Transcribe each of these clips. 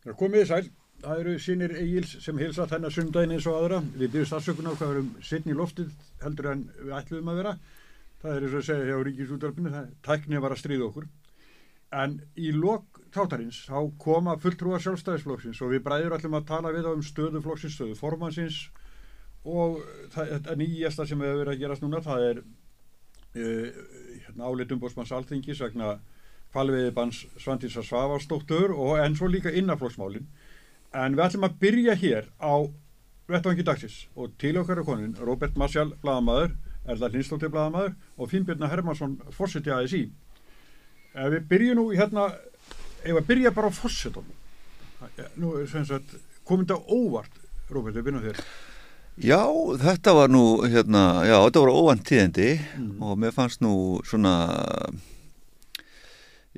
Það komið sæl, það eru sínir Egil's sem hilsa þennan sundaginn eins og aðra. Við byrjum stafsökun á hvað erum sittn í loftið heldur en við ætluðum að vera. Það er eins og að segja hjá Ríkisúttarpinu, það tæknið var að stríða okkur. En í lok tátarins þá koma fulltrúar sjálfstæðisflokksins og við bræður ætlum að tala við á um stöðu flokksins, stöðu formansins og það, þetta nýjasta sem hefur verið að gerast núna það er uh, hérna, álitum bósmanns alþingis vegna kvalviði bans Svandísa Svavarsdóttur og enn svo líka innaflokksmálin en við ætlum að byrja hér á vettvangi dagsins. Og til okkar er konin Robert Marsjál bladamæður, Erla Linstóttir bladamæður og Finnbjörna Hermansson fórseti ASI ef við byrjum nú hérna ef við byrja bara á fórsetunum nú er sem sagt komið þetta óvart Robert, við byrjum þér. Já, þetta var nú hérna, já, þetta voru óvand tíðendi mm. og mér fannst nú svona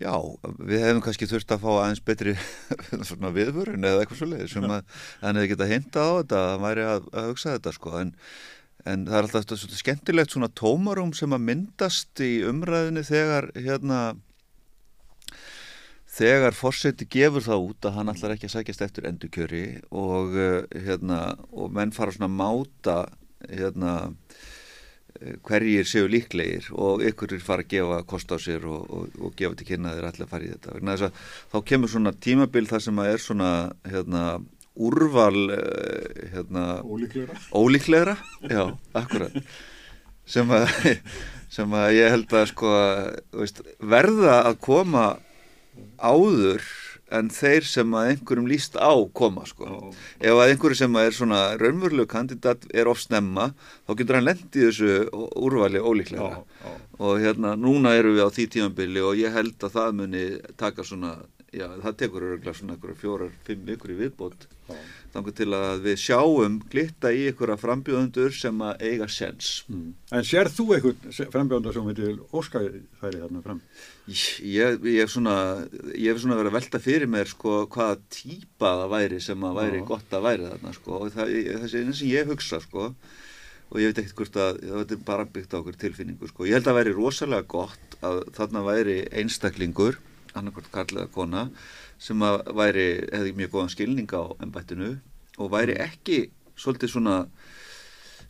Já, við hefum kannski þurft að fá aðeins betri viðvörun eða eitthvað svolítið sem að hann hefði getað hinta á þetta að væri að, að hugsa þetta sko. En, en það er alltaf þetta skemmtilegt svona tómarum sem að myndast í umræðinu þegar hérna þegar fórseti gefur það út að hann allar ekki að sækjast eftir endurkjöri og hérna og menn fara svona að máta hérna hverjir séu líklegir og ykkur er fara að gefa kost á sér og, og, og gefa til kynna þeir allir að fara í þetta þá kemur svona tímabil þar sem að er svona hérna, úrval hérna, ólíklegra. ólíklegra já, akkurat sem að, sem að ég held að sko, veist, verða að koma áður en þeir sem að einhverjum líst á koma sko. Oh. Ef að einhverju sem er svona raunverulegu kandidat er of snemma þá getur hann lendið þessu úrvali ólíklega oh, oh. og hérna núna eru við á því tímanbili og ég held að það muni taka svona, já það tekur öruglega svona fjórar, fimm vikur í viðbót þannig til að við sjáum glitta í einhverja frambjóðundur sem að eiga sens. Mm. En sér þú einhvern frambjóðundur sem heitir Óskæði þæri þarna fram? Ég, ég hef svona, svona verið að velta fyrir mér sko hvaða típa það væri sem að væri Já. gott að væri þarna sko og það, þessi einu sem ég hugsa sko og ég veit ekkert hvort að þetta er bara byggt á okkur tilfinningu sko. Ég held að það væri rosalega gott að þarna væri einstaklingur, annarkort karlega kona sem að væri, hefði mjög góðan skilning á ennbættinu og væri mm. ekki svolítið svona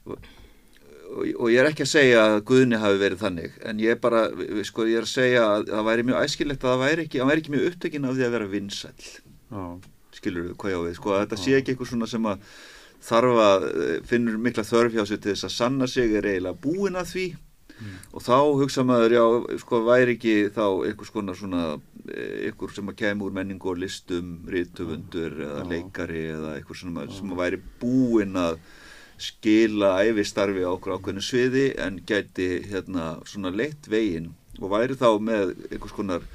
og, ég er ekki að segja að Guðni hafi verið þannig en ég er bara, sko ég er að segja að það væri mjög æskilegt að það væri ekki, það væri ekki mjög upptökin af því að vera vinsæl skilur við hvað ég á við, sko þetta ah. sé ekki eitthvað svona sem að þarf að finnur mikla þörf hjá sig til þess að sanna sig er eiginlega búin að því mm. og þá hugsa maður, já, sko væri ekki þá einhvers konar svona ykkur sem að kemur úr menningu og listum rítufundur mm. eða leikari eða sem að, sem að væri búinn að skila æfistarfi á okkur ákveðinu sviði en gæti hérna svona leitt veginn og væri þá með einhvers konar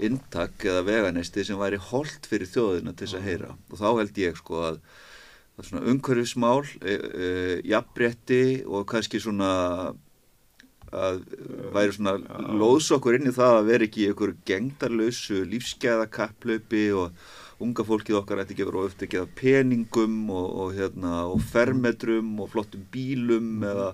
intak eða veganesti sem væri holdt fyrir þjóðina til þess að heyra. Og þá held ég sko að svona umhverfismál, e, e, jafnbretti og kannski svona að væri svona loðsokkur inn í það að vera ekki einhverju gengdarlausu lífsgæðakapplaupi og unga fólkið okkar ætti ekki verið ofta ekki að peningum og, og, hérna, og fermetrum og flottum bílum eða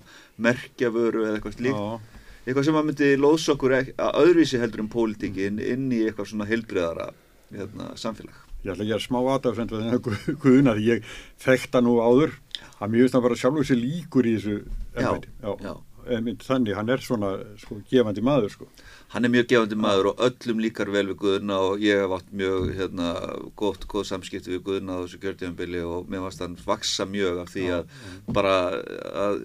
merkjavöru eða eitthvað slíkt. Eitthvað sem að myndi loðsokkur að öðruvísi heldur um pólitingin inn í eitthvað svona heilbriðara hérna, samfélag. Ég ætla að gera smá aðdafsend við þennan guðuna því ég þekkt það nú áður. Að mjög veist að bara sjálf og sér líkur í þessu ennvæti. Já, já. Mynd, þannig, hann er svona sko, gefandi maður sko. Hann er mjög gefandi maður og öllum líkar vel við Guðuna og ég hef átt mjög hérna, gott, góð samskipti við Guðuna á þessu kjörtíðanbili og mér varst hann vaksa mjög af því að já, bara að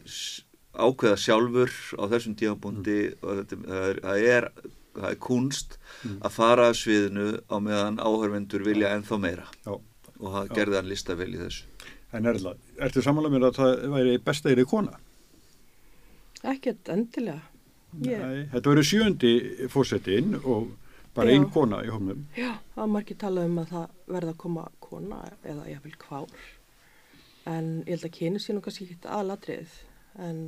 ákveða sjálfur á þessum tíðanbúndi mm. og þetta það er, það er kunst mm. að fara að sviðinu á meðan áhörvendur vilja ennþá meira og það gerði hann lista vel í þessu. En Erla, ertu samanlega mér að það væri besta yfir kona? Ekkert endilega. Ég... Nei, þetta verður sjöndi fórsetin og bara einn kona í hómnum. Já, það var margir talað um að það verða að koma kona eða ég vil kvár. En ég held að kynni sér nú kannski ekki aðladrið. En,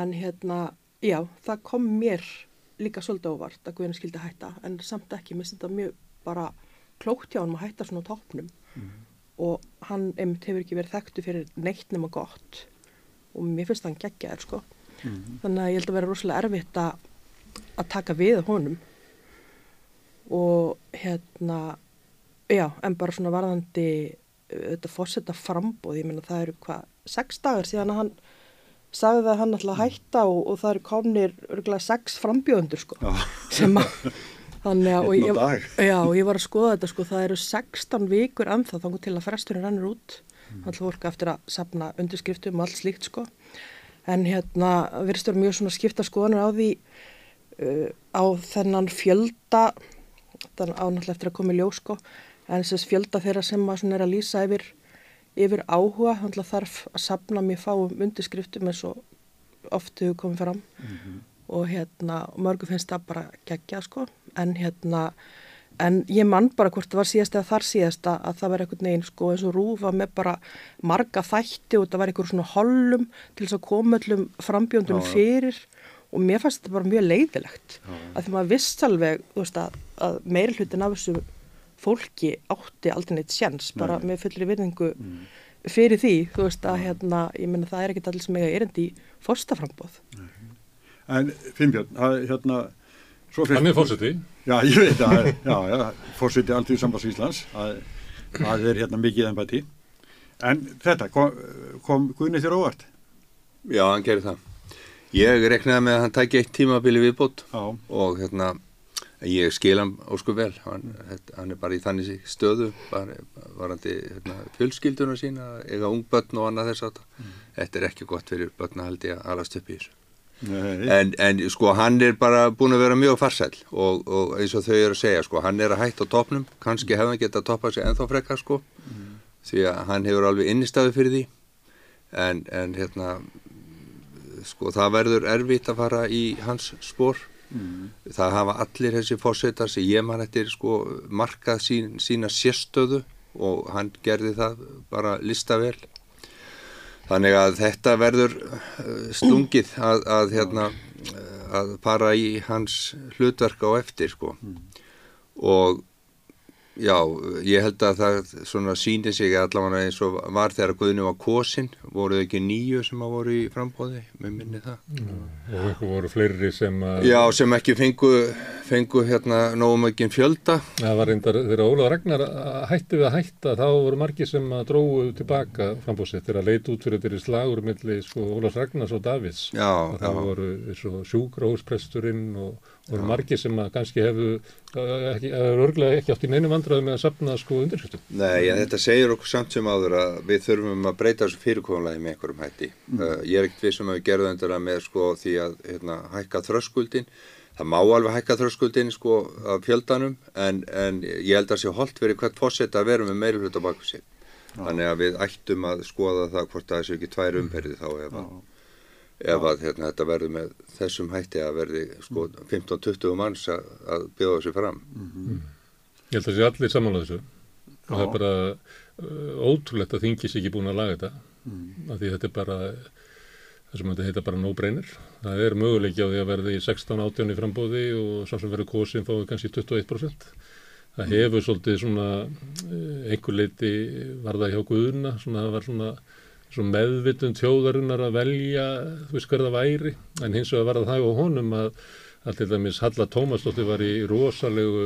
en hérna, já, það kom mér líka svolítið óvart að Guðin skildi hætta. En samt ekki, mér finnst þetta mjög bara klókt hjá hann að hætta svona tópnum. Mm. Og hann einmitt hefur ekki verið þekktu fyrir neitt nema gott og mér finnst það hann geggjaður sko mm -hmm. þannig að ég held að vera rosalega erfitt að, að taka við honum og hérna Já, en bara svona varðandi uh, þetta fórsetta frambóð, ég meina það eru hvað, sex dagar síðan að hann sagði að hann ætla að hætta og, og það eru komnir örgulega sex frambjóðundur sko, Já. sem að þannig að, ég, já, ég var að skoða þetta sko, það eru 16 vikur ennþá þannig til að fresturinn rennur út. Alltaf fólk eftir að sapna undirskriftum og allt slíkt sko, en hérna virðist vera mjög svona skipta skoðanir á því uh, á þennan fjölda þannig á náttúrulega eftir að koma í ljós sko. En þess fjölda þeirra sem að svona er að lýsa yfir, yfir áhuga þannig þarf að sapna mjög fáum undirskriftum eins og oft hefur komið fram. Og hérna og mörgum finnst það bara geggja sko. En hérna en ég mann bara hvort það var síðast eða þar síðast að að það var einhvern veginn sko eins og rúfa með bara marga þætti og það var einhver svona hollum til þess að koma öllum frambjöndum Já, já. fyrir og mér fannst þetta bara mjög leiðilegt að því maður viss alveg veist, að, að meiri hlutin af þessu fólki átti aldrei neitt sjens bara Nei. með fullri virðingu fyrir því, þú veist að hérna, ég meina það er ekkert allir sem eiga erindi í fórstaframbóð. En Finnbjörn, hérna, svo fyrst... Hann er fórseti. Já, ég veit að, já, já, fórseti alltíð sambands Íslands, að það er hérna mikið ennbæti. En þetta, kom, kom Guðni þér óvart? Já, hann gerir það. Ég reknaði með að hann tæki eitt tímabili viðbót Já, og hérna, ég skil hann ósku vel. Hann, hann er bara í þannig stöðu, bara varandi hérna, fjölskylduna sína, eiga ung börn og annað þess að þetta er ekki gott fyrir börn að haldi að alast upp í þessu. En, en sko hann er bara búin að vera mjög farsæl og, og eins og þau eru að segja sko hann er að hætta á topnum, kannski hefði hann getað toppað sig ennþá frekar sko því að hann hefur alveg innistæðu fyrir því. En, en hérna sko það verður erfitt að fara í hans spór það hafa allir þessi fórsetar sem ég man eftir sko markað sín, sína sérstöðu og hann gerði það bara lista vel Þannig að þetta verður eh, slungið að, að, hérna, að fara í hans hlutverk á eftir sko. Og já, ég held að það svona síni sig allavega eins og var þegar Guðni var kosin, voru þau ekki nýju sem að voru í frambóði, með minni það. Og ykkur voru fleiri sem að... Já, sem ekki fengu, fengu hérna nógum ekki fjölda. Það var reyndar, þegar Ólaf Ragnar hætti við að hætta, þá voru margir sem að dróðu tilbaka frambóðsett þegar að leita út fyrir þeirri slagur milli sko, Ólaf Ragnars og Davids. Já, Og það já. voru svo sjúkrahúspresturinn og voru margir sem að kannski hefðu, ekki, hefur örglega ekki átt í neinu vandræðu með að sapna sko undirskriftum. Nei, en þetta segir okkur samt sem áður að við þurfum að breyta þessu fyrirkomulega með einhverjum hætti. Uh, ég er ekkert að við gerðum þetta með sko því að hérna, hækka þröskuldin. Það má alveg hækka þröskuldin sko af fjöldanum en, en ég held að sé holdt fyrir hvert fórsett að vera með meiri hlut á baku sig. Þannig að við ættum að skoða það hvort það sé ekki tvær umperði þá ef að, ef að hérna, þetta verður með þessum hætti að verði sko 15-20 manns að, að bjóða sig fram. Ég held að það sé allir samanlega þessu. Og það er bara uh, ótrúlegt að þingis ekki búin að laga þetta. Af því þetta er bara það sem þetta heita bara no-brainer. Það er möguleiki á því að verði 16-18 í frambóði og sá sem verður kosin fáið kannski 21% það hefur svolítið svona uh, einhver leiti var það hjá Guðuna svona, það var svona, svona meðvitund þjóðarinnar að velja þú veist hver það væri. En hins vegar var það á honum að að til dæmis Halla Tómasdóttir var í rosalegu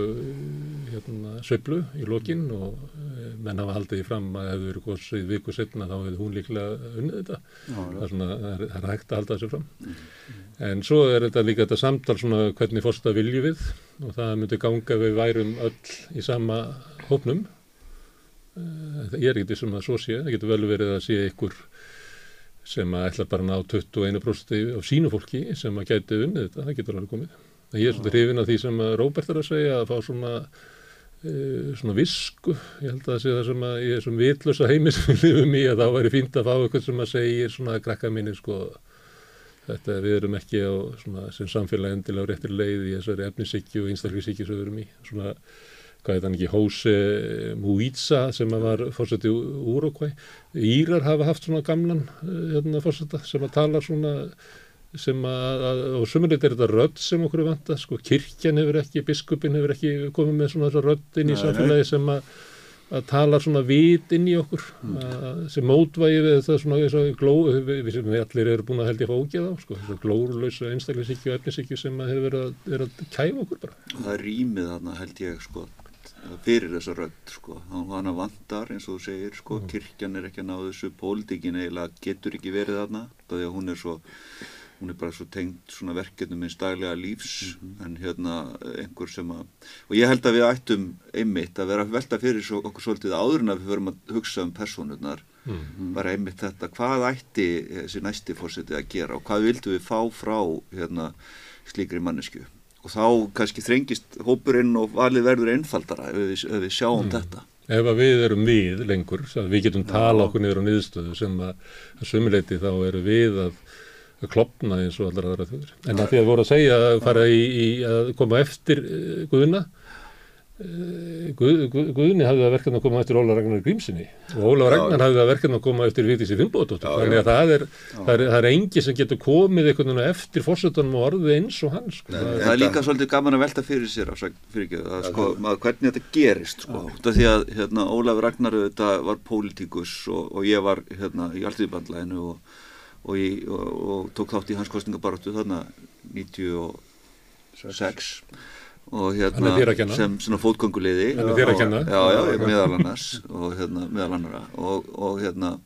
hérna, sveiflu í lokin og eh, menn hafa haldið í fram að hefur verið kosið viku setna þá hefði hún líklega unnið þetta. Það er, svona, það er, það hægt að halda þessu fram. En svo er þetta líka þetta samtal svona hvernig fórsta vilju við? Og það myndi ganga við værum öll í sama hópnum ég er ekki sem að svo sé, það getur vel verið að sé ykkur sem að ætla bara að ná 21% af sínu fólki sem að gæti unnið þetta, það getur alveg komið. En ég er svolítið hrifin af því sem Róbert er að segja að fá svona, uh, svona visku, ég held að það sé það sem að í þessum vitlösa heimi sem við lifum í að þá væri fínt að fá eitthvað sem að segja svona krakka minni sko þetta við erum ekki á svona sem samfélag endilega á réttir leið í þessari efnisíkju og einstaklisíkju sem við erum í. Svona hvað heit hann ekki, Hóse Múíza sem var fórseti Úrokvæ. Írar hafa haft svona gamlan eh, hérna, fórseta sem að tala svona sem að, að og sumulegt er þetta rödd sem okkur er vanta, sko, kirkjan hefur ekki, biskupin hefur ekki komið með svona þessa rödd inn í samfélagi sem að að tala svona vit inn í okkur að, sem mótvægi við þetta svona þess að gló, við, við sem við allir eru búin að held ég að fá ógeð á, sko, glórulösa einstaklisíkju og efnisíkju sem að hefur verið að, er að kæfa okkur bara. það rýmið þarna held ég sko fyrir þessa rödd sko. hann vantar eins og þú segir sko. kirkjan er ekki að ná þessu pólitíkin eiginlega getur ekki verið þarna því að hún er svo hún er bara svo tengt svona verkefnum minn staglega lífs en hérna einhver sem að og ég held að við ættum einmitt að vera velta fyrir svo, okkur svolítið áður en að við verum að hugsa um personurnar bara einmitt þetta hvað ætti þessi næsti fórseti að gera og hvað vildum við fá frá hérna slíkri mannesku og þá kannski þrengist hópurinn og valið verður einfaldara ef við, ef við sjáum þetta. Ef að við erum við lengur, við getum tala okkur niður á niðurstöðu sem að, að sömuleiti þá eru við að, að klopna eins og allar aðra þjóður. En að því að voru að segja að fara í, í að koma eftir uh, Guðuna, Guð, Guð, Guðni hafði það verkefni að koma eftir Óla Ragnar Grímsinni og Óla Ragnar hafði það verkefni að koma eftir Vítísi Finnbóðdóttur. Þannig að það er, það er, það er engi sem getur komið einhvern veginn eftir fórsetunum og orðið eins og hans. Sko. Nei, það er líka svolítið gaman að velta fyrir sér fyrir ekki, að, sko, að hvernig þetta gerist sko. því að hérna, Ólaf Ragnar þetta var pólitíkus og, og ég var hérna, í alltíðbandlæðinu og, og, og, og tók þátt í hans kostningabaróttu þarna 96 og hérna sem svona fótgönguleiði Hann já, já, meðal annars. Og hérna, meðal annara og, og hérna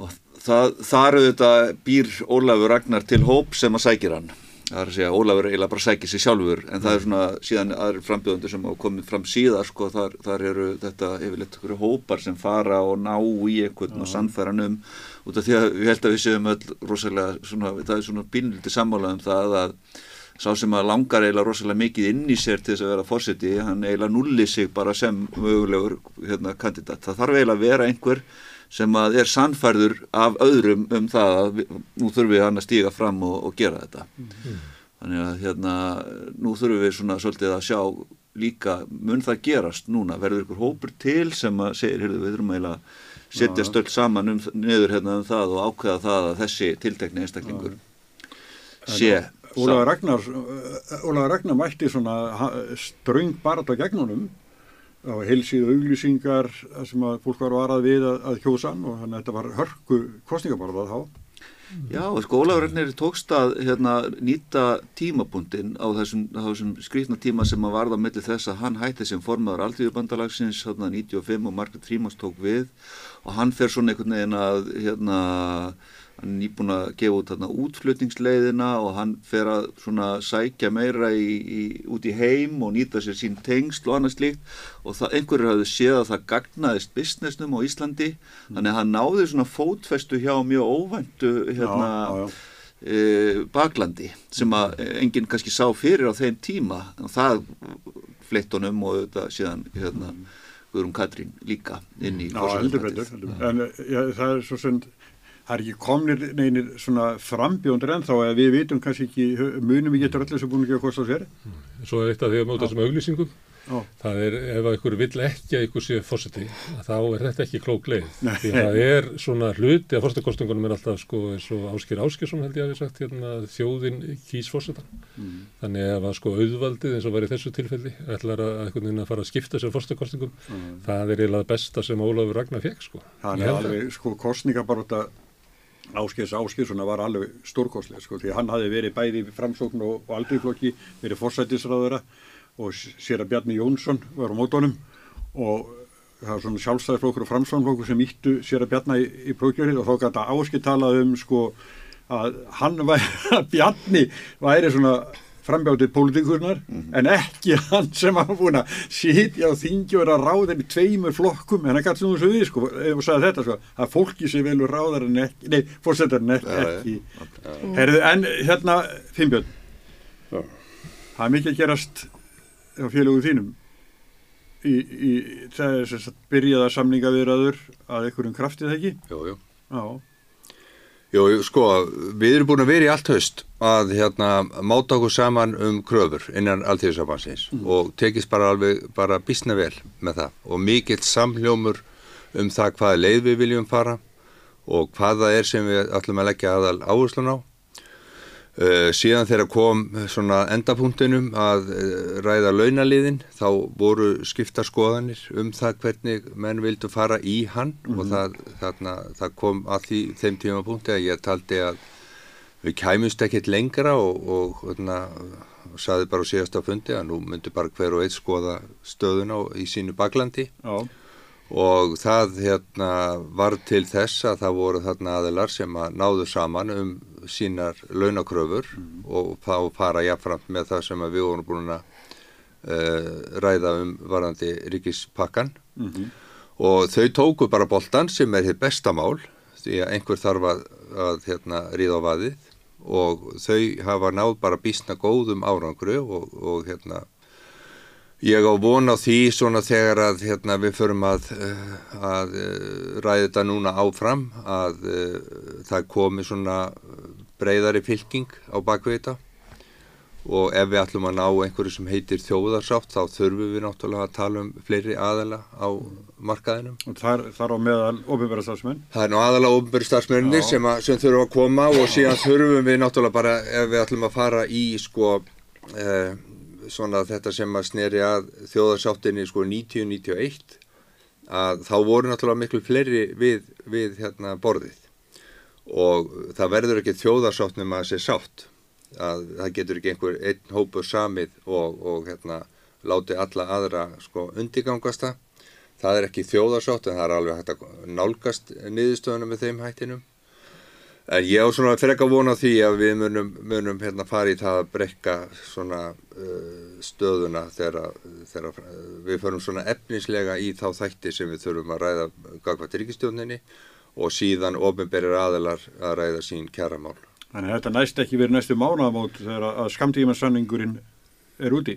og það, þar auðvitað býr Ólafur Ragnar til hóp sem að sækir hann. Það er að segja Ólafur eiginlega bara sækir sig sjálfur. En það er svona síðan aðri frambjöðundur sem hafa komið fram síðar sko þar, þar eru þetta yfirleitt okkur hópar sem fara og ná í einhvern og sannfæran um. Út af því að við held að við séum öll rosalega svona, það er svona bínliti sammála um það að sá sem að langar eiginlega rosalega mikið inn í sér til þess að vera fórseti, hann eiginlega nulli sig bara sem mögulegur hérna, kandidat. Það þarf eiginlega að vera einhver sem að er sannfærður af öðrum um það að við, nú þurfum við hann að stíga fram og, og gera þetta. Þannig að hérna, nú þurfum við svona svolítið að sjá líka, mun það gerast núna, verður ykkur hópur til sem að segir, heyrðu, við þurfum eiginlega að setja stöld saman um, niður hérna um það og ákveða það að þessi tiltekni einstaklingur sé Ólaður Ragnar, Ólaður Ragnar mætti svona ströng barata gegnunum á heilsíðu auglýsingar sem að fólk var varað við að, að kjósan og þannig að þetta var hörku kostningabarða þá. Já, sko Ólaður Ragnar tókst að hérna, nýta tímabundin á þessum, þessum skrýtna tíma sem að varða mellir þess að hann hætti sem formadur aldriðubandalagsins hérna 95 og Margaret Frímans tók við. Og hann fer svona einhvern veginn að hérna hann er nýbúin að gefa út þarna útflutningsleiðina og hann fer að svona sækja meira í, í, út í heim og nýta sér sín tengsl og annað slíkt. Og það, einhverju hafði séð að það gagnaðist businessnum á Íslandi. Mm. þannig að hann náði svona fótfestu hjá mjög óvæntu hérna já, já, já. E, baklandi sem að enginn kannski sá fyrir á þeim tíma. Og það fleitt honum og þetta síðan hérna Guðrún Katrín líka inn í Já, heldur betur, en ja, það er svo sund það er ekki komnir neynir svona frambjóndur en þá að við vitum kannski ekki, munum við getur allir sem búin ekki að kosta sér. Svo er eitt af því að móta þessum auglýsingum, Já. það er ef einhver vill ekki að einhver sé fórseti, þá er þetta ekki klók leið. Nei. Því að það er svona hluti að fórsetakostingunum er alltaf sko eins og Áskir Áskirsson held ég að við sagt hérna þjóðin kýs fórsetan. Mm. Þannig að sko auðvaldið eins og var í þessu tilfelli, ætlar að einhvern veginn að fara að skipta sér fórsetakostingum, mm. það er eiginlega besta sem Ólafur Ragnar fekk sko. Það er alveg sko kostningabaróta Áskils Áskilsson var alveg stórkostlega sko því hann hafi verið bæði framsókn og, og aldriflokki, verið forsættisræðara og sér að Bjarni Jónsson var á mótónum og það var svona sjálfstæðisflokkur og framsóknflokkur sem íttu sér að Bjarni í, í prókjörið og þá gæti Áskil talað um sko að hann væri, að Bjarni væri svona frambjáttið pólitíkurnar mm -hmm. en ekki hann sem hafa búin að sitja á þingi og vera ráðin í tveimur flokkum. En það gæti svona svo við sko og sagði þetta sko að fólki sé velur ráðar en ekki nei, fórsetarinn ekki, ja, ekki. Ja, ja. Herðu, en hérna Finnbjörn. Það er mikið að gerast á félögu þínum. Í, í það er þess að byrjaða samninga viðraður að einhverjum kraftið ekki? Jújú Já Jú, sko, við erum búin að vera í allt haust að hérna máta okkur saman um kröfur innan alltíðisabansins mm. og tekist bara alveg bara bísna vel með það og mikill samljómur um það hvaða leið við viljum fara og hvaða er sem við ætlum að leggja aðal áherslun á. Uh, síðan þegar kom svona endapunktinum að uh, ræða launaliðin þá voru skipta skoðanir um það hvernig menn vildu fara í hann mm -hmm. og það, þarna, það kom að því, þeim tímapunkti að ég taldi að við kæmust ekkert lengra og, og þarna, saði bara á síðasta fundi að nú myndi bara hver og eitt skoða stöðuna í sínu baklandi Já. Og það hérna, var til þess að það voru þarna aðilar sem að náðu saman um sínar launakröfur og þá fara jáfnframt með það sem við vorum búin að uh, ræða um varandi ríkispakkan og þau tóku bara boltan sem er hitt bestamál því að einhver þarf að, að hérna, ríða á vaðið. Og þau hafa náð bara bísna góðum árangru og, og hérna ég á von á því svona þegar að hérna, við förum að, eh, að eh, ræða þetta núna áfram að uh, það komi svona breyðari fylking á bakvið þetta og ef við ætlum að ná einhverju sem heitir þjóðarsátt þá þurfum við náttúrulega að tala um fleiri aðala á markaðinum. Og þar, þar á meðal ofinverða stafsmenn. Það er nú aðala ofinbæri starfsmennir sem, að, sem þurfum að koma og síðan þurfum við náttúrulega bara ef við ætlum að fara í sko eh, svona þetta sem að sneri að þjóðarsáttinni sko 90-91 að þá voru náttúrulega miklu fleiri við, við hérna borðið. Og það verður ekki þjóðarsátt nema að sé sátt að það getur ekki einhver einn hópur samið og, og hérna láti alla aðra sko undirgangast það er ekki þjóðarsátt en það er alveg hægt að nálgast niðurstöðuna með þeim hættinum en ég á svona freka vona því að við munum, munum hérna fara í það að brekka svona uh, stöðuna þegar, þegar við förum svona efnislega í þá þætti sem við þurfum að ræða gagvað til ríkistjóninni og síðan ofinberir aðilar að ræða sín kjaramál. Þannig að þetta næst ekki verið næstu mánaðamót þegar að skamtímansanningurinn er úti,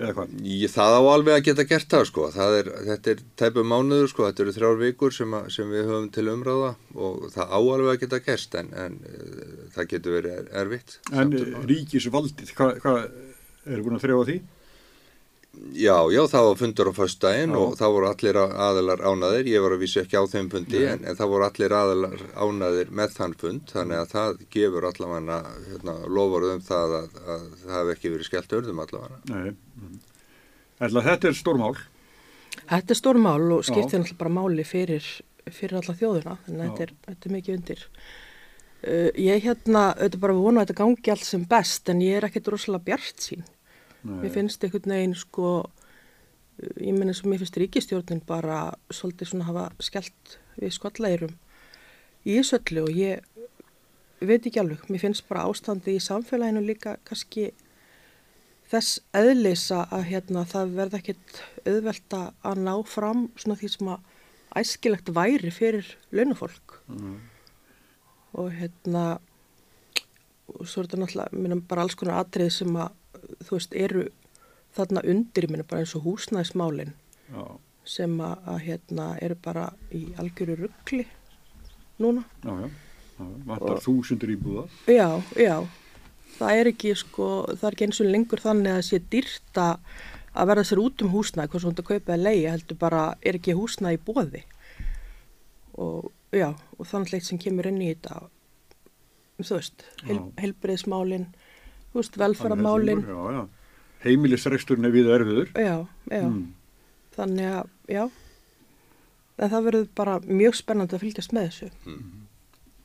eða hvað? Ég, það á alveg að geta gert það sko, það er, þetta er tæpu mánuður sko, þetta eru þrjár vikur sem, að, sem við höfum til umráða og það á alveg að geta gerst en, en uh, það getur verið er, erfitt. En ríkisvaldið, hvað hva, eru búin að þrjá því? Já, já, það var fundur á föstudaginn og það voru allir aðilar ánaðir, ég var að vísa ekki á þeim fundi en, en það voru allir aðilar ánaðir með þann fund. Þannig að það gefur allavega hérna, lofaruð um það að, að það hef ekki verið skellt örðum allavega. Nei, ætla þetta er stórmál. Þetta er stórmál og skiptir náttúrulega bara máli fyrir, fyrir alla þjóðuna þannig að þetta er, þetta er mikið undir. Uh, ég hérna, auðvitað bara vona að þetta gangi allt sem best en ég er ekkert rosalega bjart sín. Nei. Mér finnst einhvern veginn sko, ég menn eins og mér finnst ríkistjórnin bara svolítið svona hafa skellt við skolleirum í Ísöllu og ég veit ekki alveg, mér finnst bara ástandi í samfélaginu líka kannski þess eðlisa að hérna það verða ekkit auðvelt að ná fram svona því sem að æskilegt væri fyrir launafólk mm. og hérna og svo er þetta náttúrulega, minnum bara alls konar atrið sem að þú veist, eru þarna undir, ég minna bara eins og húsnæðismálinn sem að, að hérna eru bara í algjöru ruggli núna. Já, já, já vantar þúsundur íbúða. Já, já, það er ekki sko, það er ekki eins og lengur þannig að það sé dýrta að verða sér út um húsnæði, hvað svona það kaupa eða leiði, heldur bara, er ekki húsnæði í bóði og já, og þannig leitt sem kemur inn í þetta, þú veist, heil, heilbreyðsmálinn þú veist, velferðamálin heimilisreksturinn er við erfiður. Já, já. Mm. þannig að, já. En það verður bara mjög spennandi að fylgjast með þessu. Mm.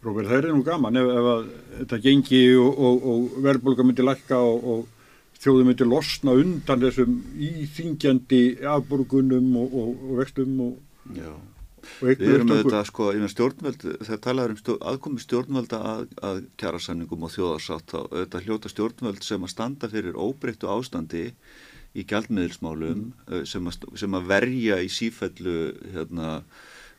Róbert, það er nú gaman ef, ef að þetta gengi og, og, og verðbólka myndi lakka og, og þjóðu myndi losna undan þessum íþingjandi afborgunum og vextum og já Við erum auðvitað sko, ég með stjórnvöld, þegar talaður um stjórn, aðkomi stjórnvölda að, að kjærasamningum og þjóðarsátt, auðvitað hljóta stjórnvöld sem að standa fyrir óbreyttu ástandi í gjaldmiðilsmálum mm. sem, sem að verja í sífellu hérna,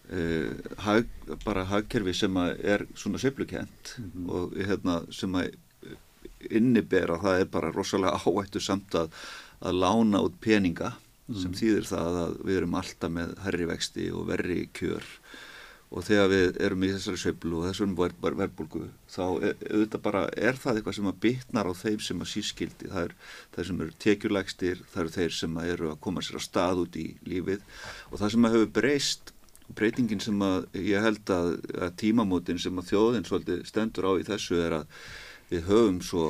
uh, hag, bara hagkerfi sem er svona seiflukent mm -hmm. og hérna, sem að innibera það er bara rosalega áættu samt að, að lána út peninga mm. sem þýðir það að við erum alltaf með herri vexti og verri kjör. Og þegar við erum í þessari sveiflu og þessum verðbólgu þá er, auðvitað bara er það eitthvað sem að bytnar á þeim sem að sískildi það er þeir sem eru tekjulegstir það eru þeir sem eru að koma sér á stað út í lífið. Og það sem að hefur breyst breytingin sem að ég held að, að tímamótin sem að þjóðin svolítið stendur á í þessu er að við höfum svo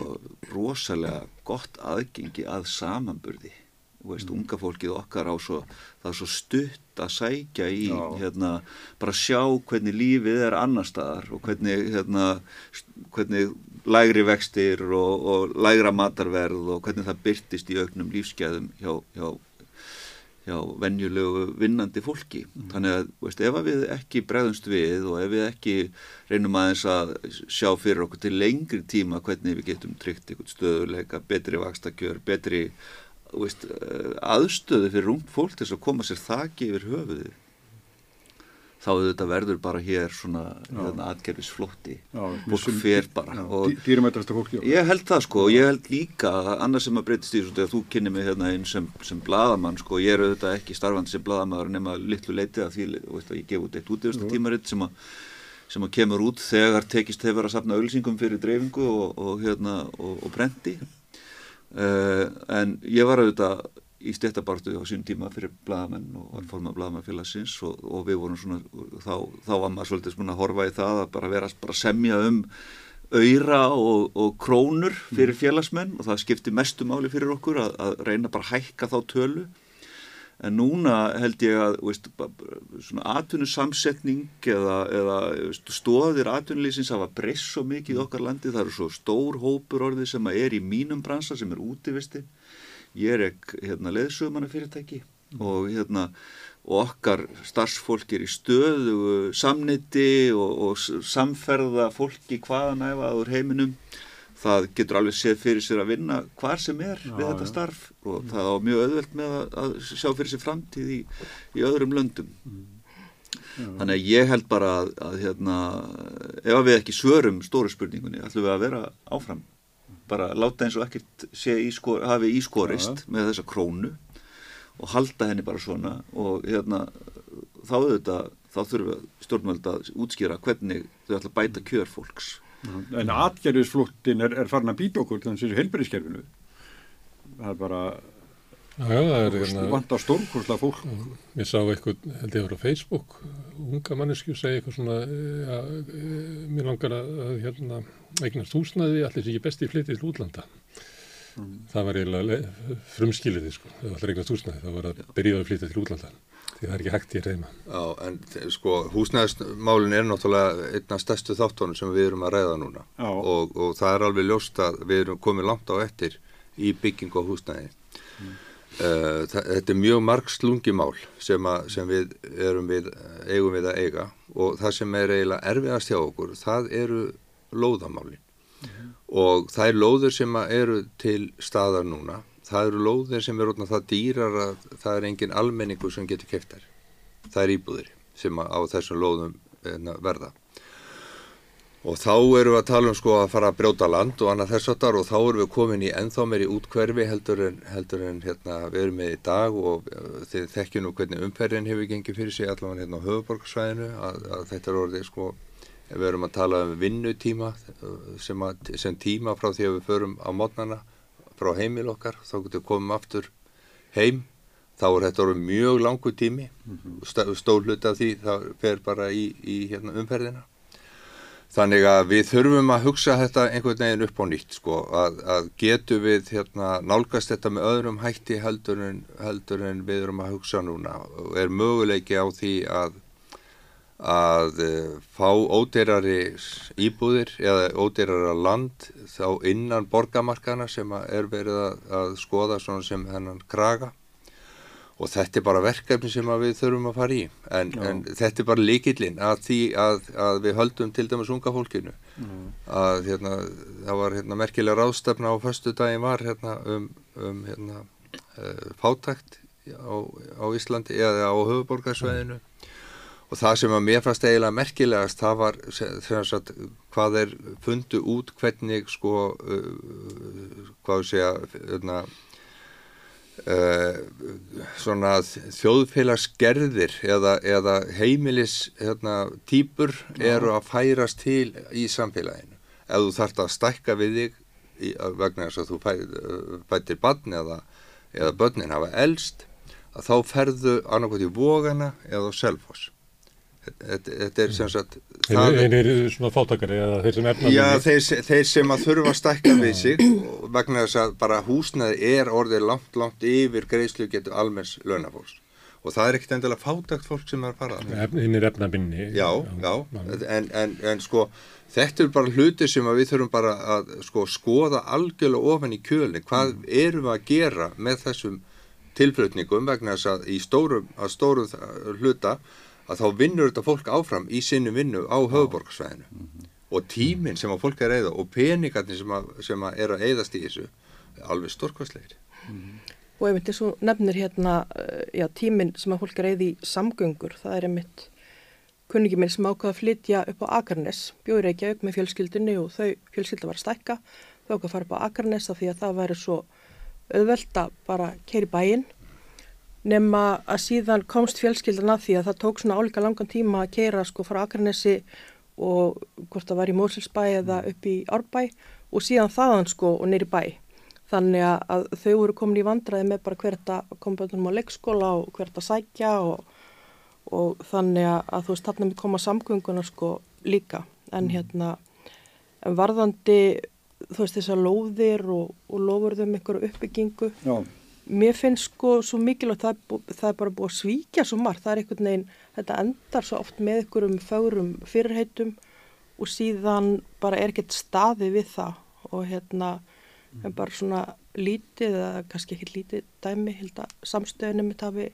rosalega gott aðgengi að samanburði veist, mm. unga fólkið okkar á svo, það er svo stutt að sækja í, Já. hérna, bara sjá hvernig lífið er annar staðar og hvernig, hérna, hvernig lægri vextir og, og lægra matarverð og hvernig það byrtist í auknum lífsgæðum hjá, hjá, hjá venjulegu vinnandi fólki. Þannig að veist, ef að við ekki bregðumst við og ef við ekki reynum aðeins að sjá fyrir okkur til lengri tíma hvernig við getum tryggt einhvern stöðuleika, betri vakstakjör, betri veist, aðstöðu fyrir ungt fólk til að koma sér þakki yfir höfuðið þá þetta verður bara hér svona hérna, atgerfisflótti fólk fer bara fólki ég held það sko og ég held líka annað sem að breytist í þessu þegar þú kynni mig hérna einn sem, sem bladamann sko ég er auðvitað ekki starfandi sem bladamæður nema litlu leitið að því veist, að ég gef út eitt útíðustu tímaritt sem að sem að kemur út þegar tekist hefur að sapna auðlýsingum fyrir dreifingu og, og, hérna, og, og brendi uh, en ég var auðvitað í stéttabartu á sín tíma fyrir bladamenn og var formað bladamannfélagsins og, og við vorum svona, þá, þá var maður svolítið svona að horfa í það að bara vera bara semja um auðra og, og krónur fyrir félagsmenn og það skipti mestu máli fyrir okkur að, að reyna bara að hækka þá tölu en núna held ég að veist, svona atvinnusamsetning eða, eða veist, stóðir atvinnulísins hafa breyst svo mikið í okkar landi, það eru svo stór hópur orðið sem er í mínum bransa sem er útivisti ég er ekki hérna, leðsögumanna fyrirtæki og hérna og okkar starfsfólk er í stöðu samniti og, og samferða fólki hvaðan æfaður heiminum það getur alveg séð fyrir sér að vinna hvar sem er já, við þetta starf og mm. það á mjög öðvöld með að, sjá fyrir sér framtíð í, í öðrum löndum mm. þannig að ég held bara að, að hérna, ef við ekki svörum stóru spurningunni ætlum við að vera áfram bara láta eins og ekkert ískor, hafi ískorist ja. með þessa krónu og halda henni bara svona og hérna þá auðvitað, þá þurfum stjórnvöld að útskýra hvernig þau ætla að bæta kjör fólks En atgerðisfluttin er, er farin að býta okkur þannig að þessu helbæriskerfinu það er bara hérna... Vanda stórkursla fólk. Ég sá eitthvað, held ég að vera á Facebook, unga mannesku segja eitthvað svona, ja, mér langar að, hérna, eignast húsnaði, allir sé ekki besti flytið til útlanda. Mm. Það var eiginlega frumskiliði, sko. Allir eignast húsnaði, það var að byrjaði að flytja til útlanda. Því það er ekki hægt í reyma. Já, en sko, húsnæðismálin er náttúrulega einna stærstu þáttónu sem við erum að ræða núna. Og, og það er alveg ljóst að við erum komið langt á ettir í bygging og húsnæði. Mm. Uh, þetta er mjög margslungi mál sem, að, sem við erum við, eigum við að eiga og það sem er eiginlega erfiðast hjá okkur, það eru lóðamáli mm -hmm. og það er lóður sem eru til staðar núna, það eru lóður sem eru það dýrar að það er engin almenningu sem getur keftar það er íbúðir sem á þessum lóðum hérna, verða. Og þá erum við að tala um sko að fara að brjóta land og annað þess að þar og þá erum við komin í ennþá meiri útkverfi heldur en, heldur en hérna, við erum með í dag og uh, þið þekkju nú hvernig umferðin hefur gengið fyrir sig allavega hérna á höfuborgarsvæðinu að, að þetta er orðið sko, við erum að tala um vinnutíma uh, sem, að, sem tíma frá því að við förum á mótnana frá heimil okkar, þá getum við komum aftur heim, þá er þetta orðið mjög langu tími, mm -hmm. stóllut af því það fer bara í, í hérna, umferðina. Þannig að við þurfum að hugsa þetta einhvern veginn upp á nýtt sko, að, að getu við hérna, nálgast þetta með öðrum hætti heldur en, heldur en við erum að hugsa núna. Og er möguleiki á því að, að e, fá ódeirari íbúðir eða ódeirara land þá innan borgamarkana sem er verið að, að skoða sem hennan kraga. Og þetta er bara verkefni sem við þurfum að fara í. En, en þetta er bara líkillinn að því að, að við höldum til dæmis unga fólkinu. Mm. að hérna, það var hérna, merkilega ráðstefna á förstu daginn var hérna, um, um hérna, uh, fátækt á, á Íslandi eða á höfuborgarsveðinu mm. Og það sem að mér fannst eiginlega merkilegast það var sagt, hvað er fundu út hvernig sko uh, hvað sé að hérna, Uh, svona þjóðfélagsgerðir eða, eða heimilis hérna, týpur eru að færast til í samfélaginu. Ef þú þarfst að stækka við þig í, vegna þess að þú fæ, fættir barn eða, eða börnin hafa elst að þá ferðu annarkot í vógana eða á selfos Þetta er sem sagt Þeir eru svona fátakari eða þeir sem efna Já, þeir, þeir sem að þurfa að stakka við sig vegna þess að bara húsnaði er orðið langt, langt yfir greiðslu getur almenns launafólks. Og það er ekkert endilega fátagt fólk sem er að fara þarna. Efn- inn í refnabinni. Já, já, en, en, en sko þetta er bara hluti sem við þurfum bara að sko skoða algjörlega ofan í kjölinn, hvað erum við að gera með þessum tilflutningum vegna þess að í stórum, að stórum þ- hluta að þá vinnur þetta fólk áfram í sinni vinnu á höfuborgarsvæðinu og tíminn sem að fólk er að eyða og peningarnir sem að, sem að er að eyðast í þessu alveg stórkvæslegir. Og einmitt eins og nefnir hérna, eh, já, tíminn sem að fólk er eða í samgöngur, það er einmitt kunningi minn sem ákvaða að flytja upp á Akarnes, bjóður ekki auk með fjölskyldunni og þau fjölskylda var að stækka, þau ákvaða að fara upp á Akarnes af því að það væri svo auðvelt að bara keiri bæinn, nema að síðan komst fjölskyldan að því að það tók svona álíka langan tíma að keira sko frá Akarnesi og hvort það var í Mósilsbæ eða upp í Árbæ og síðan þaðan sko og neyri bæ. Þannig að, þau voru komin í vandraði með bara hvert að koma bönnum á leikskóla og hvert að sækja og, og þannig að, þú veist þarna með koma samgönguna sko líka. En hérna en varðandi þú veist þessar lóðir og, og lofurðum ykkur uppbyggingu Já, mér finnst sko svo mikilvægt það, það er bara búið að svíkja svo margt. Það er einhvern veginn, þetta endar svo oft með ykkurum fögurum fyrirheitum og síðan bara er ekkert staði við það og hérna en bara svona lítið eða kannski ekki lítið dæmi samstöðunum mitt hafi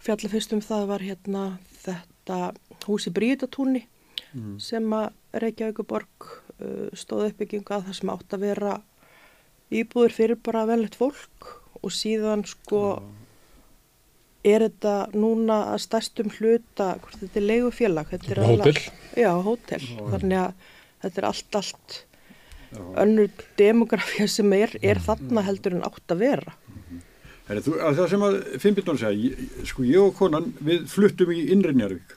fjalla fyrst um það var hérna þetta húsi Bríðatúni sem að Reykjavíkuborg uh, stóð uppbyggingu að það sem átt að vera íbúður fyrir bara velett fólk og síðan sko er þetta núna að stærstum hluta, hvort þetta er leigufélag þetta er Hótel. já, hótel, þannig að þetta er allt allt önnur demografía sem er, er þarna heldur en átt að vera. Heri, þú, að það sem að Finnbjörn segja, sko ég og konan við fluttum í innri Njarvík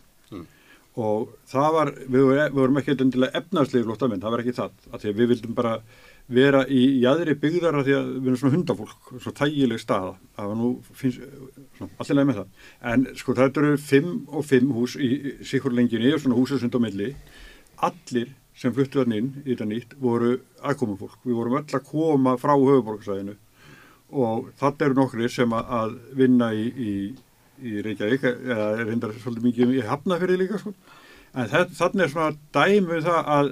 og það var, við, vorum- við vorum ekki endilega efnaðslegi flóttamenn, það var ekki það, að því að við vildum bara vera í jæðri byggðar því að við erum svona hundafólk, svona þægileg staða, það var nú, allir með það, en sko þetta eru fimm og fimm hús í sikur lengjunni og svona húsasund á milli, allir sem fluttu hann inn í þetta nýtt voru aðkomufólk, við vorum öll að koma frá höfuborgarsæðinu og þetta eru nokkri sem að, vinna í, í, í Reykjavík eða reyndar svolítið mikið í Hafnafyrði líka sko. en þannig er svona dæmi um það að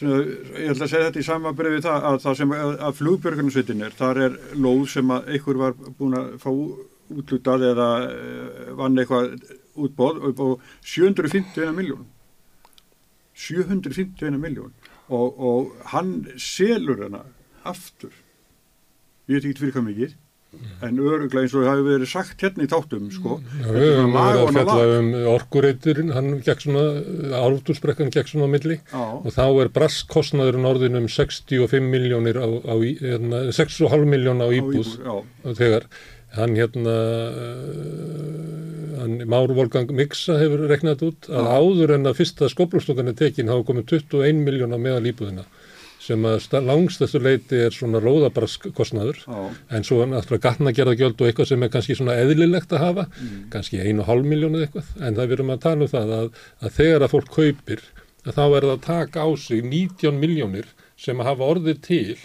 ég ætla að segja þetta í sama brefi það að það sem að, að flugbjörgunarsveitin er þar er lóð sem að einhver var búin að fá útlutað eða eh, vann eitthvað útbóð upp á 751 miljón 751 miljón og, og hann selur hana aftur. Ég veit ekki fyrir hvað mikið en öruglega eins og það hefur verið sagt hérna í þáttum sko, Já, Þetta við höfum verið að fjalla um orkureiturinn, hann gekk svona, árútursbrekkan gekk svona á milli. Já. og þá er braskkostnaðurinn orðin um 65 miljónir á, á hérna, 6,5 miljón á íbúð já, þegar. Hann hérna hann Már Volgang Miksa hefur reknað þetta út að áður en að fyrsta skóplustúkan er tekin hafa komið 21 miljón á meðal íbúðina sem að langstæstu leiti er svona lóðabraskkostnaður já, en svo náttúrulega gatnagerðagjöld og eitthvað sem er kannski svona eðlilegt að hafa, Mm. kannski einu og hálf miljón eða eitthvað, en það við erum að tala um það að, að þegar að fólk kaupir að þá er það að taka á sig 19 miljónir sem að hafa orðið til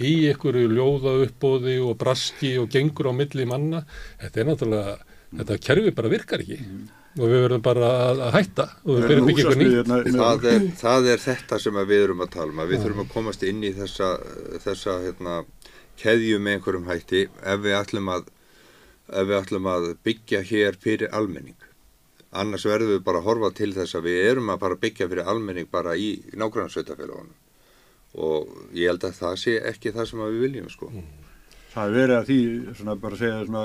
í einhverju ljóða uppbóði og braski og gengur á milli manna, þetta er náttúrulega þetta kerfi bara virkar ekki og við verðum bara að, hætta og við verðum byggja eitthvað nýtt. húsasmiðjurnar Það er, það er þetta sem við erum að tala um að við þurfum að komast inn í þessa, þessa hérna, keðju með einhverjum hætti ef við ætlum að ef við ætlum að byggja hér fyrir almenning. Annars verðum við bara að horfa til þess að við erum að byggja fyrir almenning bara í nágrannsveitafélagunum og ég held að það sé ekki það sem við viljum sko. það er verið að því svona bara segja svona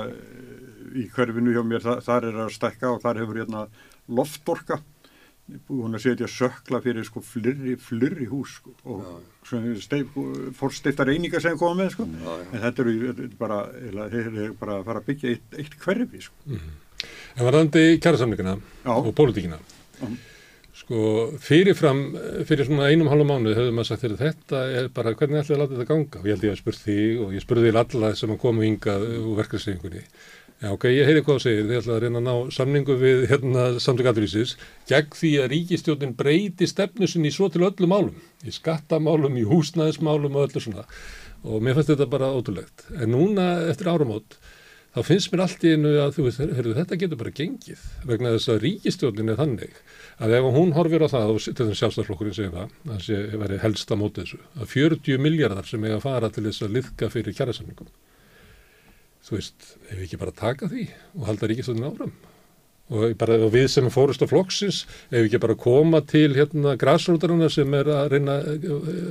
í hverfinu hjá mér, þa þar er að stækka og þar hefur hérna loftorka hún að setja sökla fyrir sko flirri, flirri hús sko, og fórstiftar einingar sem koma með sko. Já, já. en þetta eru er bara, þeir eru bara að fara að byggja eitt, eitt hverfi sko. En varðandi kjærasamlingina og pólitíkina, sko fyrirfram, fyrir svona einum hálfum mánuð höfum maður sagt þegar þetta er bara hvernig ætlaði að láta þetta ganga og ég held ég að spurt þig og ég spurði þig alla sem að koma hingað úr verkefnsreifingunni. Já, ok, ég heyri hvað þú segir, þið ætlaði að reyna að ná samningu við hérna samtök aðrýsis gegn því að ríkistjótin breyti stefnu sinni svo til öllum málum, í skattamálum, í húsnæðismálum og öllu svona. Og mér finnst þetta bara ótrúlegt. En núna eftir áramót þá finnst mér allt í einu að veist, heyrðu, þetta getur bara gengið vegna þess að ríkistjórnin er þannig að ef hún horfir á það og til þess að sjálfstæðarflokkurinn segir það, það sé verið helst á móti þessu, að 40 miljardar sem eiga að fara til þess að liðka fyrir kjærasamningum þú veist, ef við ekki bara taka því og halda ríkistjórnin áfram? Og, bara, og við sem fórust á flokksins ef við ekki bara koma til hérna græsrútaruna sem er að reyna að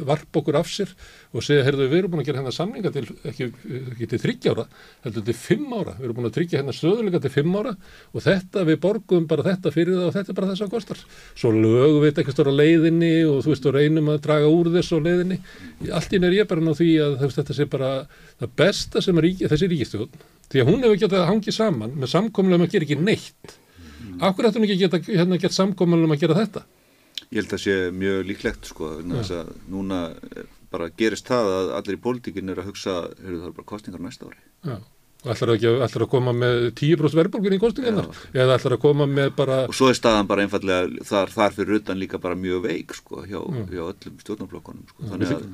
varpa okkur af sér og segja, heyrðu við erum búin að gera hérna samninga til ekki, ekki til þryggja ára, heldur til fimm ára. Við erum búin að tryggja hérna stöðuleika til fimm ára og þetta, við borgum bara þetta fyrir það og þetta er bara þess að kostar. Svo lögum við eitthvað stóra leiðinni og þú veist og reynum að draga úr þessu leiðinni. Allt ín er ég bara ná því að veist, þetta sé bara það besta sem ríki, þessi ríkistjóðn því að hún hefur getað að hangi saman með samkomlega um að gera ekki neitt. Akkur ættum ekki geta hérna gert samkominum að gera þetta? Ég held að það sé mjög líklegt sko, að núna bara gerist það að allir í pólitíkin er að hugsa, hefur það bara kostningar næsta ári. Já. Ætlar að, ætlar að koma með 10% verðbólgun í kostinginnar eða ætlar að koma með bara... Og svo er staðan bara einfallega þar, þar fyrir utan líka bara mjög veik sko hjá, hjá öllum stjórnarflokkonum sko. Þannig að...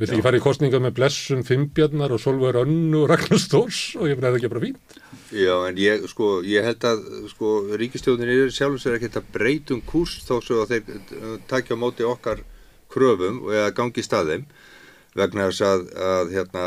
Vill ekki fara í kostinga með blessum Fimbjarnar og Solveig Önnu og Ragnar Stórs og ég finna það ekki bara fínt. Já en ég sko, ég held að sko ríkistjóðin er sjálfum sér ekki að breytum kurs þó svo að þeir takja á móti okkar kröfum eða gangi staðum vegna þess að, að hérna,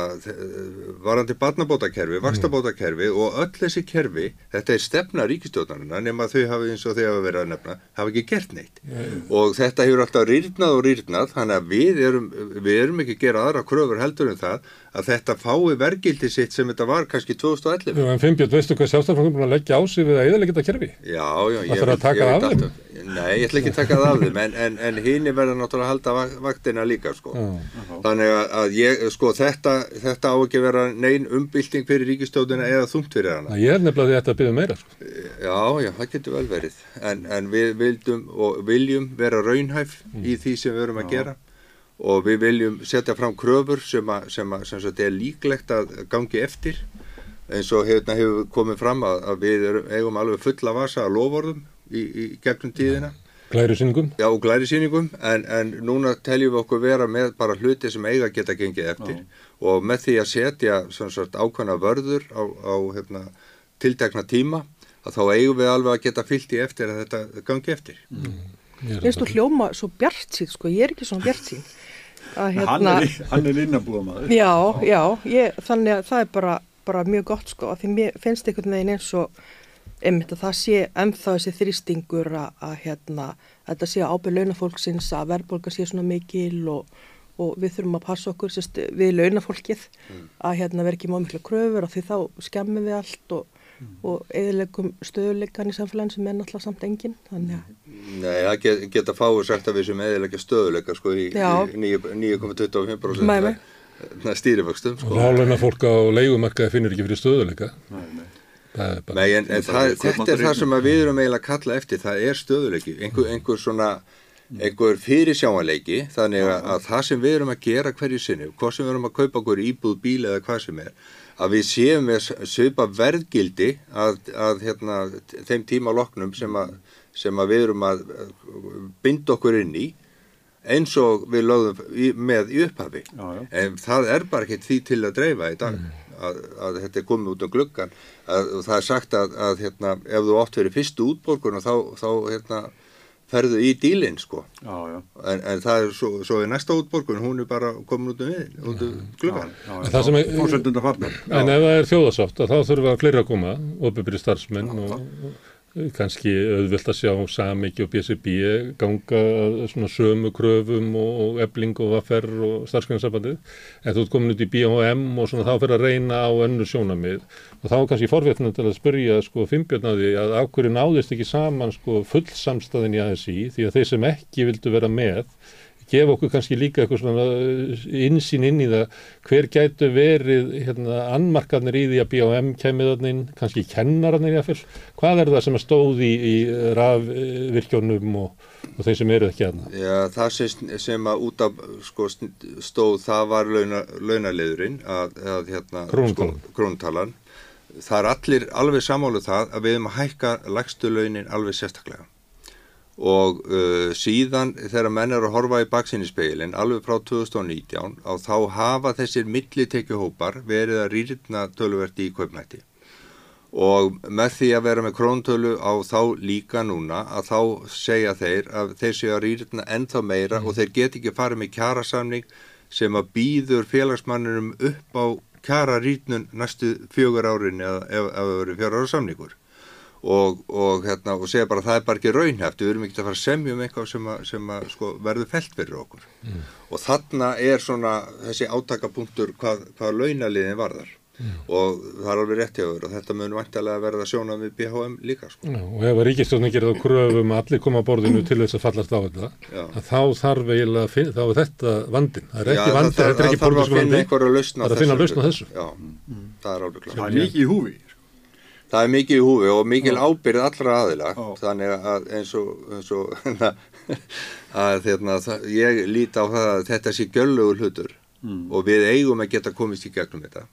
varandi barnabótakerfi, vakstabótakerfi og öll þessi kerfi, þetta er stefna ríkistjóðnarina nema þau hafi eins og þau hafa verið að nefna, hafa ekki gert neitt mm. og þetta hefur alltaf rýrnað og rýrnað þannig að við erum, við erum ekki að gera aðra kröfur heldur en það að þetta fái vergildi sitt sem þetta var kannski 2011. Já, en Finnbjörn, veistu hvað sjálfstæðarflokkur búin að leggja á sig við að eðalega geta kerfi? Já, já, ég, ég, ég veit alltaf. Nei, ég ætla ekki að taka það af þeim, en, en, en hinn er verið náttúrulega að halda vaktina líka, sko. Já. Þannig að ég, sko, þetta, þetta á ekki að vera neyn umbylting fyrir ríkistjóðina eða þungt fyrir hana. Ég er nefnilega því að þetta byrja meira, sko. Já, já, það getur vel verið, en, en við vildum og viljum vera raunhæf í því sem við verum að gera og við viljum setja fram kröfur sem, að, sem, að, sem að er líklegt að gangi eftir. Eins og hérna hefur komið fram að, að við erum, eigum alveg fulla vasa að lofórðum í, í gegnum tíðina. Glæri síningum Já, glæri síningum en, en núna teljum við okkur vera með bara hluti sem eiga geta gengið eftir. Já. og með því að setja sagt, ákvæmna vörður á, á hérna, tiltekna tíma að þá eigum við alveg að geta fyllt í eftir að þetta gangi eftir. Mm. Ég finnst þú hljóma svo bjart síð sko, ég er ekki svona bjart síð hérna, Hann er innabúða maður Já, já, ég, þannig að það er bara, bara mjög gott sko, af því mér finnst einhvern veginn eins og einmitt að það sé ennþá þessi þrýstingur að, að hérna, þetta sé ábyrð launafólksins að verðbólka sé svona mikil og, og við þurfum að passa okkur sérst, við launafólkið mm. að hérna verði ekki má miklu kröfur og því þá skemmum við allt og mm. og eðilegum stöðuleikan í samfélagin sem er náttúrulega samt engin þannig að Nei, það get, geta fáið sagt að við sem eðilegja stöðuleika sko í, í 9,25% stýriföxtum sko. Og hálfleina fólk á leigumarkaði finnir ekki fyrir stöðuleika Nei, nei. Nei, en, en það, þetta er það sem við erum eiginlega að kalla eftir, það er stöðuleiki einhver, einhver svona einhver fyrirsjáanleiki, þannig að, að það sem við erum að gera hverju sinni, hvað sem við erum að kaupa okkur íbúð, bíl eða hvað sem er að við séum með söpa verðgildi að, að hérna, þeim tíma loknum sem að, sem að við erum að binda okkur inn í eins og við lögum í, með í upphafi já, já. en það er bara ekki því til að dreifa í dag mm. að, að þetta er komið út um gluggan og það er sagt að hérna, ef þú átt verið fyrstu útborgun þá, þá hérna ferðu í dílinn sko. Já, já. En, en það er svo, svo í næsta útborgun hún er bara komin út um við út um klukkan en ef það er þjóðasátt þá þurfum við að fleira að koma ofinbyrði starfsmenn og, og kannski auðvilt að sjá Samik og BSB ganga svona sömu kröfum og ebling og vaffer og starfsgrænsabandið en þú ert komin út í B&M og svona þá fyrir að reyna á önnu sjónamið og þá er kannski forvétnand til að spyrja sko fimbjörnaði að ákverju náðist ekki saman sko full samstæðin í? ASI því að þeir sem ekki vildu vera með gefa okkur kannski líka eitthvað svona uh, insýn inn í það hver gætu verið hérna, annmarkarnir í því að B&M kemið inn, kannski kennararnir jáfnvel, hvað er það sem að stóði í, í rafvirkjónum og, og þeir sem eru ekki aðna? Já, það sem, sem að út af sko, stóð, það var launa, launaliðurinn að, að hérna, króntalan. Sko, króntalan. Það er allir alveg samáluð það að við erum að hækka lagstu launin alveg sérstaklega og uh, síðan þegar menn eru að horfa í baksinnispeilin alveg frá 2019 á þá hafa þessir millitekjuhópar verið að rýrna tölverti í kaupnætti og með því að vera með króntölu á þá líka núna að þá segja þeir að þeir séu að rýrna ennþá meira og þeir get ekki farið með kjarasamning sem að býður félagsmanninum upp á kjara rýrnun næstu fjögur árin eða ef það verður fjögur ára samningur og, og, hérna, og segja bara að það er bara ekki raunhæft, við erum ekki að fara að semja um eitthvað sem, að, sem að, sko, verður felt fyrir okkur. Mm. og þarna er svona þessi átakapunktur hvað, hvað launaliðin varðar. Mm. og það er alveg rétt hjá þér og þetta mun vantilega verða sjónað við BHM líka sko. Já, og ef að ríkistjóðin gerir þá kröfum að allir koma á borðinu til þess að fallast á þetta þá þarf eiginlega að finna, þá er þetta vandin það er ekki Já, vandi, þetta er ekki politísku vandi. það er að finna lausna þessu. Já, það er alveg klart Það er mikið í húfi og mikil ábyrð allra aðila Ó. þannig að eins og, eins og að þeirna, það, ég líti á það að þetta sé göllugur hlutur mm. og við eigum að geta komist í gegnum þetta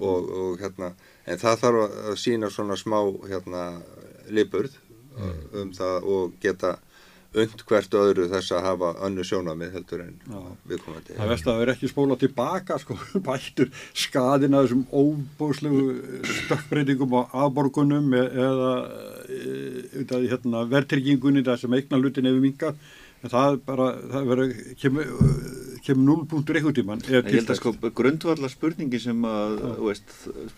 og, og hérna en það þarf að sína svona smá hérna liburð mm. um það og geta und hvert öðru þess að hafa önnu sjónamið heldur en viðkomandi. Það veist að það er ekki spóla tilbaka sko, bættur skadina þessum óbúslegu stökkbreytingum á afborgunum e- eða e, hérna, verðtryggingunni þessum eignan lutin ef við mingar en það bara, það verður kemur kem 0 punktur eitthvað tíman Ég held að sko grundvallar spurningi sem að veist,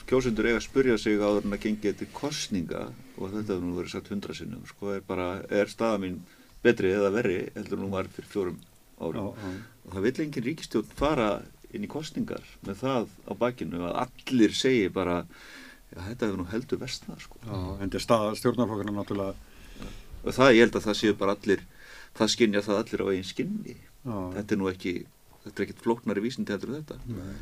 kjósundur eiga að spurja sig áður en að gengi þetta kostninga og þetta hefur nú verið sagt hundra sinnum sko er bara, er staða mín betri eða verri heldur nú var fyrir fjórum árum já, já. og það vil engin ríkistjórn fara inn í kostningar með það á bakinu að allir segi bara já þetta hefur nú heldur vestna sko. en þetta er stað stjórnarflokkurna náttúrulega og það ég held að það séu bara allir það skinnja það allir á einn skinni þetta er nú ekki þetta er ekkert flóknari vísindi heldur þetta Nei.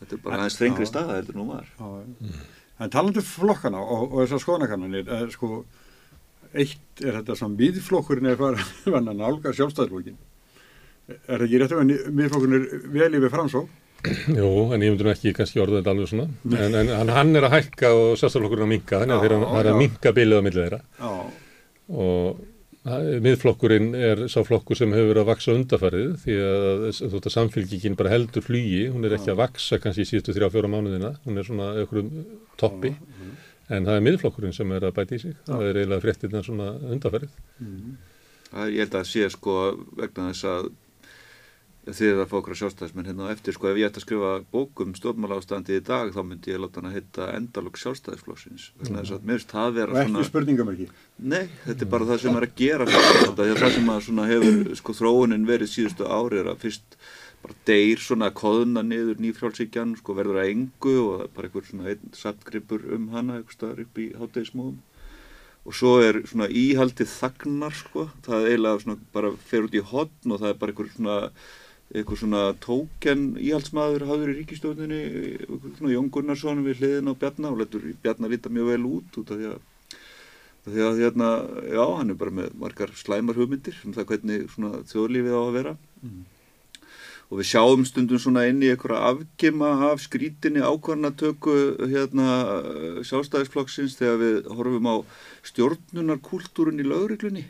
þetta er bara aðeins þrengri staða heldur nú var mm. en talandu um flokkana og, og þessar skoðanakannanir sko eitt er þetta sem miðflokkurinn er farin að nálga sjálfstæðarflokkin er það ekki rétt að miðflokkurinn er vel yfir framsók? Jú, en ég myndur ekki kannski orða þetta alveg svona. En, en hann er að hækka og sjálfstæðarflokkurinn að minka þannig að það er að minka bilið á millið þeirra. Já. og miðflokkurinn er sá flokkur sem hefur verið að vaksa undarfærið því að þótt að samfélgikinn bara heldur flugi, hún er ekki að vaksa kannski í síðustu þrjá fjóra mánuðina, hún er svona en það er miðflokkurinn sem er að bæti í sig Já. það er eiginlega fréttirna svona undarferðið mm. Ég held að sé sko vegna þess að þið að fá okkur sjálfstæðismenn hérna eftir sko ef ég ætti að skrifa bókum stofnmála ástandi í dag þá myndi ég láta hann að hitta þess að finnst það vera svona Og ekki spurningum ekki? Nei, þetta er bara það sem er að gera þetta, það sem að hefur sko þróunin verið síðustu ári er að fyrst bara deyr svona koðuna niður nýfrjálfsíkjan, sko verður að engu og það er bara einhver svona einn sattgripur um hana eitthvað staðar upp í háttegismóðum og svo er svona íhaldið þagnar sko, það eiginlega svona bara fer út í hotn og það er bara einhver svona eitthvað svona tóken íhaldsmaður hafður í ríkistofninni svona Jón Gunnarsson við hliðin á Bjarnar og letur Bjarnar líta mjög vel út út af því að því að hérna, já, hann er bara með margar slæmar hugmyndir um það hvernig svona þjóðlífið á að vera. Mm og við sjáum stundum svona inn í einhverja afgema af skrítinni ákvarnatöku hérna sjálfstæðisflokksins þegar við horfum á stjórnunarkultúrun í lögreglunni.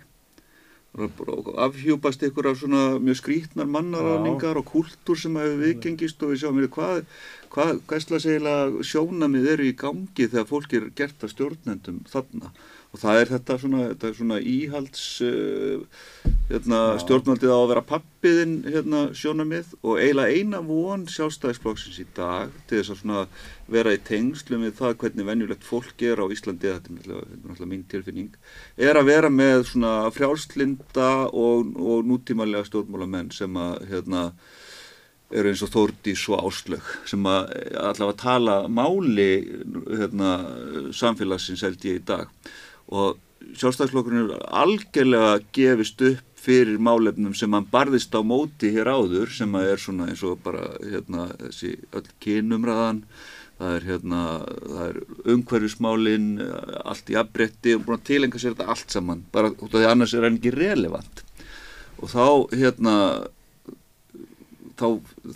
Afhjúpast ykkur af svona mjög skrítnar mannaráningar og kultúr sem hefur viðgengist og við sjáum hvað, hvað, hvað sjónamið eru í gangi þegar fólk er gert að stjórnendum þarna og það er þetta svona, þetta er svona íhalds uh, hérna, stjórnvaldið á að vera pappiðinn hérna, sjónamið og eiginlega eina von sjálfstæðisflokksins í dag til þess að svona vera í tengslu með það hvernig venjulegt fólk er á Íslandi þetta er náttúrulega mín tilfinning er að vera með svona frjálslinda og, og nútímalega stjórnmálamenn sem að hérna eru eins og Þórdís og Áslög sem að allavega tala máli hérna, samfélagsins held ég í dag og sjálfstæðslokkurinn er algjörlega gefist upp fyrir málefnum sem hann barðist á móti hér áður sem að er svona eins og bara hérna þessi öll kynumræðan. Það er hérna, það er umhverfismálinn, allt í afbretti og búin að tilenga sér þetta allt saman bara út af því annars er hann ekki relevant. Og þá hérna þá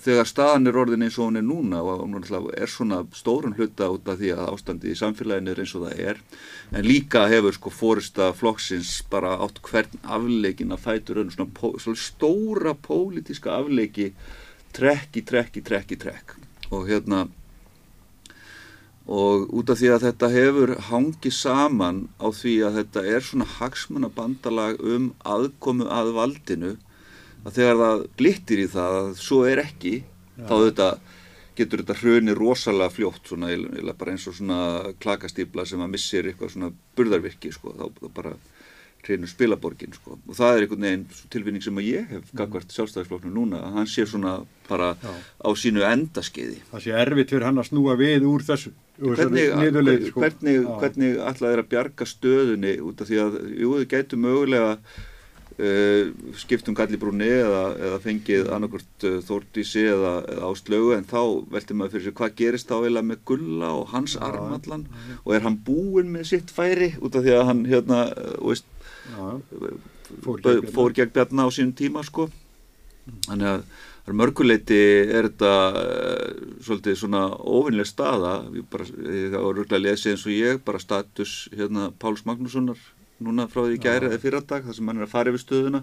þegar staðan er orðin eins og hún er núna og hún er svona stórun hluta út af því að ástandi í samfélaginu er eins og það er en líka hefur sko fórista flokksins bara átt hvern afleikin að fætur önn svona, svona stóra pólitiska afleiki trekk í trekk í trekk í trekk. Og hérna og út af því að þetta hefur hangið saman á því að þetta er svona hagsmunabandalag um aðkomu að valdinu að þegar það glittir í það að svo er ekki þá þetta, getur þetta hruni rosalega fljótt svona, eða bara eins og svona klakastýpla sem að missir eitthvað svona burðarvirki sko, þá, þá bara hreinur spilaborgin sko. og það er einhvern veginn tilvinning sem að ég hef gagvart sjálfstæðisflokknu núna að hann sé svona bara Já. á sínu endaskeiði Það sé erfitt fyrir hann að snúa við úr þessu hvernig, niðurleið, sko. hvernig, Já. hvernig ætlaði þeir að bjarga stöðunni út af því að jú, þið gætu mögulega uh, skiptum gallibrúni eða, eða fengið annarkvort uh, Þórdísi eða, eða áslögu en þá velti maður fyrir sig hvað gerist þá eiginlega með Gulla og hans armallan og er hann búinn með sitt færi út af því að hann hérna, uh, veist, Já, fór gegn fór gegn Bjarna á sínum tíma sko. Þannig að það mörguleiti er þetta uh, svolítið svona ofinlega staða. Bara, ég var rúglega lesið eins og ég bara status hérna Páls Magnússonar núna frá því í gæri eða fyrradag þar sem hann er að fara yfir stöðuna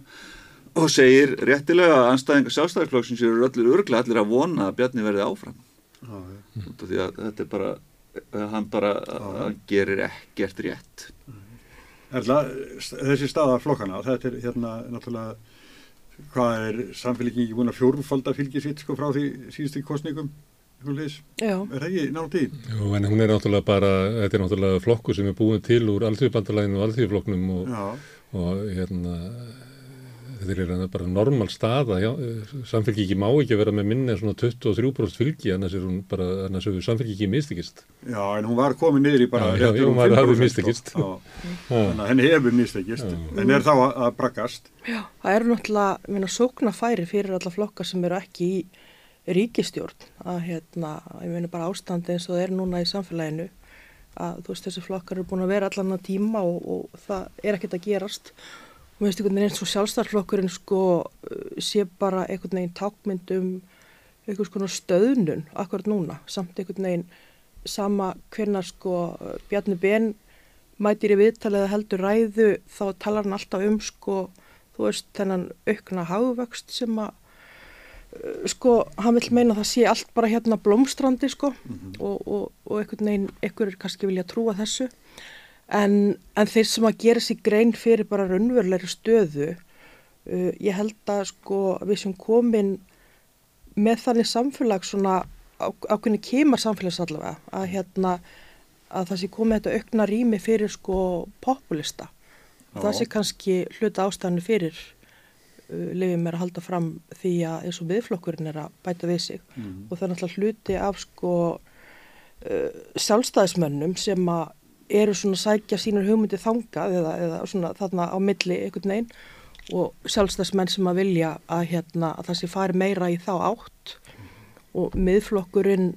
og segir réttilega að anstæðingar sjálfstæðarflokksins eru allir örglega allir að vona að Bjarni verði áfram. Já, já. af því að þetta er bara hann bara hann gerir ekkert rétt. Erla, þessi staða flokkana, þetta er hérna náttúrulega, hvað er samfélgjengi búin að fjórfalda fylgi sitt sko frá því síðustu kostningum, Húnleis, Já, er það ekki nátt í? Jú, en hún er náttúrulega bara, þetta er náttúrulega flokku sem er búin til úr alþjóðbandalæginu og alþjóðflokknum og, Já, og hérna, þetta er hérna bara normal staða, já, samfélgiki má ekki vera með minni en svona 23% fylgi, annars er hún bara, annars hefur samfélgiki mistikist. já, en hún var komin niður í bara Já, já, já, hún var- 5%, hafði mistekist. Já, Þannig að henni hefur mistekist, en er þá að, að braggast. já, það eru náttúrulega, ég meina, sóknarfæri fyrir alla flokka sem eru ekki í ríkistjórn að hérna, ég meina bara ástandi eins og það er núna í samfélaginu að þú veist þessi flokkar eru búin að vera allan að tíma og, og það er ekkert að gerast. Og mér finnst einhvern veginn eins og sjálfstæðarflokkurinn sko uh, sé bara einhvern veginn tákmynd um einhvers konar stöðnun akkurat núna, samt einhvern veginn sama hvernar sko Bjarni Ben mætir í viðtalið eða heldur ræðu þá talar hann alltaf um sko þú veist þennan aukna hagvöxt sem að sko hann vil meina að það sé allt bara hérna blómstrandi sko og, og, og einhvern veginn einhverjur kannski vilja trúa þessu. En, en þeir sem að gera sér grein fyrir bara raunverulegri stöðu uh, ég held að sko við sem komin með þannig samfélag svona á, ákveðni kemar samfélags allavega að hérna að það sé komið þetta aukna rými fyrir sko populista. Og það Já. sé kannski hluta ástæðinu fyrir lifið mér að halda fram því að eins og viðflokkurinn er að bæta við sig. Mhm. og það er náttúrulega hluti af sko uh, sjálfstæðismönnum sem að eru svona að sækja sínur hugmyndi þangað eða, eða svona þarna á milli einhvern veginn. Og sjálfstæðismenn sem að vilja að, hérna, að það sé fari meira í þá átt. Og miðflokkurinn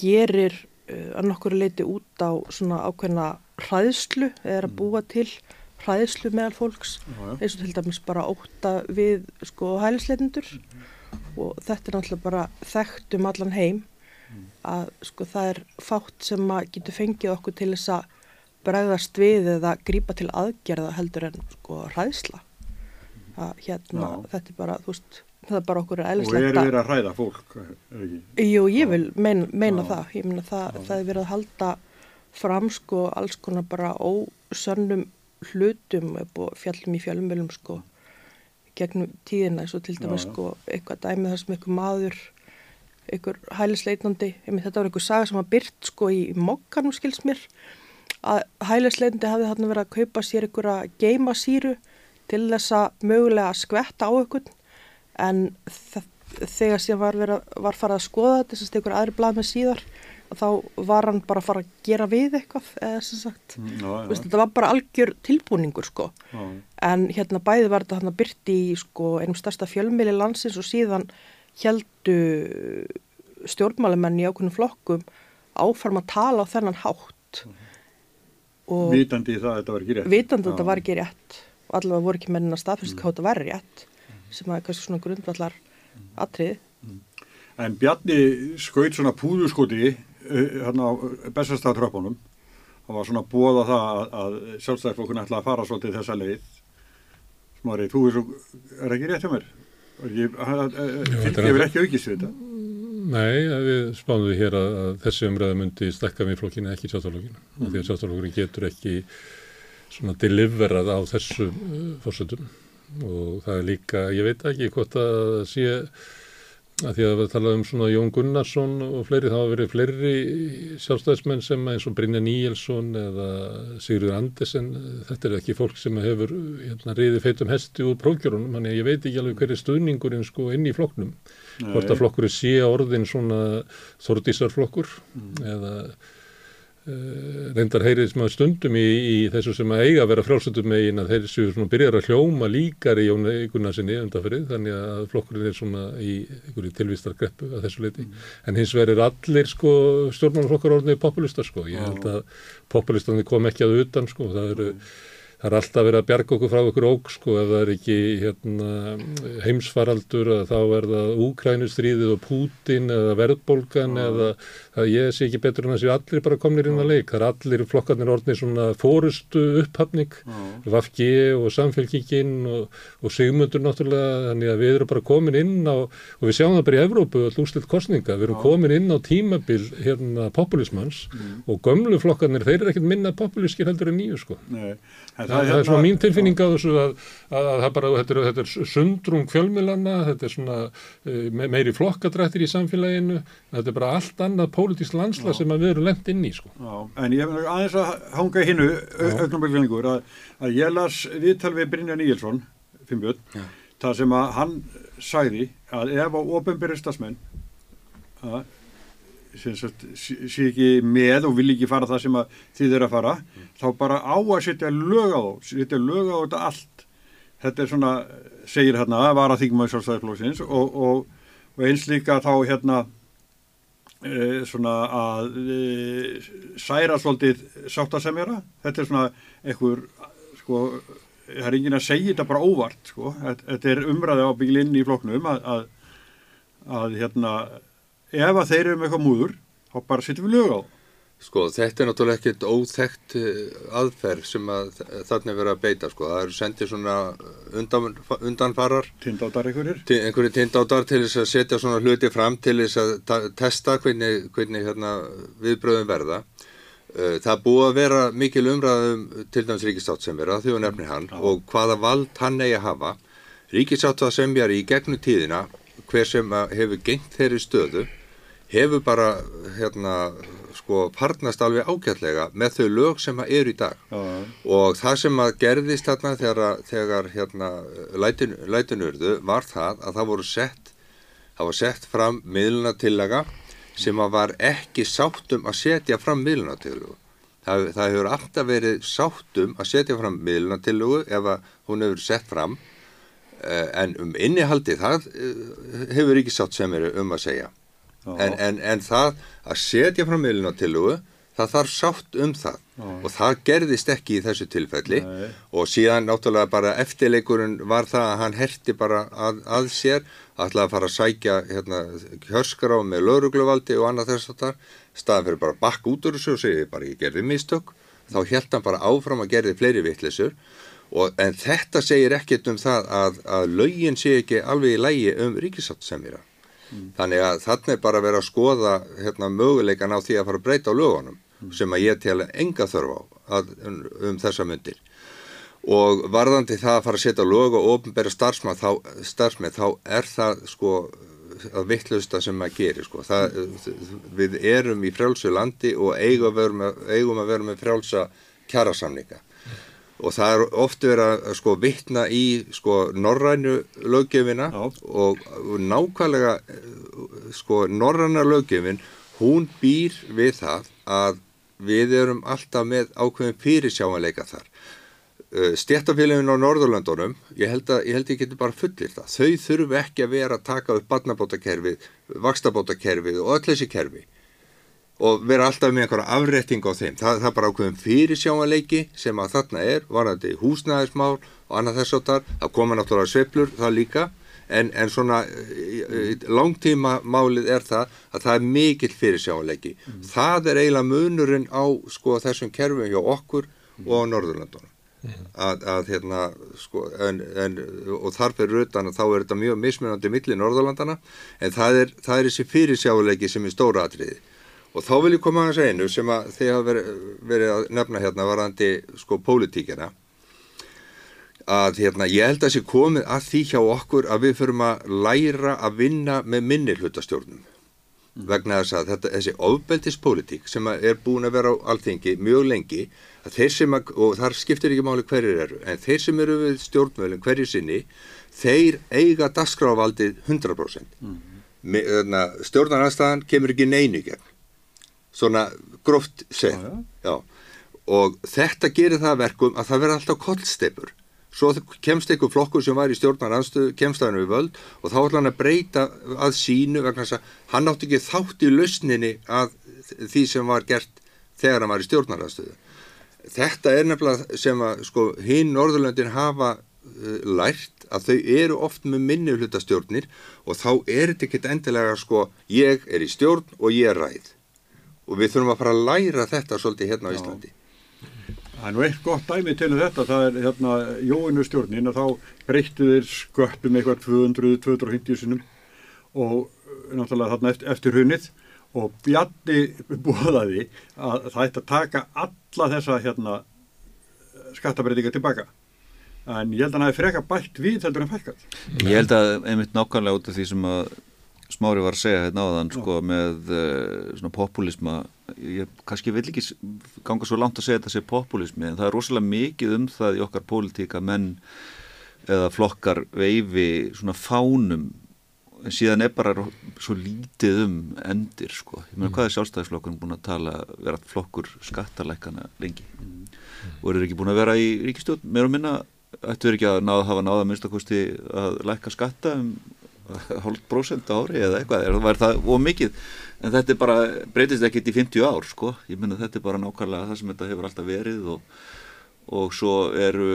gerir uh, að nokkuru leiti út á svona ákveðna hræðslu eða að búa til hræðslu meðal fólks Já, já. eins og til dæmis bara óta við sko hælisleitindur og þetta er náttúrulega bara þekkt um allan heim að sko það er fátt sem að getur fengið okkur til þess að bregðast við eða grípa til aðgerða heldur en sko hræðsla að hérna Já. þetta er bara þú veist það er bara okkur Og eðlislegt eru verið að hræða fólk, er? Jú, ég vil meina, meina það. Ég meina það, það er verið að halda fram sko alls konar bara ósönnum hlutum fjallum í fjölumölum sko gegnum tíðina og til dæmis sko eitthvað dæmið þar sem einhver maður einhver hælisleitandi ég þetta var einhver saga sem var byrt sko í mokkanum skils mér að hælisleitandi hafði þarna verið að kaupa sér einhverja geimasýru til þess að mögulega skvetta á einhvern en þa- þegar síðan var, vera, var farið að skoða þetta þess að einhver aðri blað með síðar þá var hann bara að fara að gera við eitthvað eða sem sagt. Já, Þú já, veist, þetta var bara algjör tilbúningur sko. Já. en hérna bæði var þetta hann að byrti í sko einum stærsta fjölmiðli landsins og síðan heldu stjórnmálumenn í ákveðnum flokkum áfram að tala á þennan hátt. Og Vitandi það að þetta var ekki rétt. vitandi að Já. þetta var ekki rétt. Og allavega voru ekki mennin að staðfyrst hvað þetta var rétt sem að kannski svona grundvallar atrið En Bjarni skaut svona púðuskoti hérna á bestastaftröpunum. Það var svona bóða það að, að sjálfstæðarflokkun ætla að fara svolítið þessa leið. Smári, þú er, er ekki rétt hjá mér? Fylgir hefur ekki aukist við þetta. Nei, við spáðum við hér að, að þessi umræða myndi stakka við flokkinu ekki sjálfstoflokkinu. Mm. Því að sjálfstoflokkurinn getur ekki svona deliverað á þessu uh, fórsöndum og það er líka, ég veit ekki hvort að sé að því að við talaðum svona Jón Gunnarsson og fleiri, það hafa verið fleiri sjálfstæðismenn sem eins og Brynja Níelsson eða Sigurður Andersen, þetta er ekki fólk sem hefur hérna, riði feitum hesti úr prófgjörunum, þannig að ég veit ekki alveg hverju stuðningurinn sko inn í flokknum, Nei. hvort að flokkur sé orðin svona þordísarflokkur mm. eða reyndar heyrið sem að stundum í, í þessu sem að eiga að vera frálsöndum megin að þeir séu svona byrjar að hljóma líkar í Jónu Gunnarsinni undanferið þannig að flokkurinn er svona í einhverju tilvistar greppu að þessu leiti mm. en hins vegar er allir sko stjórnmálflokkar orðinni populistar sko. Ég held að populistanir kom ekki að utan sko. Það eru það er alltaf verið að bjarga okkur frá okkur óg sko. Ef það er ekki hérna, heimsfaraldur þá er það Úkrænustríðið og Pútin eða verðbólgan eða það ég sé ekki betur en að séu allir bara komnir inn að leik, það er allir flokkarnir orðnir svona fórustu upphafning. Vafgi og samfélkingin og, og Sigmundur náttúrulega þannig að við erum bara komin inn á og við sjáum það bara í Evrópu all úrstilt kostninga, við erum komin inn á tímabil hérna populismans mm. og gömlu flokkarnir þeir eru ekkert minna populískir heldur en nýju sko. Nei. Það, það, það er svona mín tilfinning á þessu að, að, að það bara, þetta er, þetta er sundrung fjölmilana, þetta er svona uh, meiri flokkadrættir í samfélaginu, þetta er bara allt annað pólitísk landsla sem við erum lengt inn í sko. Já, en ég hef aðeins að hanga hinnu, auknumverðlingur, að, að ég las viðtal við Brynja Níelsson, Fimbjörn, það sem að hann sæði að ef á ofinbyrjastasmenn að sé ekki með og vil ekki fara það sem þið eru að fara mm. þá bara á að setja lög á þá setja lög á þetta allt þetta er svona, segir hérna að vara þingum á sjálfstæðarflóksins og, og, og eins líka þá hérna e, svona að e, særa svolítið sáttasemjara. Þetta er svona einhver sko, það er engin að segja þetta bara óvart sko, þetta er umræði á byggilinn í floknum að, að, að hérna ef að þeir eru með eitthvað múður þá bara setjum við lög á Sko þetta er náttúrulega ekkert óþekkt eh, aðferð sem að þarna er verið að beita sko. Það eru sendið svona undan, undanfarar. Tindáttar einhverjir? Einhverjir tindáttar til þess að setja svona hluti fram til þess að testa hvernig, hvernig hérna, viðbröðum verða. Eh, það búið að vera mikil umræðum til dæmis ríkistátt sem vera því að nefni hann Já. og hvaða vald hann eigi að hafa. Ríkistátt það sem er í gegnum tíðina hver sem hefur gengt þeirri stöðu hefur bara hérna sko parnast alveg ágætlega með þau lög sem að eru í dag. Já. og það sem að gerðist þarna þegar, þegar hérna lætin, lætinurðu var það að það voru sett það var sett fram miðlunatillaga sem að var ekki sáttum að setja fram miðlunatillagu það, það hefur alltaf verið sáttum að setja fram miðlunatillagu ef að hún hefur sett fram eh, en um innihaldi það eh, hefur ekki sátt sem eru um að segja en, en, en það að setja fram miðlunatillugu það þarf sátt um það. Já. og það gerðist ekki í þessu tilfelli. Nei. og síðan náttúrulega bara eftirleikurinn var það að hann herti bara að, að sér ætlaði að fara að sækja hérna, hörskará með laurugluvaldi og annað þess að það staðan fyrir bara bakk út úr þessu og segi bara ég gerði mistök. Þá held hann bara áfram að gerði fleiri vittlisur en þetta segir ekkert um það að, að lögin sé ekki alveg í lægi um ríkisátt sem er að Mm. Þannig að þarna er bara að vera að skoða hérna, möguleikan á því að fara að breyta á lögunum mm. sem að ég tel enga þörf á að, um, um þessa myndir. Og varðandi það að fara að setja lög og ofnbæra starfsmað þá, þá er það sko að vittlusta sem maður gerir sko. Það, við erum í frjálsu landi og eigum að vera með, að vera með frjálsa kjærasamninga og það er oft verið að sko vittna í sko norrænu löggefina og, nákvæmlega sko norræna löggefin hún býr við það að við erum alltaf með ákveðin fyrirsjámanleika þar. Stjættafélagin á Norðurlandunum ég held að ég, ég getur bara fullir það þau þurfu ekki að vera að taka upp barnabótakerfið, vakstabótakerfið og öll þessi kerfi og vera alltaf með einhverja afretting á þeim. Það, það er bara ákveðum fyrirsjámanleiki sem að þarna er, varandi húsnæðismál og annað þess að það, það koma náttúrulega sveplur það líka, en, en svona langtíma málið er það að það er mikill fyrirsjámanleiki. Mm. Það er eiginlega munurinn á sko þessum kerfum hjá okkur mm. og á Norðurlandunum. að, að hérna sko, en, en, og þar fyrir utan þá er þetta mjög mismunandi milli Norðurlandana en það er, það er þessi fyrirsjáleiki sem er stóra atriði og þá vil ég koma að einu sem að þið hafa verið, verið að nefna hérna varandi sko pólitíkina að hérna, ég held að sé komið að því hjá okkur að við förum að læra að vinna með minni hlutastjórnum mm. vegna þess að þetta, þessi ofbeldispolítík sem er búin að vera á alþengi mjög lengi að þeir sem að, og þar skiptir ekki máli hverjir eru, en þeir sem eru við stjórnvölinn hverjir sinni, þeir eiga dasgrávaldið 100%. Mm. Hérna, Stjórnarnarstaðan kemur ekki neinu gegn, svona gróft seg, já, já. og þetta gerir það verkum að það verður alltaf kollstepur svo kemst einhver flokkur sem var í stjórnaranstöðu kemst að hann við völd og þá ætla hann að breyta að sínu vegna þess að hann átti ekki þátt í lausninni að því sem var gert þegar hann var í stjórnaranstöðu þetta er nefnilega sem að sko hinn Norðurlöndin hafa uh, lært að þau eru oft með minni hlutastjórnir og þá er þetta ekkit endilega sko ég er í stjórn og ég er ræð og við þurfum að fara að læra þetta svolítið hérna á Íslandi Það er nú eitt gott dæmi til um þetta, það er hérna Jóinu stjórnin að þá breyttu þeir sköpum eitthvað 200-250 sinum og eh, náttúrulega þarna eftir, eftir hunnið og Bjarni búðaði að það ætti að taka alla þessa hérna skattabreitinga tilbaka. En ég held að það er freka bætt við heldur en fælkat. Ég held að einmitt nákvæmlega út af því sem að Smári var að segja hérna áðan sko, með uh, svona populisma ég kannski vil ekki ganga svo langt að segja þetta sé populismi en það er rosalega mikið um það í okkar pólitíka menn eða flokkar veifi svona fánum en síðan er bara svo lítið um endir sko. Ég meina mm. hvað er sjálfstæðisflokkurinn búin að tala vera flokkur skattalækana lengi mm. og eru ekki búin að vera í ríkistjórn meira og minna ættu verið ekki að náða, hafa náða minnstakosti að læka skatta um hálf prosent ári eða eitthvað, það var það ómikið en þetta bara, breytist ekkert í 50 ár sko, ég menna þetta er bara nákvæmlega það sem þetta hefur alltaf verið og, og svo eru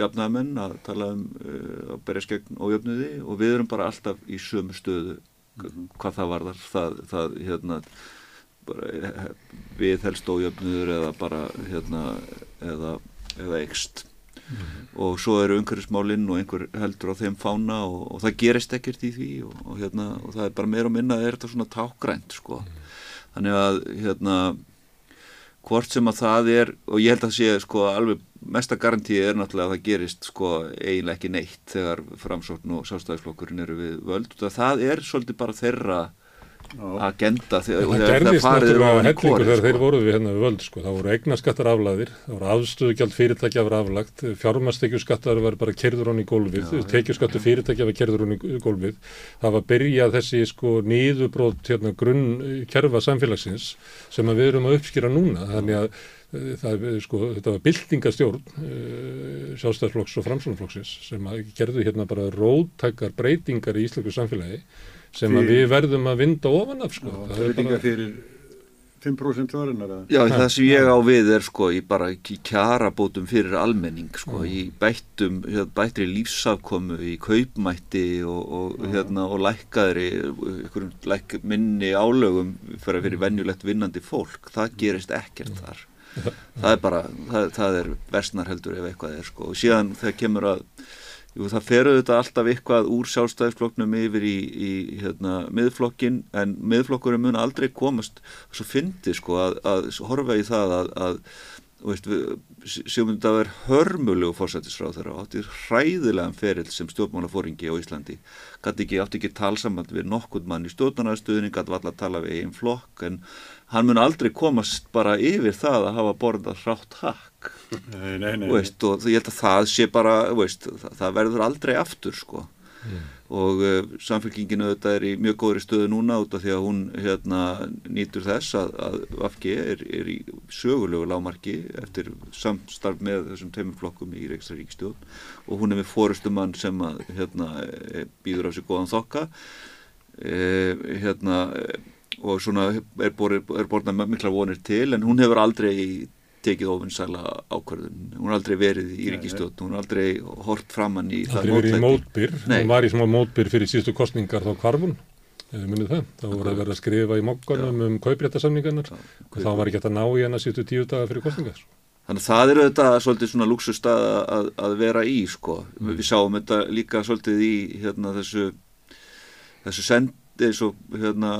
jafnæðamenn að tala um uh, að berja skegn og jöfnuði og við erum bara alltaf í sömu stöðu hvað það varðar, það, það hérna bara, við helst ójöfnuður eða bara hérna eða, eða ekst mm og svo eru umhverfismálinn og einhver heldur á þeim fána og, og það gerist ekkert í því og, og, hérna, og það er bara meira og minna er þetta svona tákgrænt sko. mm þannig að hérna hvort sem að það er og ég held að sé sko alveg mesta garantíi er náttúrulega að það gerist sko eiginlega ekki neitt þegar framsókn og sástæðisflokkurinn eru við völd það er svolítið bara þeirra agenda þegar það gerðist náttúrulega hellingur þegar sko. þeir voru við hérna við völd sko. það voru eignaskattar aflæðir, það voru afstöðugjald fyrirtækja var aflagt, fjármastekjuskattar var bara kerður hún í gólfið tekjuskattu fyrirtækja var kerður hún í gólfið. Það var byrjað þessi sko nýðubrót hérna grunn kerfa samfélagsins sem við erum að uppskýra núna. Þannig að eh, það, sko, þetta var byltingastjórn uh, sjálfstæðsflokks og framsónaflokksins sem gerðu hérna bara róttakar breytingar í íslöku samfélagi sem Fyr... við verðum að vinda ofan af sko. Já, það er líka fyrir 5% varinnar Já, það sem ég á við er sko í bara kjara bótum fyrir almenning sko, í bættum, hérna, bættri lífsafkomu, í kaupmætti og, og, hérna, og lækkaðri læk, minni álögum fyrir, fyrir venjulegt vinnandi fólk. Það gerist ekkert mm. þar. Það er bara, það, það er versnar heldur ef eitthvað er sko. Og síðan þegar kemur að Jú, það fer auðvitað alltaf eitthvað úr sjálfstæðisflokknum yfir í, í hérna, miðflokkin en miðflokkurinn mun aldrei komast. Svo fyndi sko að, að horfa í það að, að Sigmund að vera hörmulegu fórsættisráð þeirra átti hræðilegan ferill sem stjórnmálafóringi á Íslandi. Gæti ekki, átti ekki talsamand við nokkund mann í stjórnarnaðstöðin gæti valla að tala við einn flokk en hann mun aldrei komast bara yfir það að hafa borðað hrátt hakk. Nei, nei, nei, veist, og ég held að það sé bara veist, það, það verður aldrei aftur sko. Mm og uh, samfélkinginu þetta er í mjög góðri stöðu núna út af því að hún hérna, nýtur þess að, að Vafki er, er í sögulegu lámarki eftir samstarf með þessum teimurflokkum í Ríksar Ríkstjón og hún er með fórustumann sem að, hérna, eh, býður á sig góðan þokka. Eh, hérna, og svona er borðnað mikla vonir til en hún hefur aldrei tekið ofinsæla ákvarðun hún har aldrei verið í ríkistjótt hún har aldrei hort framann í það aldrei verið í mótbyr, hún var í smá mótbyr fyrir síðustu kostningar þá kvarfun munið það, þá voru að vera að skrifa í mokkanum um kaupréttasamningarnar og þá var ekki að ná í hana síðustu tíu daga fyrir kostningar Þannig að það eru þetta svolítið svona luxust að, að, að vera í sko. Mm. Við sáum þetta líka svolítið í hérna, þessu, þessu sendi, eins og hérna,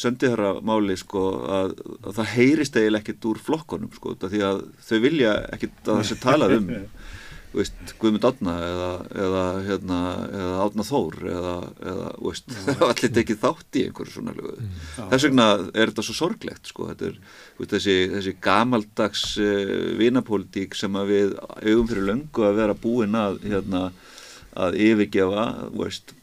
sendiherra máli sko, að, að það heyrist eiginlega ekkert úr flokkonum sko, því að þau vilja ekkert að það sé talað um veist, Guðmund Átna eða, eða, hérna, eða Átna Þór eða, eða veist, allir tekið þátt í einhverju svona. Mm. Þess vegna er þetta svo sorglegt sko, þetta er veist, þessi, þessi gamaldags uh, vinapólitík sem við augum fyrir löngu að vera búin að, hérna, að yfirgefa, veist,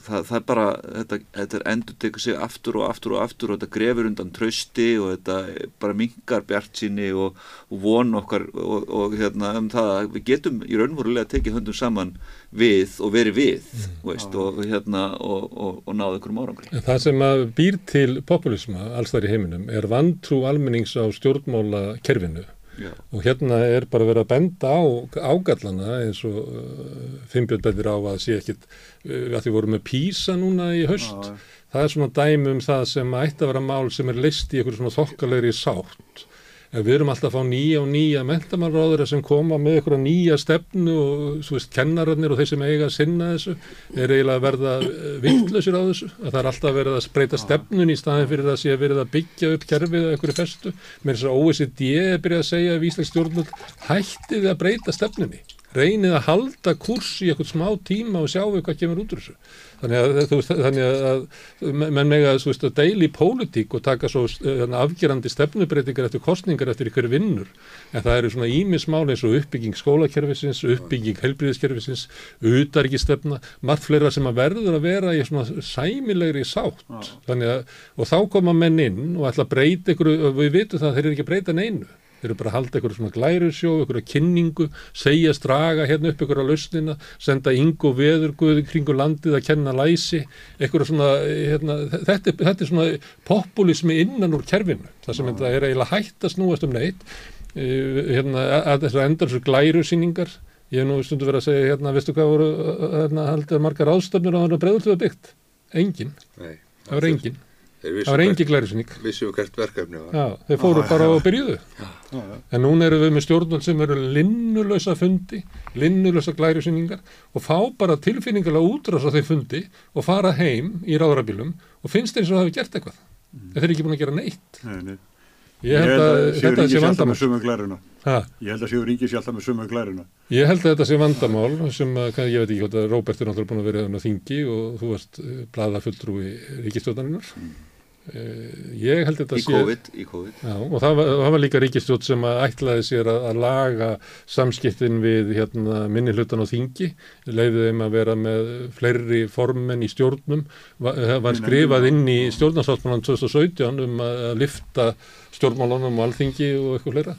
það, það er bara, þetta, þetta er endur tekið sig aftur og aftur og aftur og þetta grefur undan trösti og þetta bara mingar bjart síni og, og von okkar og, og hérna um það að við getum í raunvorulega tekið höndum saman við og verið við mm. veist, og hérna og, og náðu einhverjum árangri. Það sem að býr til populisma alls þar í heiminum er vantrú almennings á stjórnmála kerfinu Já. og hérna er bara verið að benda á ágallana eins og uh, Finnbjörn bendir á að sé ekkit uh, að því voru með písa núna í höst Já. það er svona dæmi um það sem ætti að vera mál sem er list í einhverju svona þokkalegri sátt en við erum alltaf að fá nýja og nýja mentamálráður sem koma með einhverja nýja stefnu og svo veist kennararnir og þeir sem eiga að sinna þessu er eiginlega að verða eh, vittlausir á þessu. Að það er alltaf verið að spreita stefnun í staðin fyrir að sé að verið að byggja upp kerfið eða einhverju festu. Með þess að OECD er byrjað að segja að Íslands stjórnvöld hættið að breyta stefnunni reynið að halda kurs í eitthvað smá tíma og sjáu hvað kemur út úr þessu Þannig að, veist, þannig að menn mega að deili í pólitík og taka svo hérna, afgerandi stefnubreitingar eftir kostningar eftir ykkur vinnur. En það eru svona ímismál eins og uppbygging skólakerfisins, uppbygging helbriðiskerfisins, utarikistefna, margt fleira sem að verður að vera í svona sæmilegri sátt. Að, og þá koma menn inn og ætla að breyta ykkur, við vitum það að þeir eru ekki að breyta neinu þeir eru bara að halda ykkur svona ykkur að kynningu, segja straga hérna upp ykkur að lausnina, senda yngu og veðurguði kringu landið að kenna læsi, ykkur svona, hérna, þetta, þetta er svona populismi innan úr kerfinu, það sem þetta er eiginlega hægt að snúast um neitt, hérna, að þess að enda þessu glærusýningar, ég hef nú stundu verið að segja, hérna, veistu hvað voru, hérna, haldið margar ástöfnir á þannig að bregðultuða byggt? Engin. Nei. Það var engin. Það var engi glærisning. Vissum hvert verkefni var. Já, þeir fóru ah, bara á byrjuðu. En núna eru við með stjórnvöld sem eru linnulösa fundi, linnulösa glærisningar og fá bara tilfinningarlega útráðs á þeir fundi og fara heim í ráðrabílum og finnst þeir eins og það hefur gert eitthvað. Mm. Þeir eru ekki búin að gera neitt. Nei, nei. Ég held að, að þetta sé vandamál. Ég held að séu ríkið sé alltaf með sumu glæruna. Ég held að þetta sé vandamál sem, að, ég veit ekki hvort að Róbert er náttúrulega búin að vera á þingi og þú varst eh, blaða fulltrúi ríkistjóðaninnar. Mm. Uh, ég held þetta í sé COVID, í COVID. Já, og það var, það var líka ríkistjótt sem að ætlaði sér að, að laga samskiptin við hérna, minni hlutan á þingi leiðið þeim að vera með fleiri formen í stjórnum var, var skrifað inn í stjórnarsáttmálan 2017 um að, að lifta stjórnmálunum og alþingi og eitthvað fleira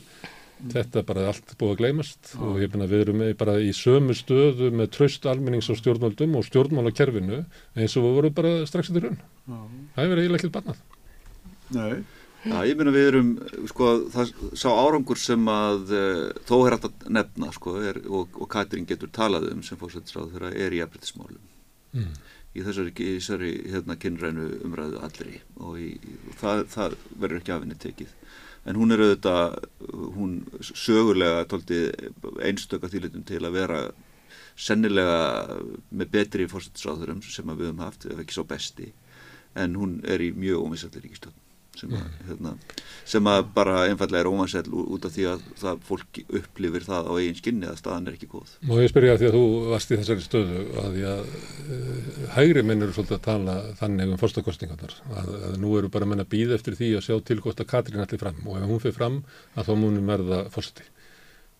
þetta er bara allt búið að gleymast ah. og ég finna við erum bara í sömu stöðu með tröst almennings á stjórnmálum og stjórnmálakerfinu eins og við vorum bara strax í raun ah. það hefur eiginlega ekkert barnað Nei Já, ég minna við erum, sko, það sá árangur sem að uh, þó er hægt að nefna, sko, er, og, og Katrín getur talað um sem fórsættisráð þegar er í afbryttismálum mm. í þessari, þessari hérna, kynrænu umræðu allri og, í, og það, það verður ekki afinni tekið en hún er auðvitað, hún sögulega einstöka þýlitum til að vera sennilega með betri fórstættisráðurum sem við höfum haft, ef ekki svo besti. En hún er í mjög ómisallir ríkistöld sem, mm. hérna, sem að bara einfallega er ómansell út af því að það fólk upplifir það á eigin skinni að staðan er ekki góð. Má ég spyrja því að þú varst í þessari stöðu að því að uh, hægri minn eru svolítið að tala þannig um fórstakostingarnar að, að nú eru bara menn að býða eftir því að sjá til hvort að Katrín allir fram og ef hún fyrir fram að þá múnum verða fórsti.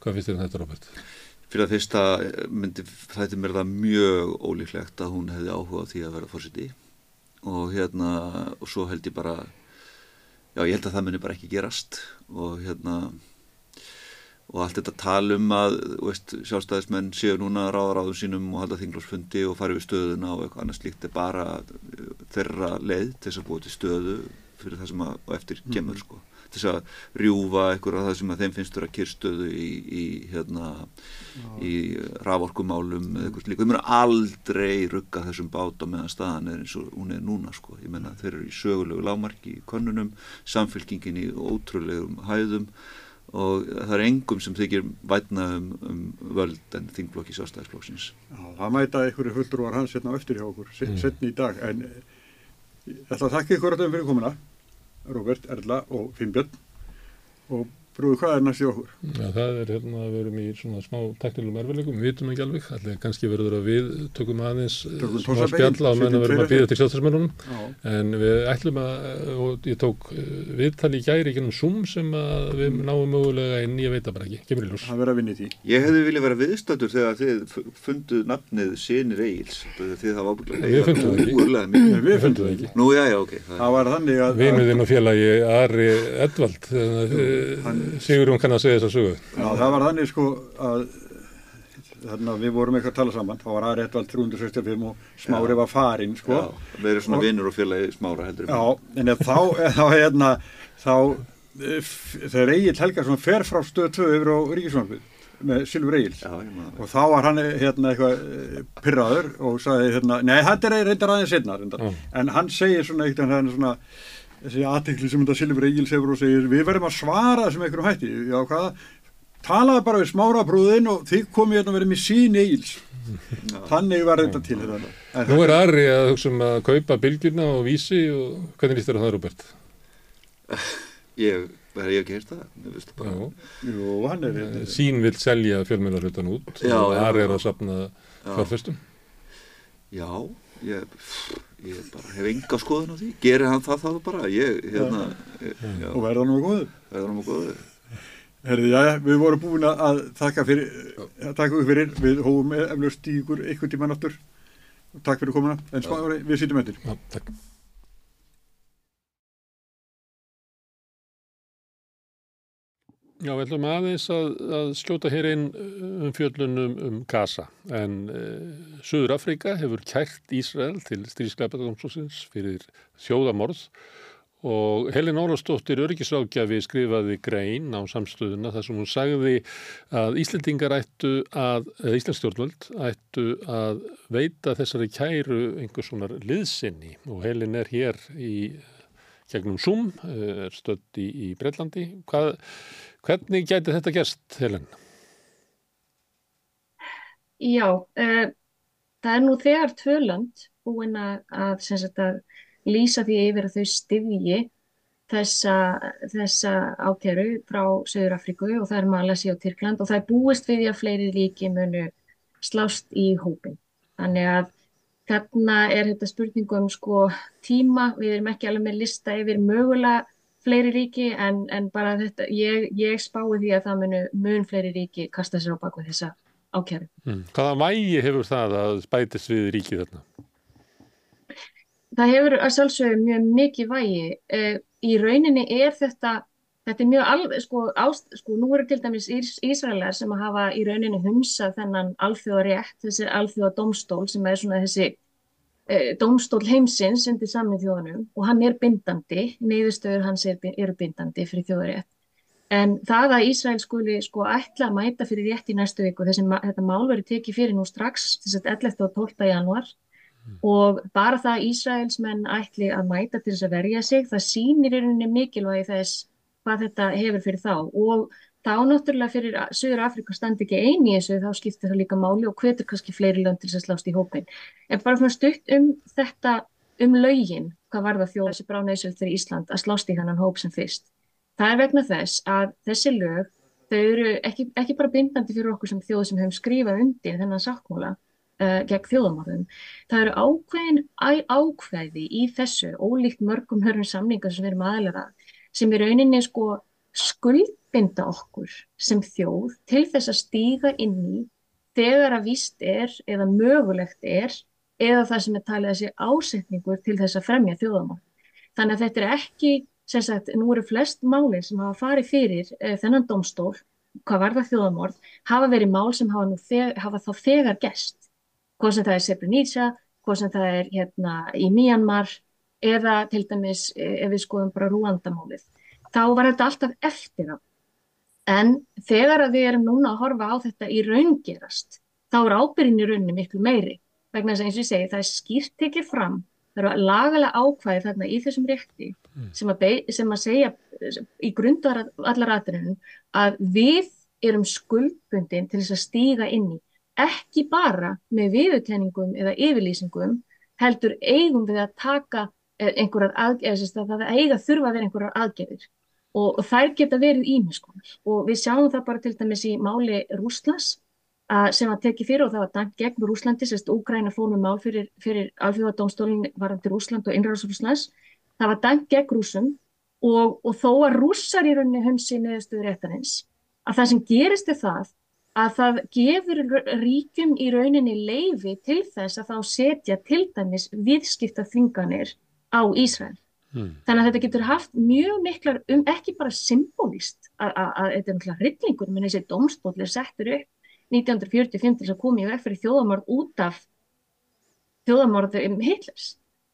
Hvað finnst þér um þetta Róbert? Fyrir að fyrsta myndi þetta mér það mjög ólíklegt að hún hefði áhuga já ég held að það muni bara ekki gerast og hérna og allt þetta talum að veist, sjálfstæðismenn séu núna ráðaráðum sínum og halda þinglósfundi og fari við stöðuna og eitthvað annars líkt er bara þeirra leið til þess að búa til stöðu fyrir það sem að eftir mhm. kemur mm. sko til þess að rjúfa eitthvað af það sem að þeim finnst vera kyrstöðu í, í, hérna, í raforkumálum eða eitthvað slíka. Við mögum aldrei rugga þessum báta meðan staðan er eins og hún er núna sko. Ég menna þeir eru í sögulegu lámarki í konunum, samfélkingin í ótrúlegum hæðum og það er engum sem þykir vætna um, um völd en þingblokki sástæðisflokksins Já, það mæta einhverju fulltrúar hans hérna á eftir hjá okkur, mm. setni í dag, en ég ætla að þakka ykkur öllum fyrir komuna, Róbert, Erla og Finnbjörn. Og Brúðu, hvað er næst í okkur? Já, það er hérna að við erum í svona smá teknilum erfileikum, við vitum ekki alveg, allir kannski verður að við tökum aðeins Tökum smá spjalla og menna setjum verðum að býða til sjálfstæðismennunum, Já, en við ætlum að, og ég tók eh, viðtali í gæri gennum Zoom sem að við náum mögulega inn í að veita bara ekki, kemur í ljós. það verður að vinna í því. Ég hefði viljað vera viðstættur þegar þið fu- funduð nafnið Sinir Við ekki. Við ekki. ekki. Það er- Það var að... Sigurjón kann að segja þessa sögu. Já, það var þannig sko að þarna við vorum eitthvað að tala saman, þá var Ari Edvald 365 og Smári var farinn sko. Já, við erum svona Og- vinnur og félagi smára heldur Já, en þá, þá hérna, þá, eh, þegar Egil Helgarsson fer frá stöð 2 yfir á Ríkisvangfið með Silfur Já, maður og þá var hann eh, hérna eitthvað eh, pirraður og sagði hérna, nei þetta er reyndar aðeins einna reyndar, Mm. en hann segir svona eitt hann svona þessi aðtekli sem þetta Silfur Egils hefur og segir við verðum að svara þessum einhverjum hætti, já hvaða talaði bara við smárabrúðin og þið komið hérna að vera með sín Egils. Þannig var þetta til þetta en Nú er Ari að hugsa um að kaupa bylgjuna og vísi og hvernig líst þér það, Robert? Ég, ég ekki Já. jú, hann er hérna. Sín vill selja fjölmjölar hlutan út Já, og já, Ari er að sapna fjárfestum. Já, ég, ég bara hef enga skoðun á því. Gerir hann það þá bara Ég, hérna, ég, já, og verða nú góðu. Það er hann góðu. Herði, já, já, við vorum búin að- að þakka fyrir, að taka ykkur fyrir, við hófum eflaust í ykkur einhvern tíman aftur. Takk fyrir komuna, en smári, við sýtum eftir. Já, takk. Já, við ætlum aðeins að, að skjóta hér inn um fjöllunum um Gaza. En uh, Suður Afrika hefur kært Ísrael til stríðskleipadómsósins fyrir þjóðamorð og Helin Órastóttir öryggisrákjafi skrifaði grein á samstöðuna þar sem hún sagði að Íslendingar ættu að, eða Íslandsstjórnvöld ættu að veita þessari kæru einhvers sonar liðsinni. Og Helin er hér í gegnum Zoom, eh, er stödd í, í Breitlandi. Hvað, hvernig gæti þetta gerst, Helen? Já, uh, það er nú þegar tvölönd búin að, sagt, að lýsa því yfir að þau styðji þessa, þessa ákæru frá Söður Afríku og það er Malasí og Tyrkland og það er búist við því að fleiri ríki munu slást í hópin. Þannig að þarna er þetta spurningu um sko tíma, við erum ekki alveg með lista yfir mögulega fleiri ríki en, en bara þetta, ég, ég spái því að það munu mun fleiri ríki kasta sér á baku þessa ákæru. Hmm. Hvaða vægi hefur það að spætist við ríkið þarna? Það hefur að sjálfsögðu mjög mikið vægi. Uh, í rauninni er þetta, þetta er mjög alveg, sko, ást, sko, nú eru til dæmis Ís, Ísraelar sem að hafa í rauninni humsað þennan alþjóðarétt, þessi alþjóða domstól sem er svona þessi uh, domstól heimsins undir samin þjóðanum og hann er bindandi, neyðustöður hans er, eru bindandi fyrir þjóðarétt. En það að Ísrael skuli sko ætla að mæta fyrir rétt í næstu viku, þessi, þetta mál verið tekið fyrir nú strax, þess að 11. og 12. januar, og bara það að Ísraelsmenn ætli að mæta til þess að verja sig, það sýnir í rauninni mikilvægi þess hvað þetta hefur fyrir þá og þá náttúrulega fyrir Suður Afrika standi ekki eini í þessu, þá skiptir það líka máli og hvetur kannski fleiri lönd til þess að slást í hópin. En bara fyrir stutt um þetta, um lögin, hvað var það þjóð þessi bráneisöld fyrir Ísland að slást í þannan hóp sem fyrst. Það er vegna þess að þessi lög, þau eru ekki, ekki bara bindandi fyrir okkur sem þjóð sem hefum skrifað undir þennan sáttmúla, uh, gegn þjóðamorðum. Það eru ákveðin ákveði í þessu ólíkt mörgum hörnum samningar sem við erum aðlæra sem í rauninni sko skuldbinda okkur sem þjóð til þess að stíga inn í þegar að víst er eða mögulegt er eða það sem er talið að sé ásetningur til þess að fremja þjóðamorð. Þannig að þetta er ekki, sem sagt, nú eru flest málir sem hafa farið fyrir eh, þennan domstól, hvað var það þjóðamorð, hafa verið mál sem hafa, þeg, hafa þá þegar gest hvað sem það er Srebrenica, hvað sem það er hérna í Myanmar eða til dæmis ef við skoðum bara Rúandamálið. Þá var þetta alltaf eftir á. En þegar að við erum núna að horfa á þetta í raungerast, þá er ábyrgin í rauninni miklu meiri. Vegna þess að eins og ég segi, það er skýrt tekið fram það eru lagalega ákvæði þarna í þessum rétti sem að, sem að segja í grundar allar aðrunum að við erum skuldbundin til þess að stíga inn í. Ekki bara með viðurkenningum eða yfirlýsingum heldur eigum við að taka eh, einhverjar aðgerðir, það eiga þurfa að vera einhverjar aðgerðir og, og þær geta verið ímiskonar og við sjáum það bara til dæmis í máli Rúslands sem að teki fyrir og það var dæmt gegn Rúslandi, sérst Úgræna fór með mál fyrir, fyrir alþjóðadómstólinn varandi Rúsland og innræðsrúslands, það var dæmt gegn rúsum og, og þó að rússar í rauninni hunsi neðustuður réttarins, að það sem gerist er það að það gefur ríkjum í rauninni leifi til þess að þá setja til dæmis viðskipta þvinganir á Ísrael. Mm. Þannig að þetta getur haft mjög miklar, um ekki bara symbolist að þetta er náttúrulega hryllingur, menn þessi domstólir settur upp 1945 til þess að koma í veg fyrir þjóðamorð út af þjóðamorðu um Hitlers.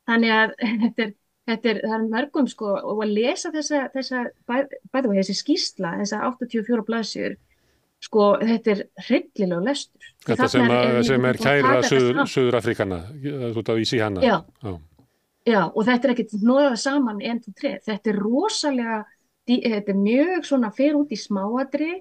Þannig að þetta er, þetta er, er mörgum sko og að lesa þessa, þessa bæðu þessi skýrsla, þessa 84 blæsjur, sko þetta er hryllilega lestur. Þetta sem, er, sem er kæra Suður, Afrikana, út á Ísi hana. Já. Já. Já, og þetta er ekkert nóðað saman enn til treð. Þetta er rosalega, þetta er mjög svona fyrir út í smáadri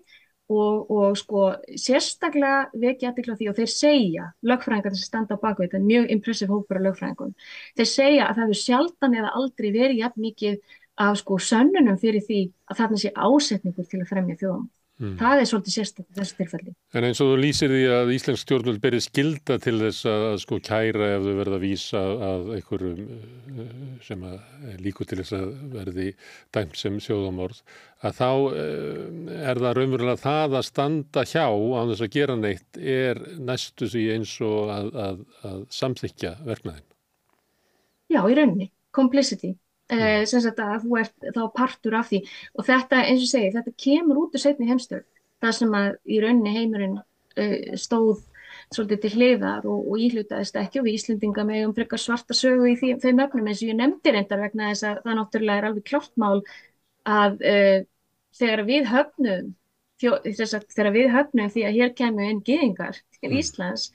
og, og sko sérstaklega vekja aðdekla því og þeir segja lögfræðingar sem standa á baku þetta mjög impressive hópur af lögfræðingum þeir segja að það hefur sjaldan eða aldrei verið jafn mikið af sko sönnunum fyrir því að þarna sé ásetningur til að fremja þjóðum Mm. Það er svolítið sérstaklega þessu tilfelli. En eins og þú lýsir því að Íslensk stjórnvöld berið skilda til þess að, að sko kæra ef þau verða að vísa að einhverjum eh, sem að líku til þess að verði dæmt sem sjóðamorð, að þá eh, er það raunverulega það að standa hjá á þess að gera neitt er næstu því eins og að, að, að samþykja verknæðin. Já, í rauninni. Complicity. Uh, sem sagt að þú ert þá partur af því. Og þetta eins og segi þetta kemur út úr setni heimstöð það sem að í rauninni heimurinn uh, stóð svolítið til hliðar og, og íhlutaðist ekki og við Íslendinga með um frekar svarta sögu í því, þeim öfnum eins og ég nefndi reyndar vegna þess að það náttúrulega er alveg klártmál að uh, þegar við höfnum þegar við höfnum því að hér kemur inn gýðingar til mm. Íslands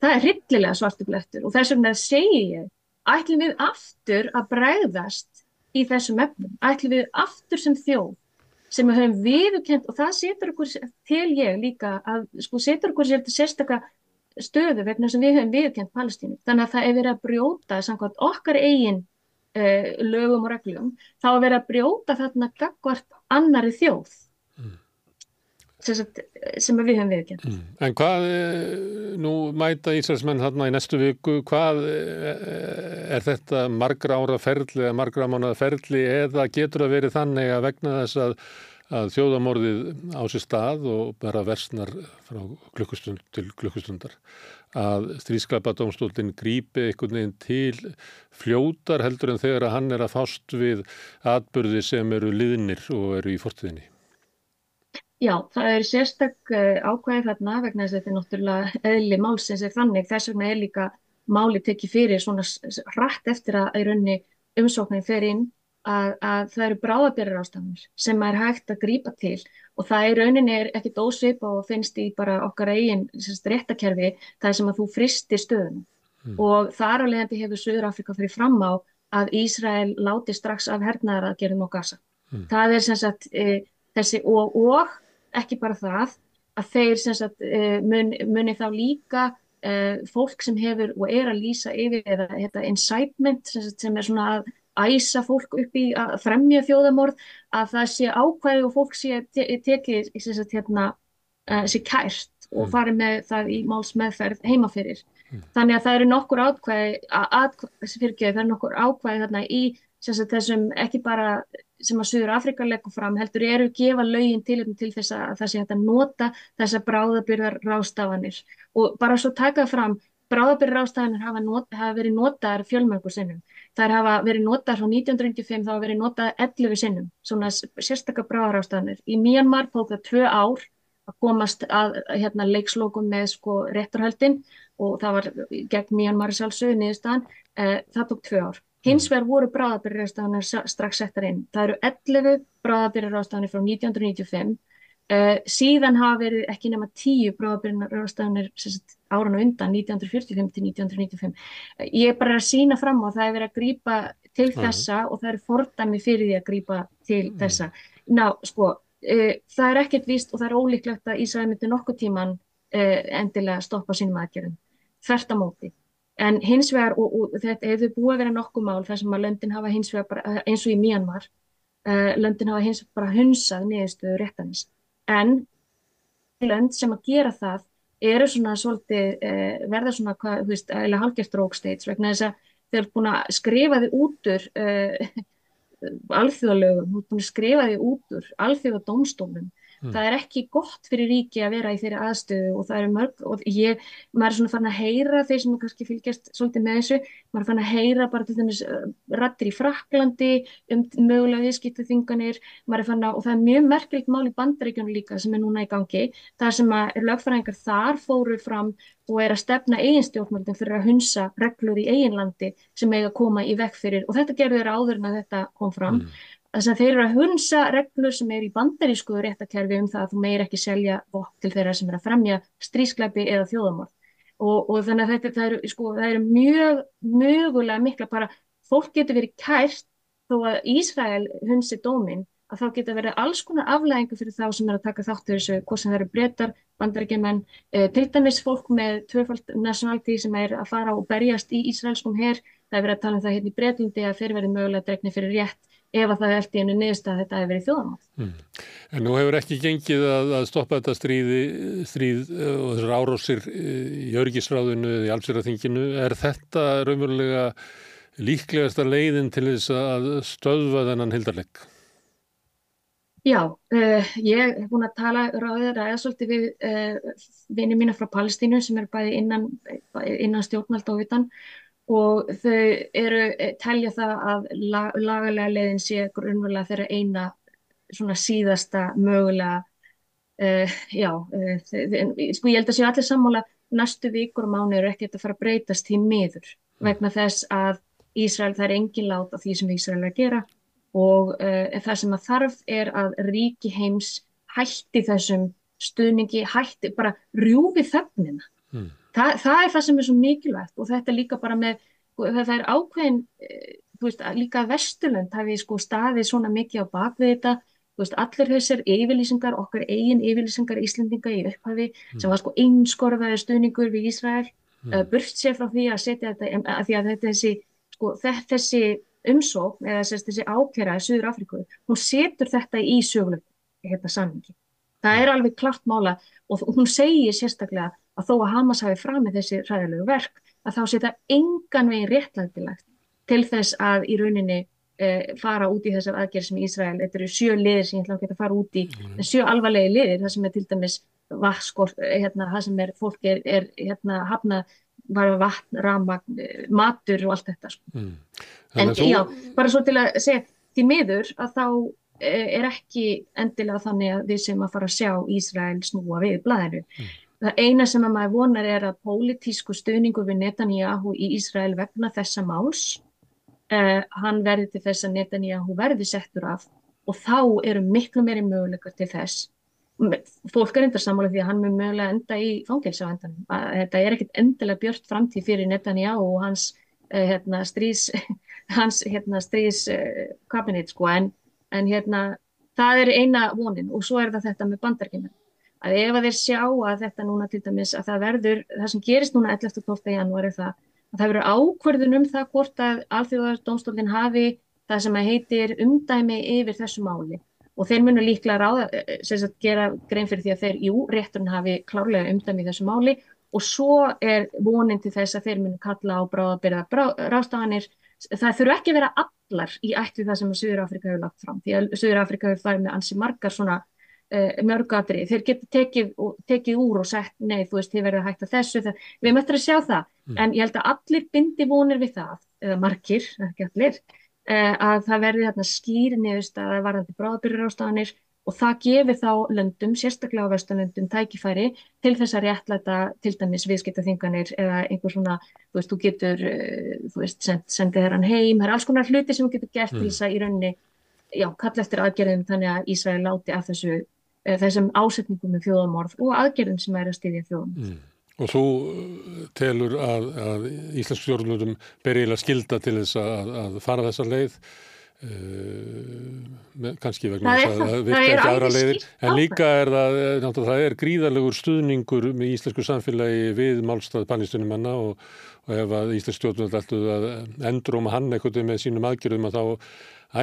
það er hryllilega svartu blettur. Og þess vegna segi ég ætlum við aftur að bregðast í þessum efnum, ætlum við aftur sem þjóð sem við höfum viðkend og það setur okkur til ég líka að sko setur okkur sér til sérstakka stöðu vegna sem við höfum viðkend Palestínu. Þannig að það er verið að brjóta samkvæmt okkar eigin uh, lögum og reglum, þá er verið að brjóta þarna gagvart annari þjóð sem við höfum viðkjönd. Mm. En hvað, eh, nú mæta Ísraelsmenn þarna í næstu viku, hvað eh, er þetta margra ára ferli eða margra mánuða ferli eða getur að verið þannig að vegna þess að, að þjóðamorðið á sér stað og bara versnar frá klukkustund til klukkustundar að stríðskleipadómstólinn grípi einhvern veginn til fljótar heldur en þegar að hann er að fást við atbyrði sem eru liðnir og eru í fortíðinni. Já, það er sérstak uh, ákvæði þarna vegna þess að þetta er náttúrulega eðli málsins er þannig. Þess vegna er líka máli tekið fyrir svona rætt eftir að í raunni umsóknir fer inn að, að það eru bráðabjörður ástafnir sem er hægt að grípa til og það í rauninni er ekkit ósvip og finnst í bara okkar eigin réttakerfi það sem að þú fristir stöðunum mm. og þar á leiðandi hefur Suður Afrika fyrir fram á að Ísrael láti strax af hernaðar að gerum á gasa. Mm. Það er sem sagt e, þessi og, og ekki bara það að þeir sagt, eh, muni, muni þá líka uh, fólk sem hefur og er að lýsa yfir eða þetta incitement sem, sagt, sem er svona að æsa fólk upp í að fremja þjóðamorð að það sé ákvæði og fólk sé te tekið sagt, hérna, uh, sé kært og mm. farið með það í máls meðferð heimafyrir. Mm. Þannig að það eru nokkur ákvæði, að, að, það er nokkur ákvæði þarna í sagt, þessum ekki bara sem að Suður Afrika leggur fram heldur eru að gefa lögin til, til þess að það sé hægt að nota þessa bráðabyrðar rástafanir og bara svo taka fram bráðabyrðar rástafanir hafa, not, hafa verið notaðar fjölmörgur sinnum. Það hafa verið notaðar frá 1995 þá hafa verið notaðar 11 sinnum, svona sérstakka bráðar rástafanir. Í Myanmar tók það tvö ár að komast að hérna, leikslokum með sko réttarhöldin og það var gegn Myanmar sjálfsögðu niðurstaðan, eh, það tók tvö ár. Hins vegar voru bráðabyrjarrástafanir strax settar inn. Það eru 11 bráðabyrjarrástafanir frá 1995 Uh, síðan hafa verið ekki nema tíu bráðabyrjunar ráðstafanir áran og undan 1945 til 1995. Uh, ég er bara að sína fram á það að vera að grýpa til Mhm. þessa og það eru fordæmi fyrir því að grýpa til Mhm. þessa. Ná, sko, uh, það er ekkert víst og það er ólíklegt að Ísrael myndi nokkuð tíman uh, endilega stoppa sínum aðgerðum. Þvert á móti. En hins vegar, og, og þetta hefur búið að vera nokkuð mál þar sem að löndin hafa hins vegar bara, eins og í Myanmar, uh, löndin hafa hins vegar bara hunsað niðurstöðu réttanis. En lönd sem að gera það eru svona svolítið, uh, verða svona, hvað, þú veist, eða halgjert rogue states vegna þess að þeir eru búin að skrifa þið út úr uh, alþjóðalögum, þú ert búin að skrifa þið út úr alþjóðadómstólum. Mm. Það er ekki gott fyrir ríki að vera í þeirri aðstöðu og það eru mörg, og ég, maður er svona farin að heyra þeir sem kannski fylgjast svolítið með þessu, maður er farin að heyra bara til dæmis uh, rattir í Fraklandi um mögulega viðskiptaþinganir, maður er farin að, og það er mjög merkilegt mál í bandaríkjónu líka sem er núna í gangi, það sem að lögfræðingar þar fóru fram og er að stefna eiginstjórnmöldum fyrir að hunsa reglur í eiginlandi sem eiga að koma í vekk fyrir, og þetta gerður áður en að þetta kom fram, Mm. Þess að þeir eru að hunsa reglur sem er í bandarísku réttakerfi um það að þú meir ekki selja vopn til þeirra sem er að fremja strískleipi eða þjóðamorð. Og, og þannig að þetta eru, sko, eru mjög, mögulega mikla bara, fólk getur verið kært þó að Ísrael hunsi dómin, að þá getur verið alls konar aflæðingu fyrir þá sem er að taka þáttu þessu, hvort sem það eru breytar, bandaríkjumenn, eh, til dæmis fólk með tvöfald nationality sem er að fara og berjast í Ísraelskum her, það er verið að tala um það hérna í Breitlandi að þeir verið mögulega dregni fyrir rétt ef að það er eftir einu niðurst að þetta hefur verið þjóðamál. Mm. En nú hefur ekki gengið að, að stoppa þetta stríði, stríð uh, og þessar árósir uh, í örgisráðinu eða í allsýraþinginu. Er þetta raunverulega líklegasta leiðin til þess að stöðva þennan hildarleik? Já, uh, ég hef búin að tala ráðið ræða svolítið við uh, vinið mína frá Palestínu sem er bæði innan, innan stjórnald og utan og þau eru telja það að lag, lagalega leiðin sé grunnverulega þeirra eina svona síðasta mögulega uh, já, uh, sko ég held að séu allir sammála næstu vikur og mánu eru ekkert að fara að breytast til miður vegna þess að Ísrael það er engin lát á því sem Ísrael er að gera og uh, það sem að þarf er að ríki heims hætti þessum stuðningi, hætti bara rjúfi þögnina. Mm. Þa, það er það sem er svo mikilvægt og þetta líka bara með, það er ákveðin, þú veist, líka Vesturlönd hafi sko staðið svona mikið á bakvið þetta, þú veist, allir þessar yfirlýsingar, okkar eigin yfirlýsingar Íslandinga í upphafi mm. sem var sko einskorðaði stuðningur við Ísrael, mm. uh, burt sér frá því að setja þetta, að því að þetta þessi, sko, þessi umsókn eða þessi í Suður Afríku, hún setur þetta í söguleg hérna samhengi. Það er alveg klart mála og hún segir sérstaklega að þó að Hamas hafi framið þessi ræðilegu verk að þá setja engan veginn réttlætilegt til þess að í rauninni eh, fara út í þessar aðgerð sem Ísrael, þetta eru sjö liðir sem ég ætla að geta að fara út í, mm. sjö alvarlegi liðir, það sem er til dæmis vaskort, hérna, það sem er, fólk er, er hérna, hafnað bara vatn, ramagn, matur og allt þetta sko. Mm. En þú... já, bara svo til að segja því miður að þá er ekki endilega þannig að við sem að fara að sjá Ísrael snúa við blæðinu. Mm. Það eina sem að maður vonar er að pólitísku stuðningu við Netanyahu í Ísrael vegna þessa máls, uh, hann verði til þess að Netanyahu verði settur af og þá eru miklu meiri möguleikar til þess fólk er enda sammála því að hann mun mögulega enda í fangelsa á endan. Þetta er ekkit endilega björt framtíð fyrir Netanyahu og hans uh, hérna, strís, hérna, strís uh, kabinet sko en, en hérna það er eina vonin og svo er það þetta með bandarkina. Að ef að þeir sjá að þetta núna til dæmis að það verður, það sem gerist núna 11. og 12. janúar er það að það verður ákverðun um það hvort að alþjóðardómstólinn hafi það sem að heitir umdæmi yfir þessu máli og þeir munu líklega ráða, sagt, gera grein fyrir því að þeir, jú, rétturinn hafi klárlega umdæmi í þessu máli og svo er vonin til þess að þeir munu kalla á bráðabyrða rástafanir. Það þurfu ekki að vera allar í ætti það sem Suður Afrika hefur lagt fram, því að Suður Afrika hefur farið með ansi margar svona uh, mörgatri. Þeir getur tekið, tekið úr og sagt, nei, þú veist, þið verður að hætta þessu. Það, við möttum að sjá það, mm. en ég held að allir bindi vonir við það, eða margir, ekki allir, að það verði þarna skýri niðurst að það varðandi bráðbyrjurástafanir og það gefi þá löndum, sérstaklega á vesturlöndum, tækifæri til þess að réttlæta til dæmis viðskiptaþinganir eða einhver svona, þú veist, þú getur, þú veist, send, sendið þér hann heim, það er alls konar hluti sem þú getur gert mm. til þess að í rauninni, já, kalla eftir aðgerðum þannig að Ísrael láti af þessu eh, þessum ásetningum með þjóðamorð og aðgerðum sem er að styðja þjóðamorð. Mm. Og þú uh, telur að, að Íslensk stjórnlutum ber eiginlega skilda til þess að, að fara þessa leið uh, kannski vegna þess að það virka ekki aðra leiðir en líka er það, það er gríðarlegur stuðningur með íslensku samfélagi við málstað bannistunum manna og, og ef að Íslensk stjórnlund ættuð að endróma hann eitthvað með sínum aðgerðum að þá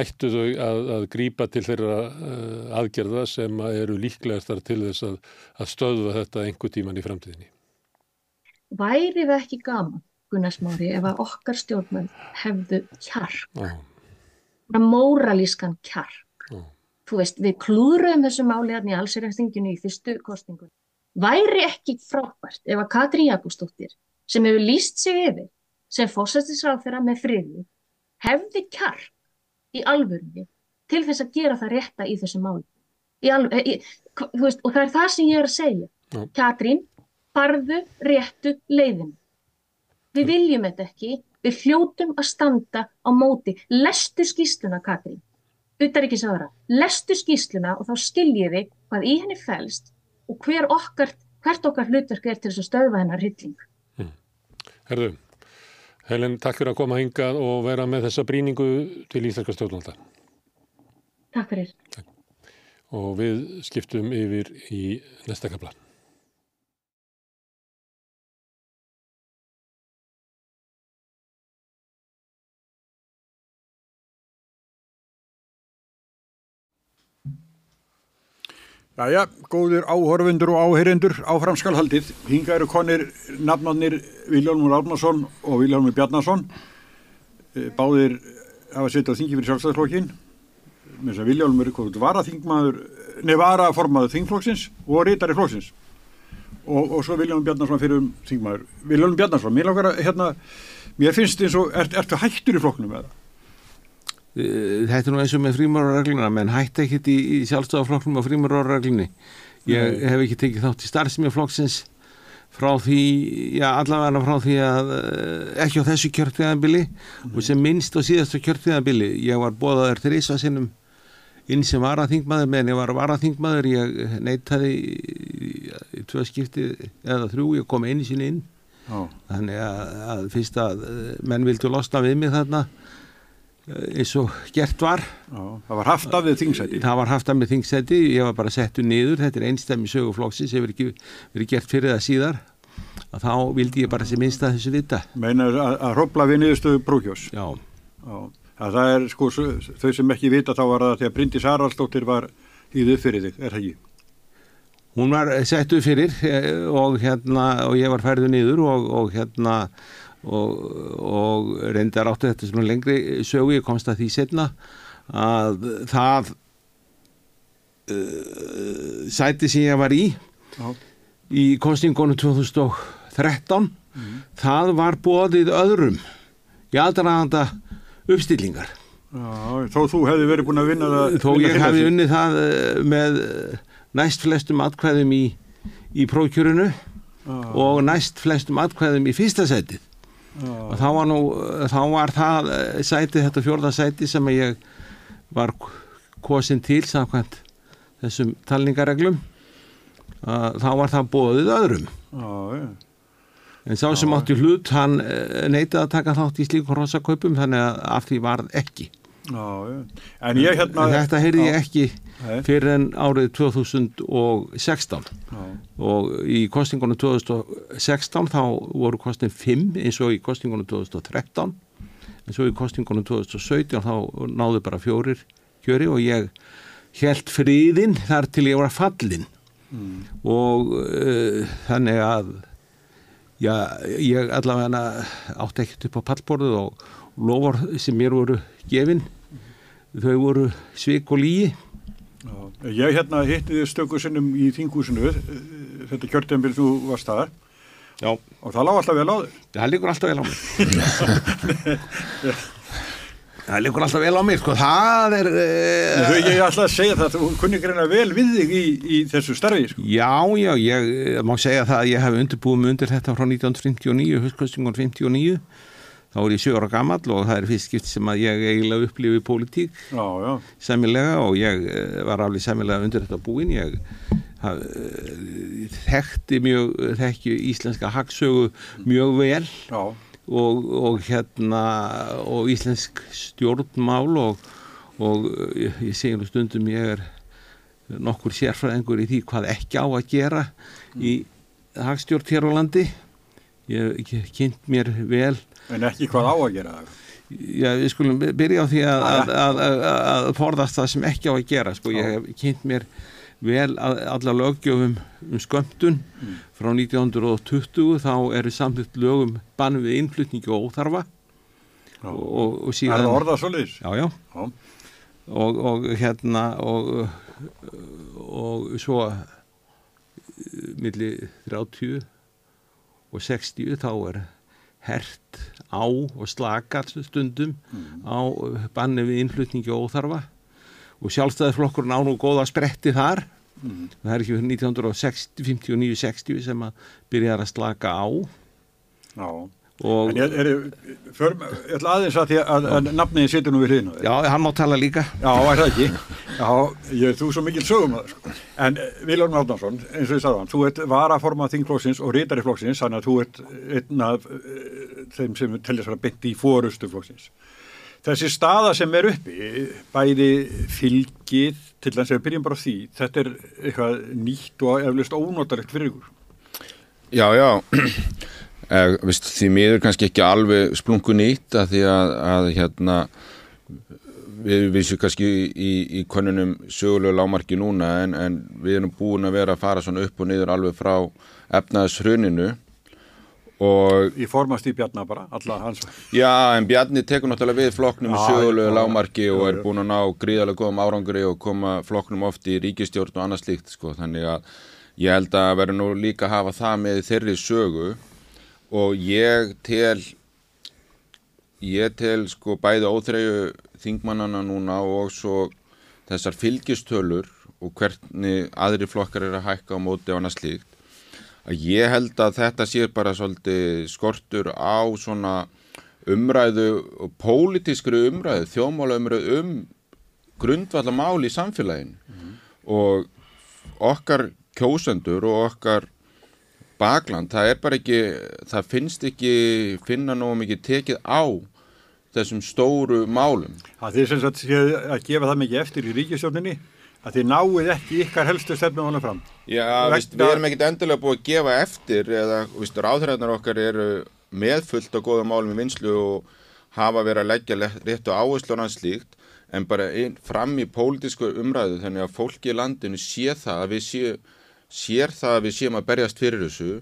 ættu þau að, að grípa til þeirra uh, aðgerða sem eru líklegastar til þess að, að stöðva þetta einhver tíman í framtíðinni. Væri það ekki gaman, Gunnar Smári, ef að okkar stjórnmönd hefðu kjark? Móralískan kjark. Mm. Þú veist, við klúðrum þessu máli hérna í allsirræktinginu í fyrstu kostingun. Væri ekki frábært ef að Katrín Jakobsdóttir, sem hefur líst sig yfir, sem fósættisráð þeirra með friði, hefði kjark í alvörunni til þess að gera það rétta í þessu máli. Í alvör, í, veist, og það er það sem ég er að segja. Mm. Katrín, farðu réttu leiðinu. Við viljum þetta ekki, Við hljótum að standa á móti. Lestu skýsluna, Katrín. Utar ekki sára. Lestu skýsluna og þá skiljiði hvað í henni fælst og hver okkar, hvert okkar hlutverk er til þess að stöðva hennar hilling. Hmm. Herðu, Helen, takk fyrir að koma hingað og vera með þessa bríningu til Íslandska stjórnvalda. Takk fyrir. Og við skiptum yfir í næsta kapla. Jæja, góðir áhorfundur og áheyrendur áframskalhaldið. Hinga eru konir nafnarnir Viljálmur Árnason og Viljálmur Bjarnason. Eh, báðir hafa sett á þingi fyrir sjálfstæðarflokkin. Með þess að Viljálmur er varaþingmaður, nefn varaformaður þingflokksins og reytari flokksins. Og, og svo Viljálmur Bjarnason fyrir um þingmaður. Viljálmur Bjarnason, mér að, hérna, mér finnst eins og, ert, ertu hættur í flokknum? Eh, þetta er nú eins og með frímurarregluna menn hætti ekkit í, í sjálfstofaflokknum á frímurarreglunni ég Nei. hef ekki tekið þátt í starfsmjöflokksins frá því, já allavega frá því að eh, ekki á þessu kjörtviðanbili mm. og sem minnst á síðastu kjörtviðanbili ég var bóðaður þrýsa sinnum inn sem varaþingmaður meðan ég var varaþingmaður ég neytaði í, tvö skipti eða þrjú, ég kom einu sinni inn oh. þannig að, að fyrst að eh, menn vildu losna við mig þarna Eh, eins og gert var. Já, það var haft af við þingsæti. Það var haft af við þingsæti, ég var bara settu niður. Þetta er einstæmi söguflóksins hefur ekki verið gert fyrir það síðar. Að þá vildi ég bara sem minnst að þessu vita. Meinar að, að hrópla við niðurstöðu brúkjós Já, Já. Það er sko, þau sem ekki vita þá var það því að Bryndis Haraldsdóttir var íðuð fyrir þig, er það ekki? Hún var settu fyrir eh, og hérna og ég var færðu niður og, og hérna og, og reyndar áttu þetta sem lengri sögu, ég komst að því setna að það uh, sæti sem ég var í Já. í kostingunum 2013 mm. það var bóðið öðrum í aðdraðanda uppstillingar Já, þó þú hefði verið búin að vinna það þó ég hefði unnið það uh, með næst flestum atkvæðum í, í prókjörunu og næst flestum atkvæðum í fyrsta setið og þá var nú þá var það eh, sæti þetta fjórðarsæti sem ég var kosin til samkvæmt þessum talningareglum þá var það bóðið öðrum. Já, en sá sem átti hlut hann eh, neytið að taka þátt í slíkur rosaköpum þannig að af því varð ekki já, en ég hérna þetta heyrði ég ekki fyrir en árið 2016 Já. og í kostingunum 2016 þá voru kostin 5 eins og í kostingunum 2013 eins og í kostingunum 2017 þá náðu bara fjórir kjöri og ég held friðinn þar til ég var fallin mm. og uh, þannig að já, ég allavega átti ekkert upp á pallborðu og lofar sem mér voru gefin þau voru svik og lígi Já, ég hérna hitti þið stöku sinnum í þingúsinu, þetta kjörtjumbil þú varst þar Já. og það lág alltaf vel á þig. Það líkur alltaf vel á mig. það líkur alltaf vel á mig, sko, það er... Uh, Þau, ég ætla að segja það, þú kunni greina vel við þig í, í þessu starfi, sko. Já, já, ég eh, má segja það að ég hef undirbúið mig undir þetta frá 1959, höstkostingun 59, þá er ég sjögur á gamall og það er fyrst skipt sem að ég eiginlega upplifi pólitík Já, já. sæmilega og ég eh, var alveg sæmilega undir þetta búin ég haf, eh, þekkti mjög þekki íslenska hagsögu mjög vel og, og hérna og íslensk stjórnmál og, og ég, ég segi nú stundum ég er nokkur sérfræðingur í því hvað ekki á að gera í hagstjórn hér á landi ég, kynnt mér vel. En ekki hvað á að gera það. Já, við skulum byrja á því að, að, að, að, forðast það sem ekki á að gera sko, ég hef kynnt mér vel alla löggjöfum um skömmtun. Frá 1920 þá eru samþýtt lögum bann við innflutningi og óþarfa og, og, og Er síðan það orðað svoleiðis? já, já, Já. og, og hérna og, og svo eh, milli 30 og 60 þá er hert á og slakar stundum á eh, banni við innflutningi og óþarfa. Og sjálfstæðisflokkurinn á nú góða spretti þar. Það er ekki fyrir 1959-60 sem að byrjar að slaka á. Já. Og En ég, er, ég ætla aðeins að því að, að nafniði situr nú við þér. já, hann má tala líka Já, er það ekki? Já, ég, þú er svo mikil sögum að það, sko. En Viljónum Átnarsson, eins og ég sagði hann, þú ert varaformað þingflóksins og rítari flóksins, þannig að þú ert einn af uh, þeim sem telja sér að byndi í fórustu flóksins. Þessi staða sem er uppi, bæði fylgið, til þess að við byrjum bara því, þetta er eitthvað nýtt og eflust ónotarlegt fyrir ykkur. Já, já, eh, veist, því miður kannski ekki alveg splungu nýtt að því að, að hérna, við vissum kannski í, í konunum sögulegu lámarki núna en, en við erum búin að vera að fara svona upp og niður alveg frá efnaðshruninu og Ég formast í Bjarnar bara, alla hans. Já, en Bjarni tekur náttúrulega við flokknum í sögulegu lámarki og er búin að ná gríðarlega góðum árangri og koma flokknum oft í ríkistjórn og annað slíkt, sko, þannig að ég held að verður nú líka að hafa það með í þeirri sögu og ég tel ég tel sko bæði óþreyju þingmannana núna og svo þessar fylgistölur og hvernig aðri flokkar eru að hækka á móti og annað slíkt að ég held að þetta sé bara svolítið skortur á svona umræðu og pólitískri umræðu, þjómála umræðu um grundvallar mál í samfélaginu. Og okkar kjósendur og okkar bakland, það er bara ekki, það finnst ekki finna nógu mikið tekið á þessum stóru málum. Það þið sem sagt að gefa það mikið eftir í ríkistjórninni, að þið náið ekki ykkar helstu stefnum hana fram. Já, víst, við erum ekkit endilega búið að gefa eftir eða víst, ráðhræðnar okkar eru meðfullt á góða málum í vinslu og hafa verið að leggja áherslu og annað slíkt en bara inn, fram í pólitísku umræðu þannig að fólki í landinu sé það að við sé, sér það að við séum að berjast fyrir þessu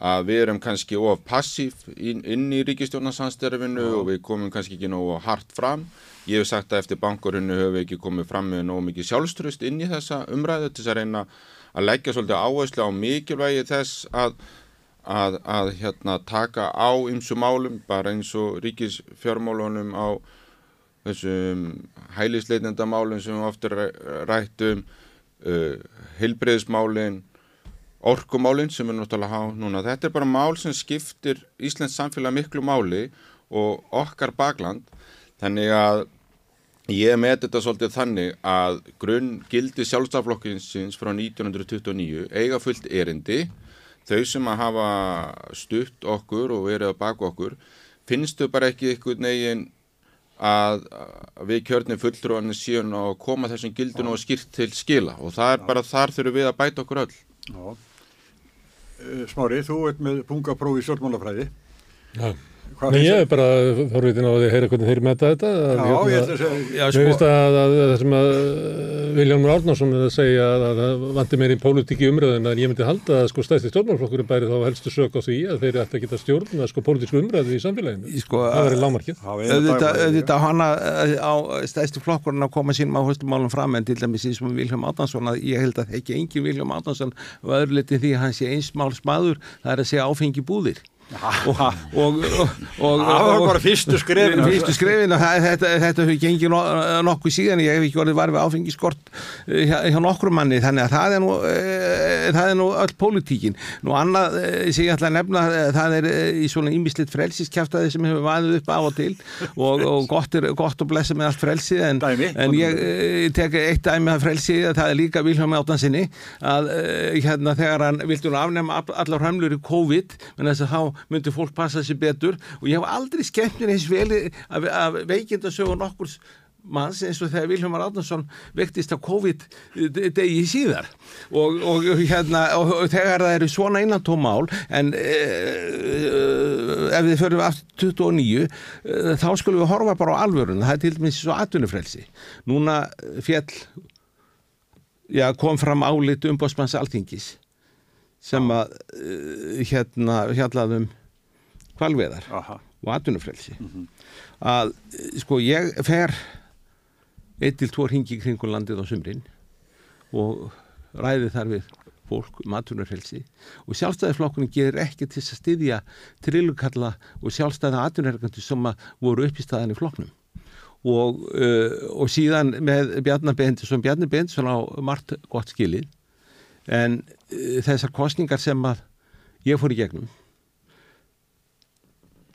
að við erum kannski of passív inn, inn í ríkistjórnarsanstærfinu og við komum kannski ekki nógu hart fram. Ég hef sagt að eftir bankurinu höfum við ekki komið fram með nógu mikið sjálfströst inn í þessa umræðu til þess að reyna að leggja svolítið áherslu á mikilvægi þess að, að, að hérna, taka á ymsu málum bara eins og ríkisfjármálunum á þessum hælisleitendamálum sem við ofta rættum uh, heilbreyðismálin orkumálin sem er náttúrulega há núna. Þetta er bara mál sem skiptir Íslands samfélag miklu máli og okkar bakland. Þannig að ég met þetta svolítið þannig að grunn gildi sjálfstaflokkinsins frá 1929 eiga fullt erindi. Þau sem að hafa stutt okkur og verið að baka okkur finnstu bara ekki einhvern veginn að við kjörnum fulltrúanir síðan að koma þessum gildinu og skýrt til skila og það er bara þar þurfum við að bæta okkur öll. Já. Eh, Smári, þú ert með pungaprófi í stjórnmálafræði. Já. Hvað Nei, ég er bara forvitin á því að heyra hvernig þeir metta þetta. að Já, hérna- ég ætla að segja, Já, Mér sko, finnst að, að, að það sem að Viljálmur Árnarsson er að segja að að það vanti meir í pólitíki umræðin en ég myndi halda að sko stæsti stjórnmálflokkurinn bæri þá helstu sök á því að þeir ætti að geta stjórna sko pólitísku umræðu í samfélaginu. sko, Það verið lámarkið. Auðvitað hana eh, á stæðstu flokkurinn að koma sínum áherslumálum fram en til dæmis eins og Vilhelm Átnansson að ég held að ekki engin Vilhelm Átnansson og öðru liti því að hann sé eins máls maður það er að segja áfengi búðir og, og, og, og Það var bara fyrstu skrefin. fyrstu skrefin og þetta, þetta hefur gengið no, nokkuð síðan. Ég hef ekki orðið varfið áfengiskort eh, hjá, hjá nokkrum manni þannig að það er nú, e, það er nú öll pólitíkin. Nú annað e, sem ég ætla að nefna það er í svona ímislitt frelsiskjaftaði sem hefur vaðið upp af og til. Og, og gott, er, gott og blessa með allt frelsið en, en ég tek eitt dæmi af frelsið það er líka Vilhelm Áttansinni að hérna þegar hann vildi nú afnema all- allar hömlur í COVID menn þess að þá myndi fólk passa sér betur. Og ég hef aldrei skemmt mér eins vel af, af veikindasögu nokkurs manns eins og þegar Vilhelm Átnason vektist af COVID de- degi síðar. Og, og, hérna, og, þegar það eru svona innantómál en e, ef við förum aftur 29 e, þá skulum við horfa bara á alvörun það er til dæmis svo atvinnufrelsi. Núna fjall já, kom fram álit umbóðsmanns alþingis sem að uh, hérna fjallaðum kvalveðar Aha. og atvinnufrelsi. Að eh, sko ég fer eitt til tvo ringi kringum landið á sumrin og ræði þar við fólk um atvinnufrelsi og sjálfstæðisflokkurinn gerir ekki til að styðja trillukalla og sjálfstæða atvinnuhergandi sem að voru upp í staðan í flokknum. Og, uh, og síðan með Bjarnar Bendisson Bjarnar Bendisson á margt gott skilið en þessar kostningar sem að ég fór í gegnum.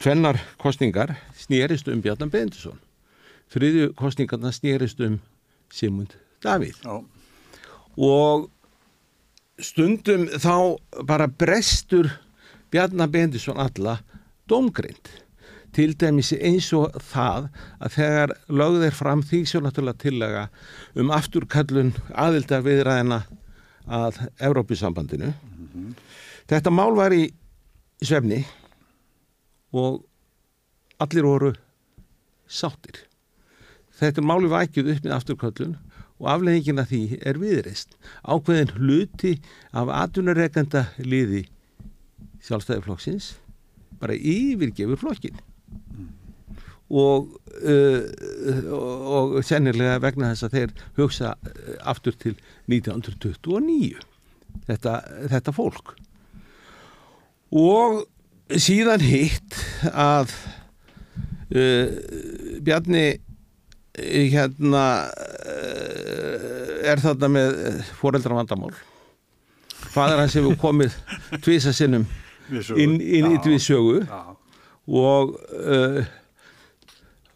Tvennar kostningar snýrist um Bjarnar Bendisson þriðju kostningarna snýrist um Simund Davíð. Já. og stundum þá bara brestur Bjarnar Bendisson alla domgrind til dæmis eins og það að þegar lögð er fram því svo náttúrulega tillaga um afturkallun aðildar viðræðina að Evrópusambandinu. Þetta mál var í svefni og allir voru sáttir. Þetta máli vækjuð upp með afturkallun og afleggingin af því er viðreist ákveðin hluti af atvinnureikanda liði sjálfstæðiflokksins bara yfirgefur flokkin og, uh, og sennilega vegna þess að þeir hugsa uh, aftur til 1929 þetta, þetta fólk. Og síðan hitt að uh, Bjarni hérna uh, er þarna með foreldra vandamál fadur hans hefur komið tvisa sinnum inn, inn í Já. og uh,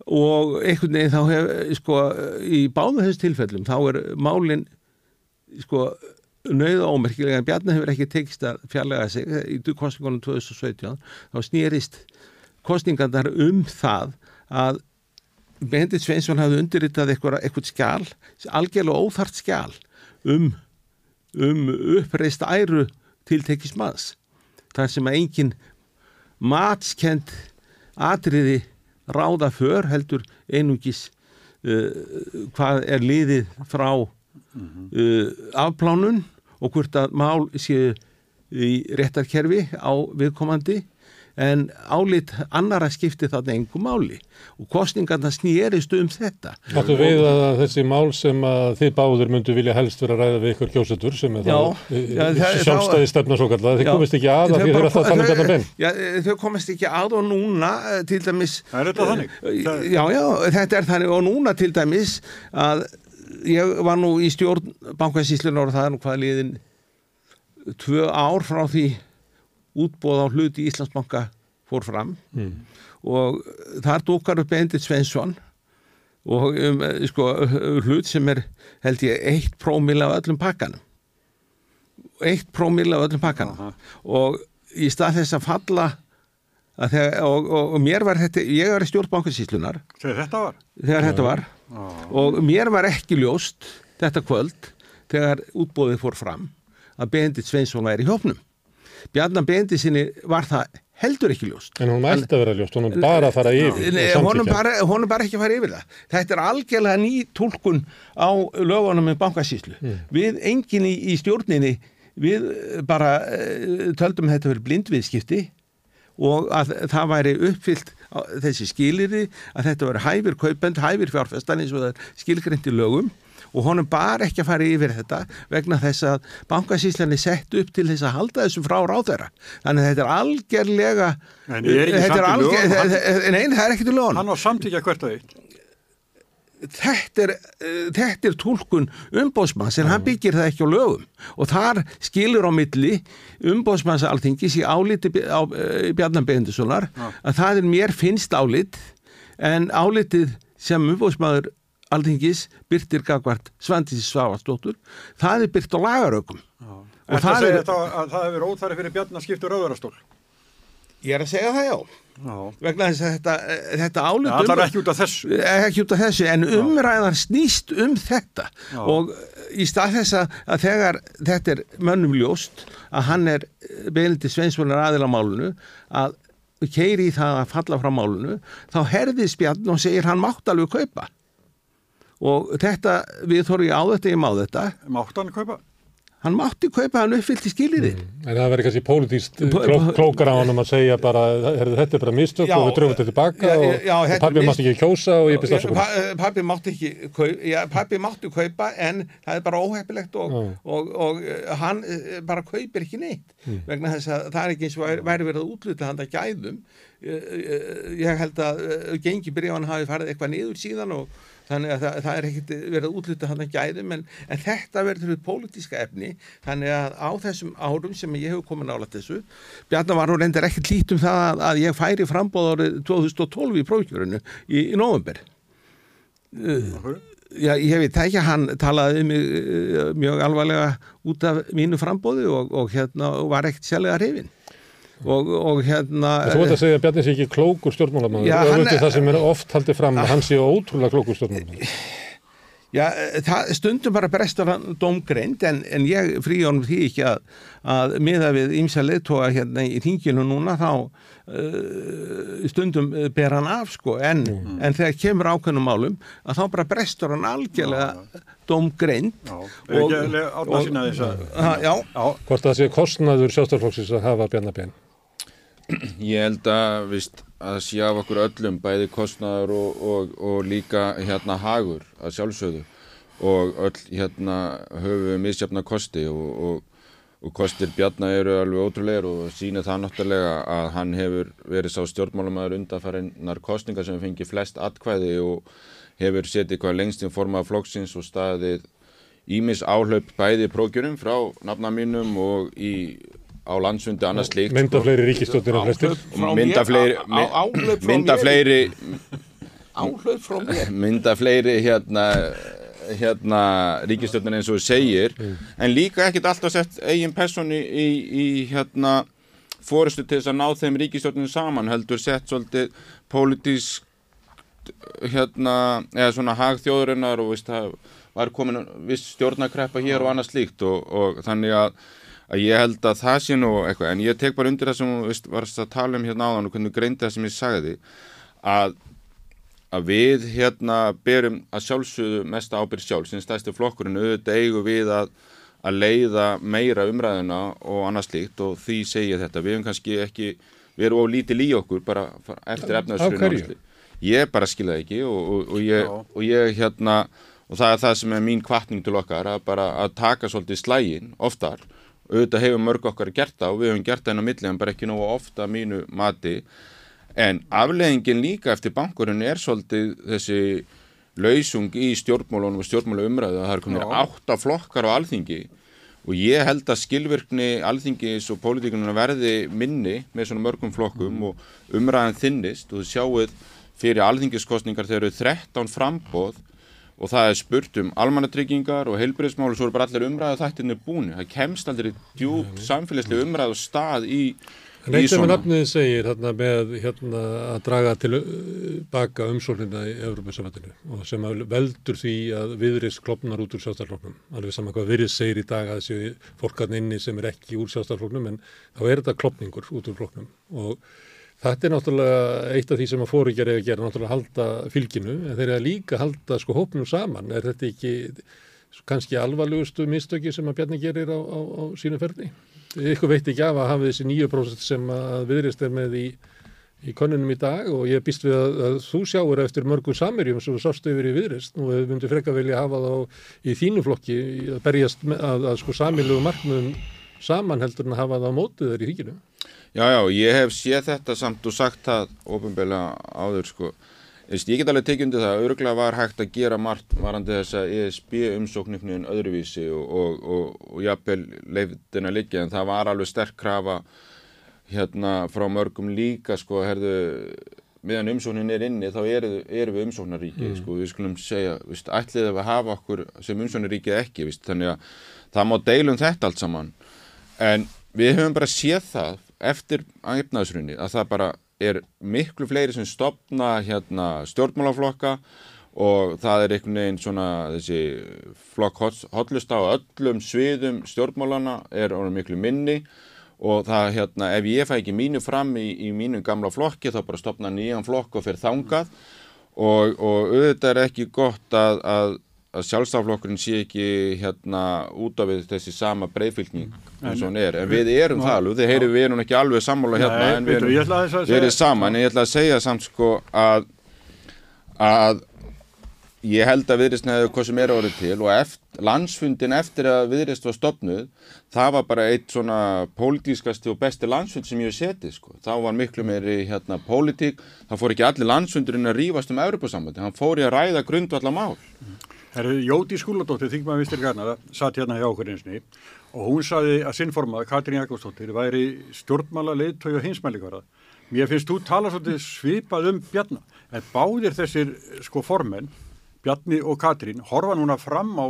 og einhvern veginn þá hef sko í báðum þess tilfellum þá er málin sko nauða ómerkilega en Bjarni hefur ekki tekist að fjarlæga sig í kostningunum 2017 þá snýrist kostningarnar um það að Bendit Sveinsson hafði undirritað eitthvað skjál, algjörlega óþart skjál um, um uppreist æru tiltekis maðs. þar sem að engin matskend atriði ráða för heldur einungis uh, hvað er liðið frá uh, afplánun og hvort að mál séu í réttarkerfi á viðkomandi en álit annara skipti þarna engum máli. Og kostningarna snýrist um þetta. Áttu við að þessi mál sem að þið báður myndu vilja helst vera að ræða við ykkur kjósetur sem er Já, það- sjálfstæði stefna svo kallað, þið komist ekki að af því Þau eru alltaf að tala um þetta benn. Já, þau komast ekki að og núna eh, til dæmis Er þetta þannig? Það- Já, já, þetta er þannig. Og núna til dæmis að ég var nú í stjórn bankasíslunar og það er nú hvað liðin tvö ár frá því útbóð á hluti Íslandsbanka fór fram Mm. og þar dúkar upp Endit Svensson og um, sko, hlut sem er held ég eitt prómil af öllum pakkanum eitt prómil af öllum pakkanum Aha. og í stað þess að falla að þegar, og, og, og mér var þetta ég var í stjórn bankasíslunar Þegar þetta var? þegar þetta var Já. og mér var ekki ljóst þetta kvöld þegar útbóðið fór fram að Bendit Sveinsson væri í hópnum Bjarnar Bendit sinni var það heldur ekki ljóst. En hún mætti að vera ljóst, hún er bara að fara yfir honum samþykkja. bara, bara ekki að fara yfir það. Þetta er algjörlega ný tólkun á lögunum með bankasýslu. Við enginn í, í stjórninni við bara eh, töldum þetta verið blindviðskipti og að það væri uppfyllt þessi skiliri að þetta væri hæfir kaupend, hæfir fjárfestan eins og það er skilgreint í lögum og honum bara ekki að fara yfir þetta vegna þess að bankasýslan er sett upp til þess að halda þessu frá ráðherra. Þannig að þetta er algjörlega En er þetta lögum, alger, hann- Nei, það er ekkert í lögum Hann á samtíkja hvert og eitt. þetta er, þetta er tólkun umbóðsmanns en hann byggir það ekki á lögum. Og þar skilur á milli umbóðsmanns alþingis í áliti á uh, Bjarnar Beindussonar að það er mér finnst álit en álitið sem umbóðsmaður alþingis byrtir gagvart Svandísi Svavarsdóttur það er byrt á lagarökum Og og það það er, að það hefur óþæri fyrir Bjarnar skiptur rauðarastól. ég er að segja það já Já. vegna þess að þetta, eh, þetta Það er umræ- ekki út af þessu. ekki út af þessu en umræðan snýst um þetta Já. og í stað þess að, þegar þetta er mönnum ljóst að hann er beilindi sveinsvonar aðila málunu að keiri í það að falla frá málunu þá herðist Bjarn og segir hann mátt alveg kaupa og þetta við þorfum ég á þetta ég má þetta Mátt hann kaupa? hann mátti kaupa hann uppfyllt í skilirði En það verður kannski pólitíst Po- kló, po- klókar á hann um að segja bara, herðu, þetta er bara mistök Já, og við dröfum þetta tilbaka já, og, já, og er pabbi mátti ekki kjósa og ég byrst afsökunar. Pa- Pabbi mátti ekki kaupa, já, pabbi mátti kaupa en það er bara óheppilegt og, og, og eh, hann eh, bara kaupir ekki neitt Mm. vegna þess að það er ekki eins og væri- væri verið að útluta handa gæðum Eh, eh, ég held að eh, gengi byrjafan hafi farið eitthvað niður síðan og þannig að það, það er ekkit verið að útluta handa gæðum en, en þetta verður við pólitíska efni. Þannig að á þessum árum sem ég hef komið nála þessu Bjarnar var nú reyndar ekkert lít um það að, að ég færi frambóð árið 2012 í prófkjörunu í, í november Já, ég veit ekki, hann talaði mig uh, mjög alvarlega út af mínu frambóði og, og hérna var ekkert sérlega hrifin og, og hérna Þú veit að segja að Bjarni sé ekki klókur stjórnmálamæður Já, og hann- auðvitað það sem er oft haldið fram að hann sé ótrúlega klókur stjórnmálamæður. Já, eh, það stundum bara brestur hann domgreind en, en ég frí honum því ekki að, að miða við ímsa leittóa hérna í þinginu núna þá uh, stundum eh, ber hann af sko en, en þegar kemur ákveðnum málum að þá bara brestur hann algjörlega Já. Er ekki að átna sína þess að... Ha, já, Já. Hvort það sé kostnaður sjálfstæðarflokksins að hafa Bjarnar Ben. Ég held að, vist, að sé af okkur öllum bæði kostnaður og, og, og líka hérna hagur að sjálfsögðu. Og öll hérna höfum við misjafna kosti og, og, kostir Bjarnar eru alveg ótrúlegar og sína það náttúrulega að hann hefur verið sá stjórnmálumæður undanfærinnar kostningar sem fengi flest atkvæði og hefur setið hvað lengst í forma flokksins og staðið ímis áhlaup bæði prókjunum frá nafna mínum og í, á landsfundi annars slíkt Mynda sko. fleiri ríkistjórnir en flestir. mynda fleiri, mynda mér. fleiri áhlaup frá mér mynda fleiri hérna hérna ríkistjórnin eins og þú segir en líka ekkit alltaf sett eigin persóni í, í hérna fórustu til þess að ná þeim ríkistjórninu saman heldur sett svolítið pólitísk hérna eða svona hag þjóðurinnar og veist, það var komin viss stjórnakreppa hér og annað slíkt og, og þannig að, að ég held að það sé nú eitthvað en ég tek bara undir það sem þú varst að tala um hérna áðan og hvernig greindi það sem ég sagði að að við hérna berum að sjálfsögðu mesta ábyrg sjálf. Sem stæðstu flokkurinn auðvitað eigum við að, að leiða meira umræðuna og annað slíkt og því segja þetta. Við erum kannski ekki, við erum of lítið í okkur bara eftir hverju? ég bara skilja það ekki og, og, og, ég, og ég hérna og það er það sem er mín kvartning til okkar að bara að taka svolítið slægin oftar auðvitað hefur mörg okkar gert það og við hefum gert það inn á milli en bara ekki nógu ofta mínu mati. En afleðingin líka eftir bankurinn er svolítið þessi lausung í stjórnmálunum og stjórnmálu umræðu að það er komin átta flokkar á alþingi. Og ég held að skilvirkni alþingis og pólitíkunum verði minni með svona mörgum flokkum og umræðan þinnist og þú sjáuð fyrir alþingiskostningar þegar eru 13 frambóð og það er spurt um almannatryggingar og heilbyrðismál og svo eru bara allir umræðu þættinni búin. Það kemst aldrei djúpt samfélagslega umræðu stað í, í eitt sem nafnið segir hérna, með hérna, að draga til uh, baka umsóknina í Európa-samvættinu og sem að veldur því að viðris klopnar út úr sjálfstæðarfloknum. Alveg saman hvað viðris segir í dag að þessi fólkarn inni sem er ekki úr sjálfstæðarfloknum en þá er þetta klopningur út úr floknum og þetta er náttúrulega eitt af því sem að fóringar er að gera, náttúrulega halda fylginu en þeir eru að líka halda sko hópnum saman. Er þetta ekki kannski alvarlegustu mistöki sem að Bjarni gerir á, á, á sínu ferli? ykkur veit ekki af að hafa þessi 9% sem að viðrist er með í, í konunum í dag og ég býst við að, að þú sjáur eftir mörgum samirjum sem þú sástu yfir í viðrist og við myndum frekka vilja hafa þá í þínu flokki að berjast með, að, að sko samilegu markmiðum saman heldur en að hafa það á mótið þeir í þinginu. Já, já, ég hef séð þetta samt og sagt það ofinbeglega áður sko. Ég get alveg tekið undir það, örgulega var hægt að gera margt varandi þess að ESB umsóknifniðin öðruvísi og, og, og, og jafnvel leifðin að liggja en það var alveg sterk krafa hérna frá mörgum líka sko, herðu, meðan umsóknin er inni þá erum er við umsóknaríki mm. sko, við skulum segja, viðst, ætlið að hafa okkur sem umsóknaríki ekki, viðst, þannig að það má deilum þetta allt saman en við höfum bara séð það eftir aðeifnaðsrunni að það bara er miklu fleiri sem stopna hérna stjórnmálaflokka og það er einhvern veginn svona þessi flokk hotlust á öllum sviðum stjórnmálana er orðin miklu minni og það hérna ef ég fæ ekki mínu fram í, í mínu gamla flokki þá bara stopna nýjan flokk og fyrir þangað. Og, og auðvitað er ekki gott að, að, að sjálfstaflokkurinn sé ekki hérna út af þessi sama breyfylgning eins og hann er, en við erum það alveg, þið heyrir við erum ekki alveg sammála hérna Nei, en við erum, aðeins að við erum saman en ég ætla að segja samt sko að að ég held að viðrist hefði hvað sem er orðið til og eftir, landsfundin eftir að viðrist var stopnuð það var bara eitt svona pólitískasti og besti landsfund sem ég hef setið sko. þá var miklu meiri hérna pólitík það fór ekki allir landsfundurinn að rífast um Evropasambandi, hann fór í að ræða grundvallar mál Herru, Jóti Skúladóttir, þingmaður Vistir Garnara, satt hérna hjá okkur einsni og hún saði að sinnformað, Katrín Jakobsdóttir, væri stjórnmála leiðtögi og hinsmælikvara. Mér finnst þú tala svolítið svipað um Bjarna, en báðir þessir sko formenn, Bjarni og Katrín, horfa núna fram á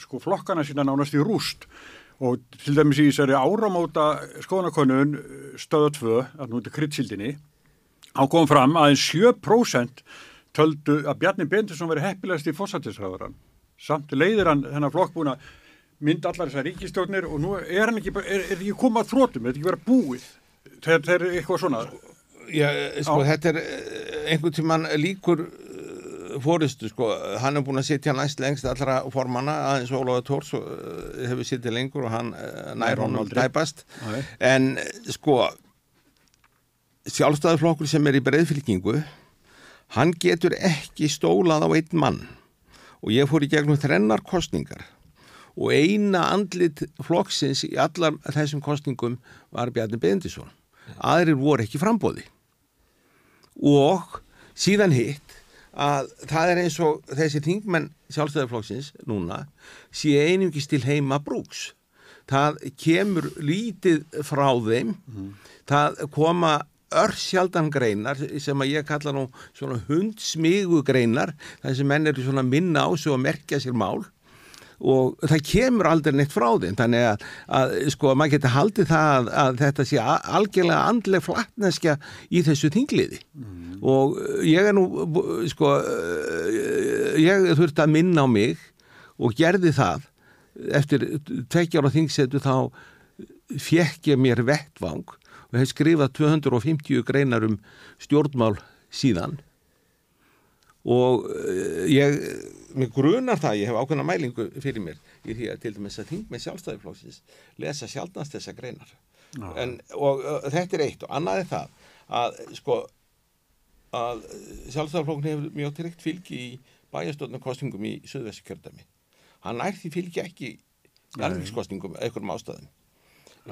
sko flokkana sína nánast í rúst og til dæmis í þessari áramóta skoðanakonun stöða 2, að nú þetta kryddsildinni, hann kom fram að 7% töldu að Bjarni Bendisson veri heppilegast í fósættisræðurann. Samt leiðir hann þennan flokk búin að mynda allar þessar ríkistjórnir og nú er hann ekki, er, er ekki komað að þrótum, er ekki verið búið. Þeir eru eitthvað svona. Já, sko, Já. þetta er eh, einhvern tíman líkur eh, fóristu, sko, hann er búin að sitja næst lengst allra formanna, aðeins Ólaður Tórs uh, hefur sitið lengur og hann nær honum Nei. en eh, sko sjálfstæðarflokkur sem er í breiðfylkingu hann getur ekki stólað á einn mann. Og ég fór í gegnum þrennar kostningar og eina andlit flokksins í allar þessum kostningum var Bjarni Bendisson aðrir voru ekki frambóði og síðan hitt að það er eins og þessi þingmenn sjálfstæðarflokksins núna sé einungis til heima brúks. Það kemur lítið frá þeim. Það koma örsjaldan greinar sem að ég kalla nú svona hundsmigu greinar sem menn eru svona að minna á sig og merkja sér mál. Og það kemur aldrei neitt frá þeim þannig að, að sko maður getur haldið það að, að þetta sé algjörlega andleg flatneskja í þessu þingliði. Og uh, ég er nú sko ég þurfti að minna á mig og gerði það. Eftir tveikjar á þingsetu þá fekk ég mér vettvang og hef skrifað 250 greinar um stjórnmál síðan. Og uh, ég, mér grunar það, ég hef ákveðna mælingu fyrir mér í því að til dæmis að þing með sjálfstæðiflóksins lesa sjálfnast þessa greinar. En, og uh, þetta er eitt og annað er það að sko að sjálfstæðiflóknin hefur mjög tryggt fylgi í bæjastofnarkostningum í Suðvessi kjördæmi hann nær því fylgi ekki í alvegskostningum einhverjum ástæðum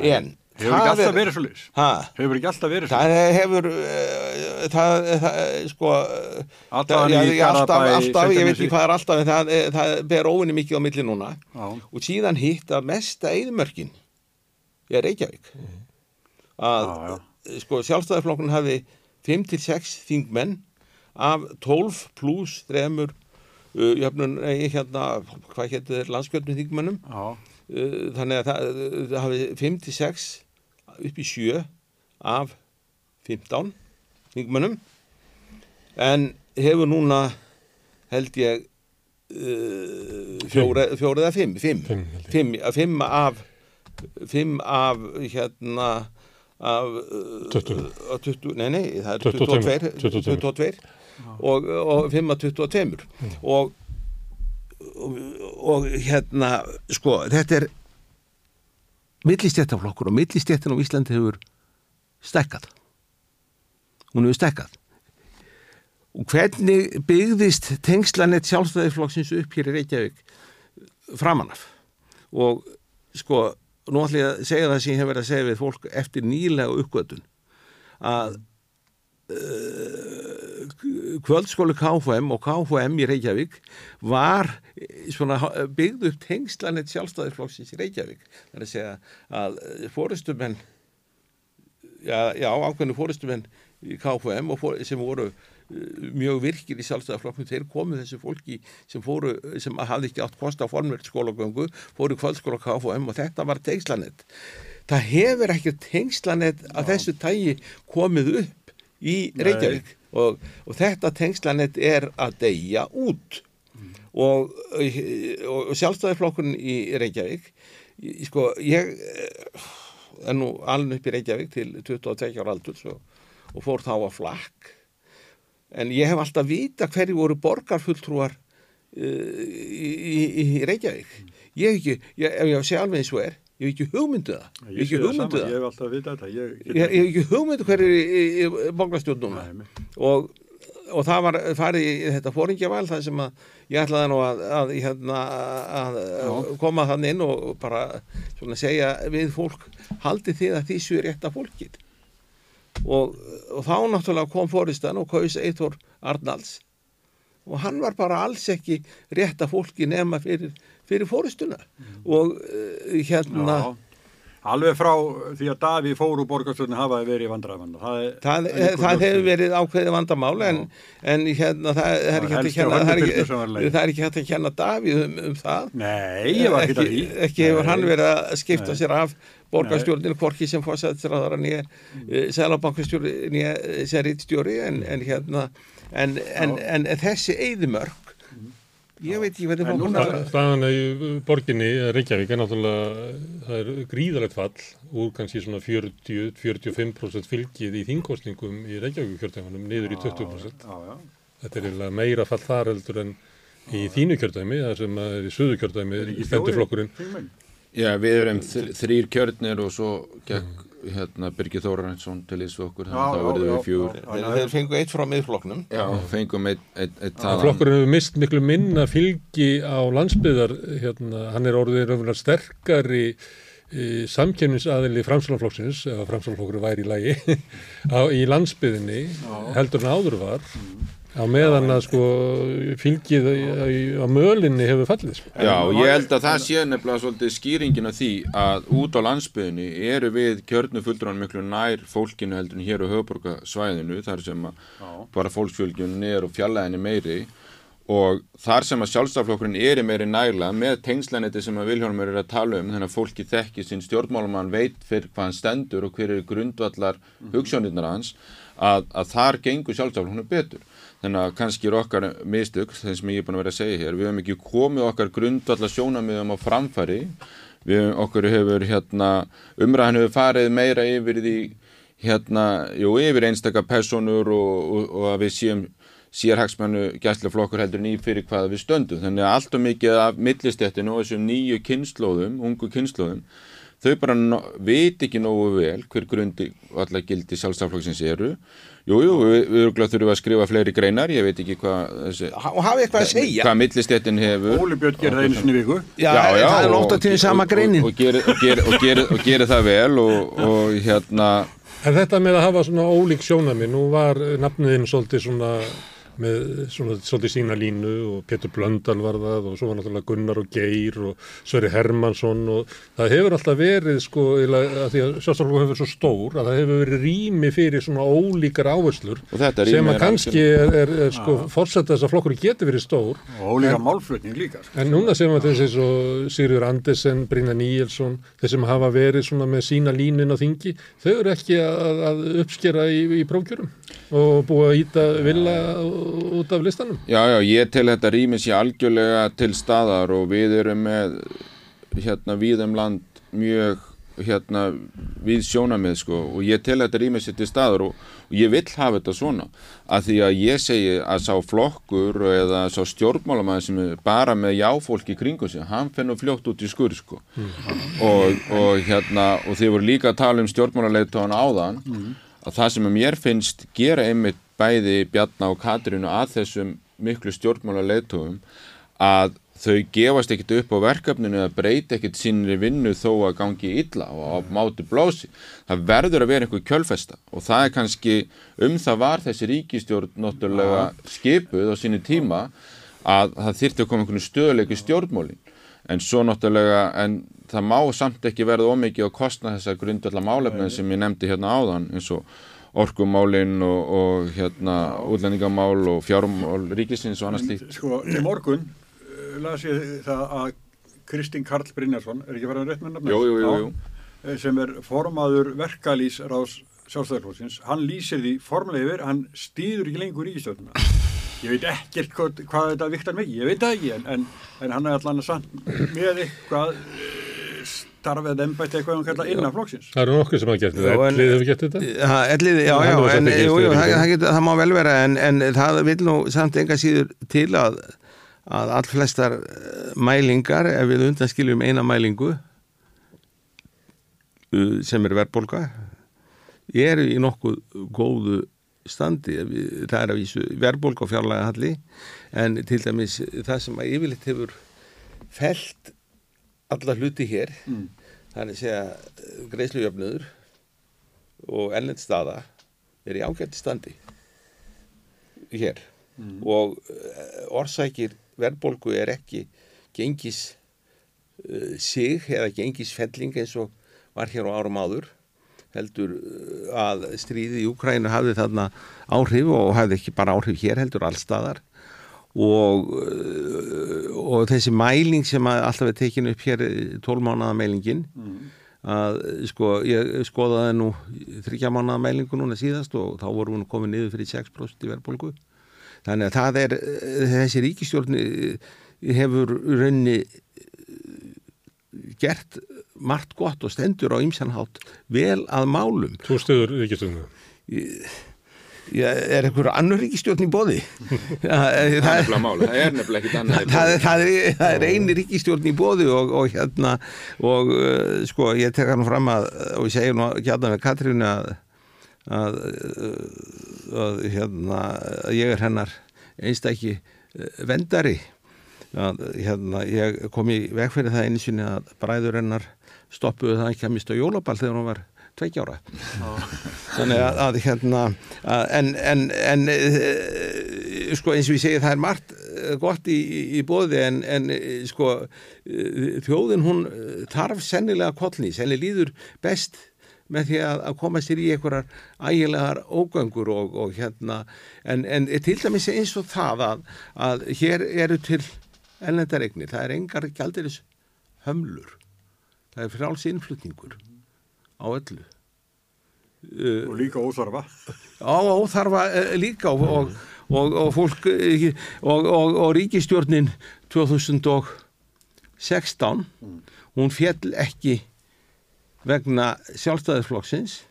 en Hefur ekki alltaf er- verið svo. Ha? Hefur ekki alltaf verið svo Það hefur, það, það, sko, Alltaf já, alltaf, alltaf, ég veit ekki hvað er alltaf, það, eh, það ber óvinni mikið á milli núna Já. og síðan hitt að mesta eðmörkin er Reykjavík. Að, já. sko, sjálfstæðarflokkun hafi 5-6 þingmenn af 12 pluss þremur, uh, jöfnun, nei, hérna, hvað getur þeir landskjörnum þingmennum? Já. Uh, þannig að það, það hafi 5-6 upp í 7 af 15 þingmönnum en hefur núna held ég uh, fjóra, fjóra eða 5 5 Fimm, held ég. 5 5 af 5 af hérna af uh, 20. af 20 nei nei það er 22, 22 22. 22 og, og 5 af 22 og og, og hérna sko þetta er millistjættaflokkur og millistjættin á Íslandi hefur stekkað hún hefur stekkað og hvernig byggðist tengslanett sjálfstæðisflokksins upp hér í Reykjavík framanaf og sko, nú ætlum ég að segja það sem ég hef verið að segja við fólk eftir nýlega uppgötun að uh, kvöldskólu KFM og KFM í Reykjavík var eh, svona byggð upp tengslanett sjálfstæðisflokksins í Reykjavík. Það er að segja að fórustumenn já, já ákveðinu fórustumenn í KFM og fór, sem voru uh, mjög virkir í sjálfstæðarflokknum þeir komu þessu fólki sem fóru sem hafði ekki átt kost á formverð skólagöngu fóru kvöldskóla KFM og þetta var tengslanett það hefur ekki tengslanett að þessu tægi komið upp í Reykjavík og, og þetta tengslanett er að deyja út mm. og, og, sjálfstæðarflokkurinn í Reykjavík sko ég er nú alveg upp í Reykjavík til 22 ára aldur svo og fór þá að flakk en ég hef alltaf vita hverju voru borgarfulltrúar uh, í, í, í Reykjavík ég hef ekki, ég, ef ég sé alveg eins og er ég hef ekki hugmynduð það. Ég, ég, sama, ég hef alltaf vita þetta ég, ég hef ekki hugmynduð hverju í, í borgarstjórnum og, og það var farið í þetta fóringjavæl það sem að ég ætlaði nú að, að, hérna, að, koma þann inn og bara svona segja við fólk haldi þið að því séu rétt að fólkið? Og, og þá náttúrulega kom fóristan og kaus Eitor Arnalds. Og hann var bara alls ekki rétt að fólki nema fyrir, fyrir fóristuna mm. og uh, hérna Já. Alveg frá því að Daví fór úr borgarstöðinu hafaði verið vandræðan. Það, það, það hefur verið ákveði vandamál en, en hérna það er ekki hægt að kenna, það er ekki, það er hægt að kenna Daví um, um það. Nei, ég var ekki að því. Ekki hefur hann verið að skipta Nei. sér af borgarstjórninu, hvorki sem fórsættisraðara nýja mm. selabankastjóri nýja serítstjóri en, en hérna en, en þessi eigðumörk ég veit ekki hvað það. Er staðan í borginni, Reykjavík er náttúrulega, það er gríðalegt fall úr kannski svona 40-45% fylgið í þingkostningum í Reykjavík kjörtæmanum niður í 20% já, já. þetta er eiginlega meira fall þar heldur en í þínu kjörtæmi, það sem er í söðu kjörtæmi, stendurflokkurinn Já, við erum þrýr kjörnir og svo gekk hérna Birgir Þórarensson til þess okkur þannig að þá verðum við fjögur. Þeir fengu eitt frá miðflokknum. Já, fengum eitt, eitt, eitt Flokkurinn hefur mist miklu minna fylgi á landsbyðar hérna, hann er orðið raunverulega sterkari samkjöfnisaðili framsalaflokksins eða framsalaflokkur væri í lagi á, í landsbyðinni heldur en áður var. Mm á meðan að sko fylgið á mölinni hefur fallið sko. Já, ég held að það sé nefnilega svolítið skýringin af því að út á landsbyðinni eru við kjörnufulldrarinn miklu nær fólkinu heldur en hér á höfuborgarsvæðinu þar sem að bara fólksfjölgjunni er og fjallæðinni meiri. Og þar sem að sjálfstaflokkurinn er meiri næla með tengslaneti sem að Viljónumur er að tala um þannig að fólki þekki sín stjórnmálumann veit fyrir hvað hann stendur og hver eru grundvallar hugssjónirnar hans að, að þar gengur sjálfstaflokkurinn betur þannig að kannski er okkar mistök þess sem ég er búin að vera að segja hér við hefum ekki komið okkar grundvallar sjónamiðum á framfæri. Við okkur hefur hérna umræðan hefur farið meira yfir því hérna, jú, yfir einstakar personur og, og, og að við séum sérhagsmennu gæslega flokkur heldur nýjum fyrir hvaða við stöndum. Þannig að allt og mikið af millistéttinu og þessum nýju kynnslóðum, ungu kynnslóðum þau bara veit ekki nógu vel hver grundi allar gildi sjálfstaflokksins eru. Jújú, jú, við, við þurfum að skrifa fleiri greinar, ég veit ekki hvað og hafa eitthvað að segja. hvað millistéttin hefur. Óli Björn gerir það einu sinni viku. Já, já, já það er lóta til sama greinin. og, og, og, og gerir geri, geri það vel og hérna En þetta með að hafa svona ólík sjónami, nú var nafniðinn svolítið svona með svona svolítið sína línu og Petur Blöndal var það og svo var náttúrulega Gunnar og Geir og Sverri Hermansson og það hefur alltaf verið sko að því að sjálfstoflokku hefur verið svo stór að það hefur verið rými fyrir svona ólíkar áherslur sem að kannski er, er, er sko fórsett þess að flokkur getur verið stór. Og ólíka málflutning líka sko. en núna sem að þessi svo Sigurður Andersen, Brynja Níelsson þeir sem hafa verið svona með sína línun á þingi þau eru ekki að, að uppskera í, í prófkjörum og búið að íta vilja út af listanum? Já, já, ég tel þetta rýmis ég algjörlega til staðar og við erum með hérna viðum land mjög hérna við sjónamið sko og ég tel þetta rýmis ég til staðar og, og ég vill hafa þetta svona að því að ég segi að sá flokkur eða sá stjórnmálamæði sem er bara með jáfólk í kringu sig, hann fennur fljótt út í skur sko mm. og, og hérna og þið voru líka að tala um stjórnmálarleitóðan áðan mm að það sem mér finnst gera einmitt bæði Bjarná og Katrínu að þessum miklu stjórnmála leitugum að þau gefast ekkit upp á verkefninu eða breyti ekkit sínri vinnu þó að gangi illa og á mátu blósi. Það verður að vera einhver kjölfesta og það er kannski um það var þessi ríkistjórn náttúrulega skipuð á sínu tíma að það þyrti að koma einhvern stöðuleiki stjórnmólin en svo náttúrulega en það má samt ekki verða ómikið að kostna þessa grundvalla málefnið sem ég nefndi hérna áðan eins og orkumálinn og, og hérna útlendingamál og fjármál ríkisins og annars líkt. Sko, í morgun uh, las ég það að Kristinn Karl Brynjarsson, er ekki verið að rétt með nafnum? Jú, jú, jú, jú. Eh, sem er formaður verkalýs ráðs sjálfstæðarflótsins, hann lýsir því formlega yfir, hann stýður ekki lengur ríkistjóðuna. Ég veit ekkert hvað, hvað þetta viktar mikið, ég veit það ekki, en, en, en hann er allan að samt með eitthvað eh, starfið ennbætt eitthvað hann kalla innan flóksins. Það eru nokkuð sem hafa gert þetta, Ellið hefur gert þetta. Ha, Ellið, já, já, en það, við það, getur, það má vel vera en, en það vil nú samt enga síður til að, að all flestar eh, mælingar, ef við undanskiljum eina mælingu uh, sem er verðbólka eru í nokkuð góðu standi, Ef við- það er að vísu verðbólka og fjárlega halli en til dæmis það sem að yfirleitt hefur felt alla hluti hér Mm. Það er að eh, greiðslujöfnuður og ellend staða er í ágætti standi hér. Og uh, orsækir verðbólgu er ekki gengis uh, sig eða gengisfelling eins og var hér á árum áður heldur að stríði í Úkrænu hafði þarna áhrif og hafði ekki bara áhrif hér heldur allstaðar og, uh, og þessi mæling sem að alltaf er tekin upp hér 12 mánuða mælingin að sko ég skoðaði nú þryggja mánuða mælingu núna síðast og þá vorum við komið niður fyrir 6% í verðbólgu. Þannig að það er eh, þessi ríkistjórn eh, hefur eh, gert margt gott og stendur á ymsanhátt vel að málum. Þú stuður ríkistöðuna. ég, er einhver annur ríkistjórn í bóði Það er nefnilega máli, það er nefnilega ekkit annað það, það, er, það er eini ríkistjórn í bóði og, og hérna og uh, sko ég tek hann fram að og ég segir nú hérna með Katrínu að, að, uh, að hérna að ég er hennar einstæki uh, vendari að hérna ég kom í veg fyrir það einu sinni að bræður hennar stoppuðu það ekki að mista jólaball þegar hún var tveikjára þannig að, að hérna að, en, en, en e, sko eins og ég segi það er margt eh, gott í, í, bóði en, en eh, sko eh, þjóðin hún eh, þarf sennilega kollnís, henni líður best með því að, að koma sér í einhverjar ægilegar ógöngur og, og hérna en, en til dæmis eins og það að, að hér eru til ellendaregnir, það er engar gjaldiris hömlur. Það er frjáls innflutningur á öllu og líka óþarfa. á óþarfa eh, líka og, og, og, fólk eh, og, og, og ríkistjórnin 2016 hún fjall ekki vegna sjálfstæðisflokksins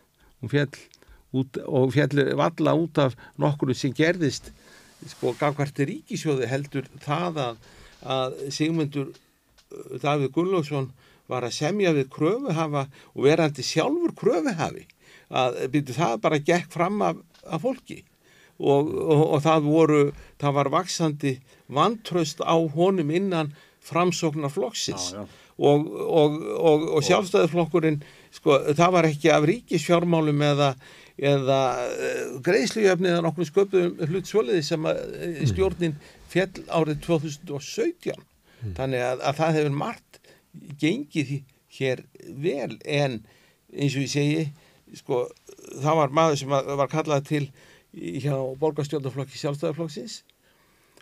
hún fjall út, og fjall valla út af nokkru sem gerðist sko gangvart ríkisjóði heldur það að, að Sigmundur uh, Davíð Gunnlaugsson var að semja við kröfuhafa og verandi sjálfur kröfuhafi að byrju það bara gekk fram af, af fólki. Og, og, og það voru það var vaksandi vantraust á honum innan framsóknar flokksins Já, já. og, og, sjálfstæðiflokkurinn sko, það var ekki af ríkisfjármálum eða, eða uh, greiðslujöfni eða nokkur sköpuðum hlut svoliði sem að uh, stjórnin fjall árið 2017 þannig að, að það hefur margt gengið hér vel en eins og ég segi sko, það var maður sem var kallað til hjá borgarstjórnarflokki sjálfstæðarflokksins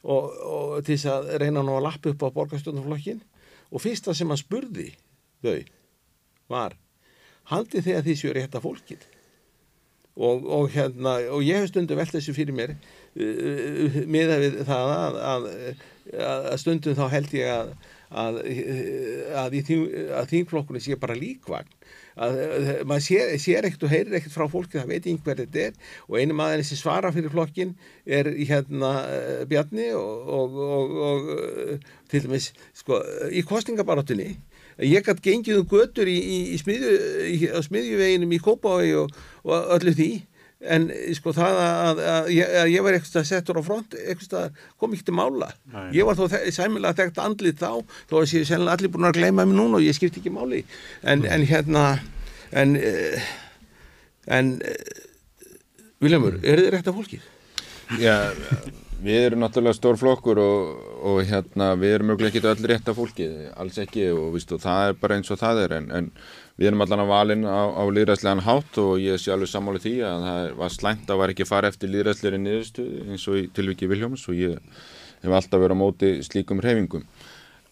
og, og til þess að reyna nú að lappa upp á borgarstjórnarflokkin og fyrsta sem hann spurði þau var haldið að því séu rétta fólkið? Og, og hérna og ég hef stundum velt þessu fyrir mér uh, miða við það að, að, að, að stundum þá held ég að að, að, í að þingflokkurinn sé bara líkvagn. Að, að maður sér, sér ekkert og heyrir ekkert frá fólki það veit ekki hver þetta er. Og einu maðurinn sem svara fyrir flokkin er hérna uh, Bjarni og, og, og, og uh, til dæmis sko, í kostningabarátunni ég gætt gengið um götur í, í, í, smiðju, í smiðjuveginum í Kópavegi og, og öllu því en sko það að, að, ég, að ég var eitthvað settur á front eitthvað kom ekki til mála Nei. ég var þó þe- sæmilega þekkt andlið þá þó að ég sennilega allir búin að gleyma mig núna og ég skipti ekki máli en, en hérna en en Viljamur, eru þið rétt af fólkið? Já, við erum náttúrulega stór flokkur og, og hérna, við erum mjög ekki öll rétt af fólki, alls ekki og, víst, og það er bara eins og það er en, en við erum allan að valin á, á líðræðslegan hátt og ég sé alveg sammála því að það var slæmt að var ekki fara eftir líðræðsleiri niðurstöðu eins og í tilviki Viljóms og ég hef alltaf verið á móti slíkum hreyfingum.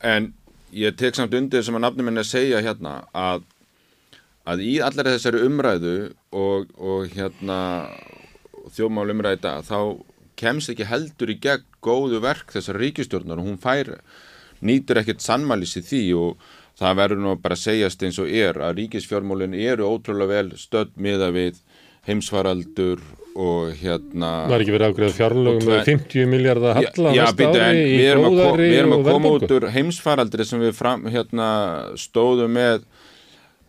En ég tek samt undir sem að nafnum er að segja hérna að að í allar þessari umræðu og, og hérna þjóðmál dag þá kemst ekki heldur í gegn góðu verk þessar ríkistjórnar og hún fær nýtur ekkert sannmælis í því og það verður nú bara að segjast eins og er að ríkisfjármálin eru ótrúlega vel stödd miða við heimsfaraldur og hérna Var ekki verið afgreðað fjárlögum með tve- 50 miljardar halla Já, næsta ári í við erum að, ko góðari við erum að koma út úr heimsfaraldri sem við fram, hérna, stóðum með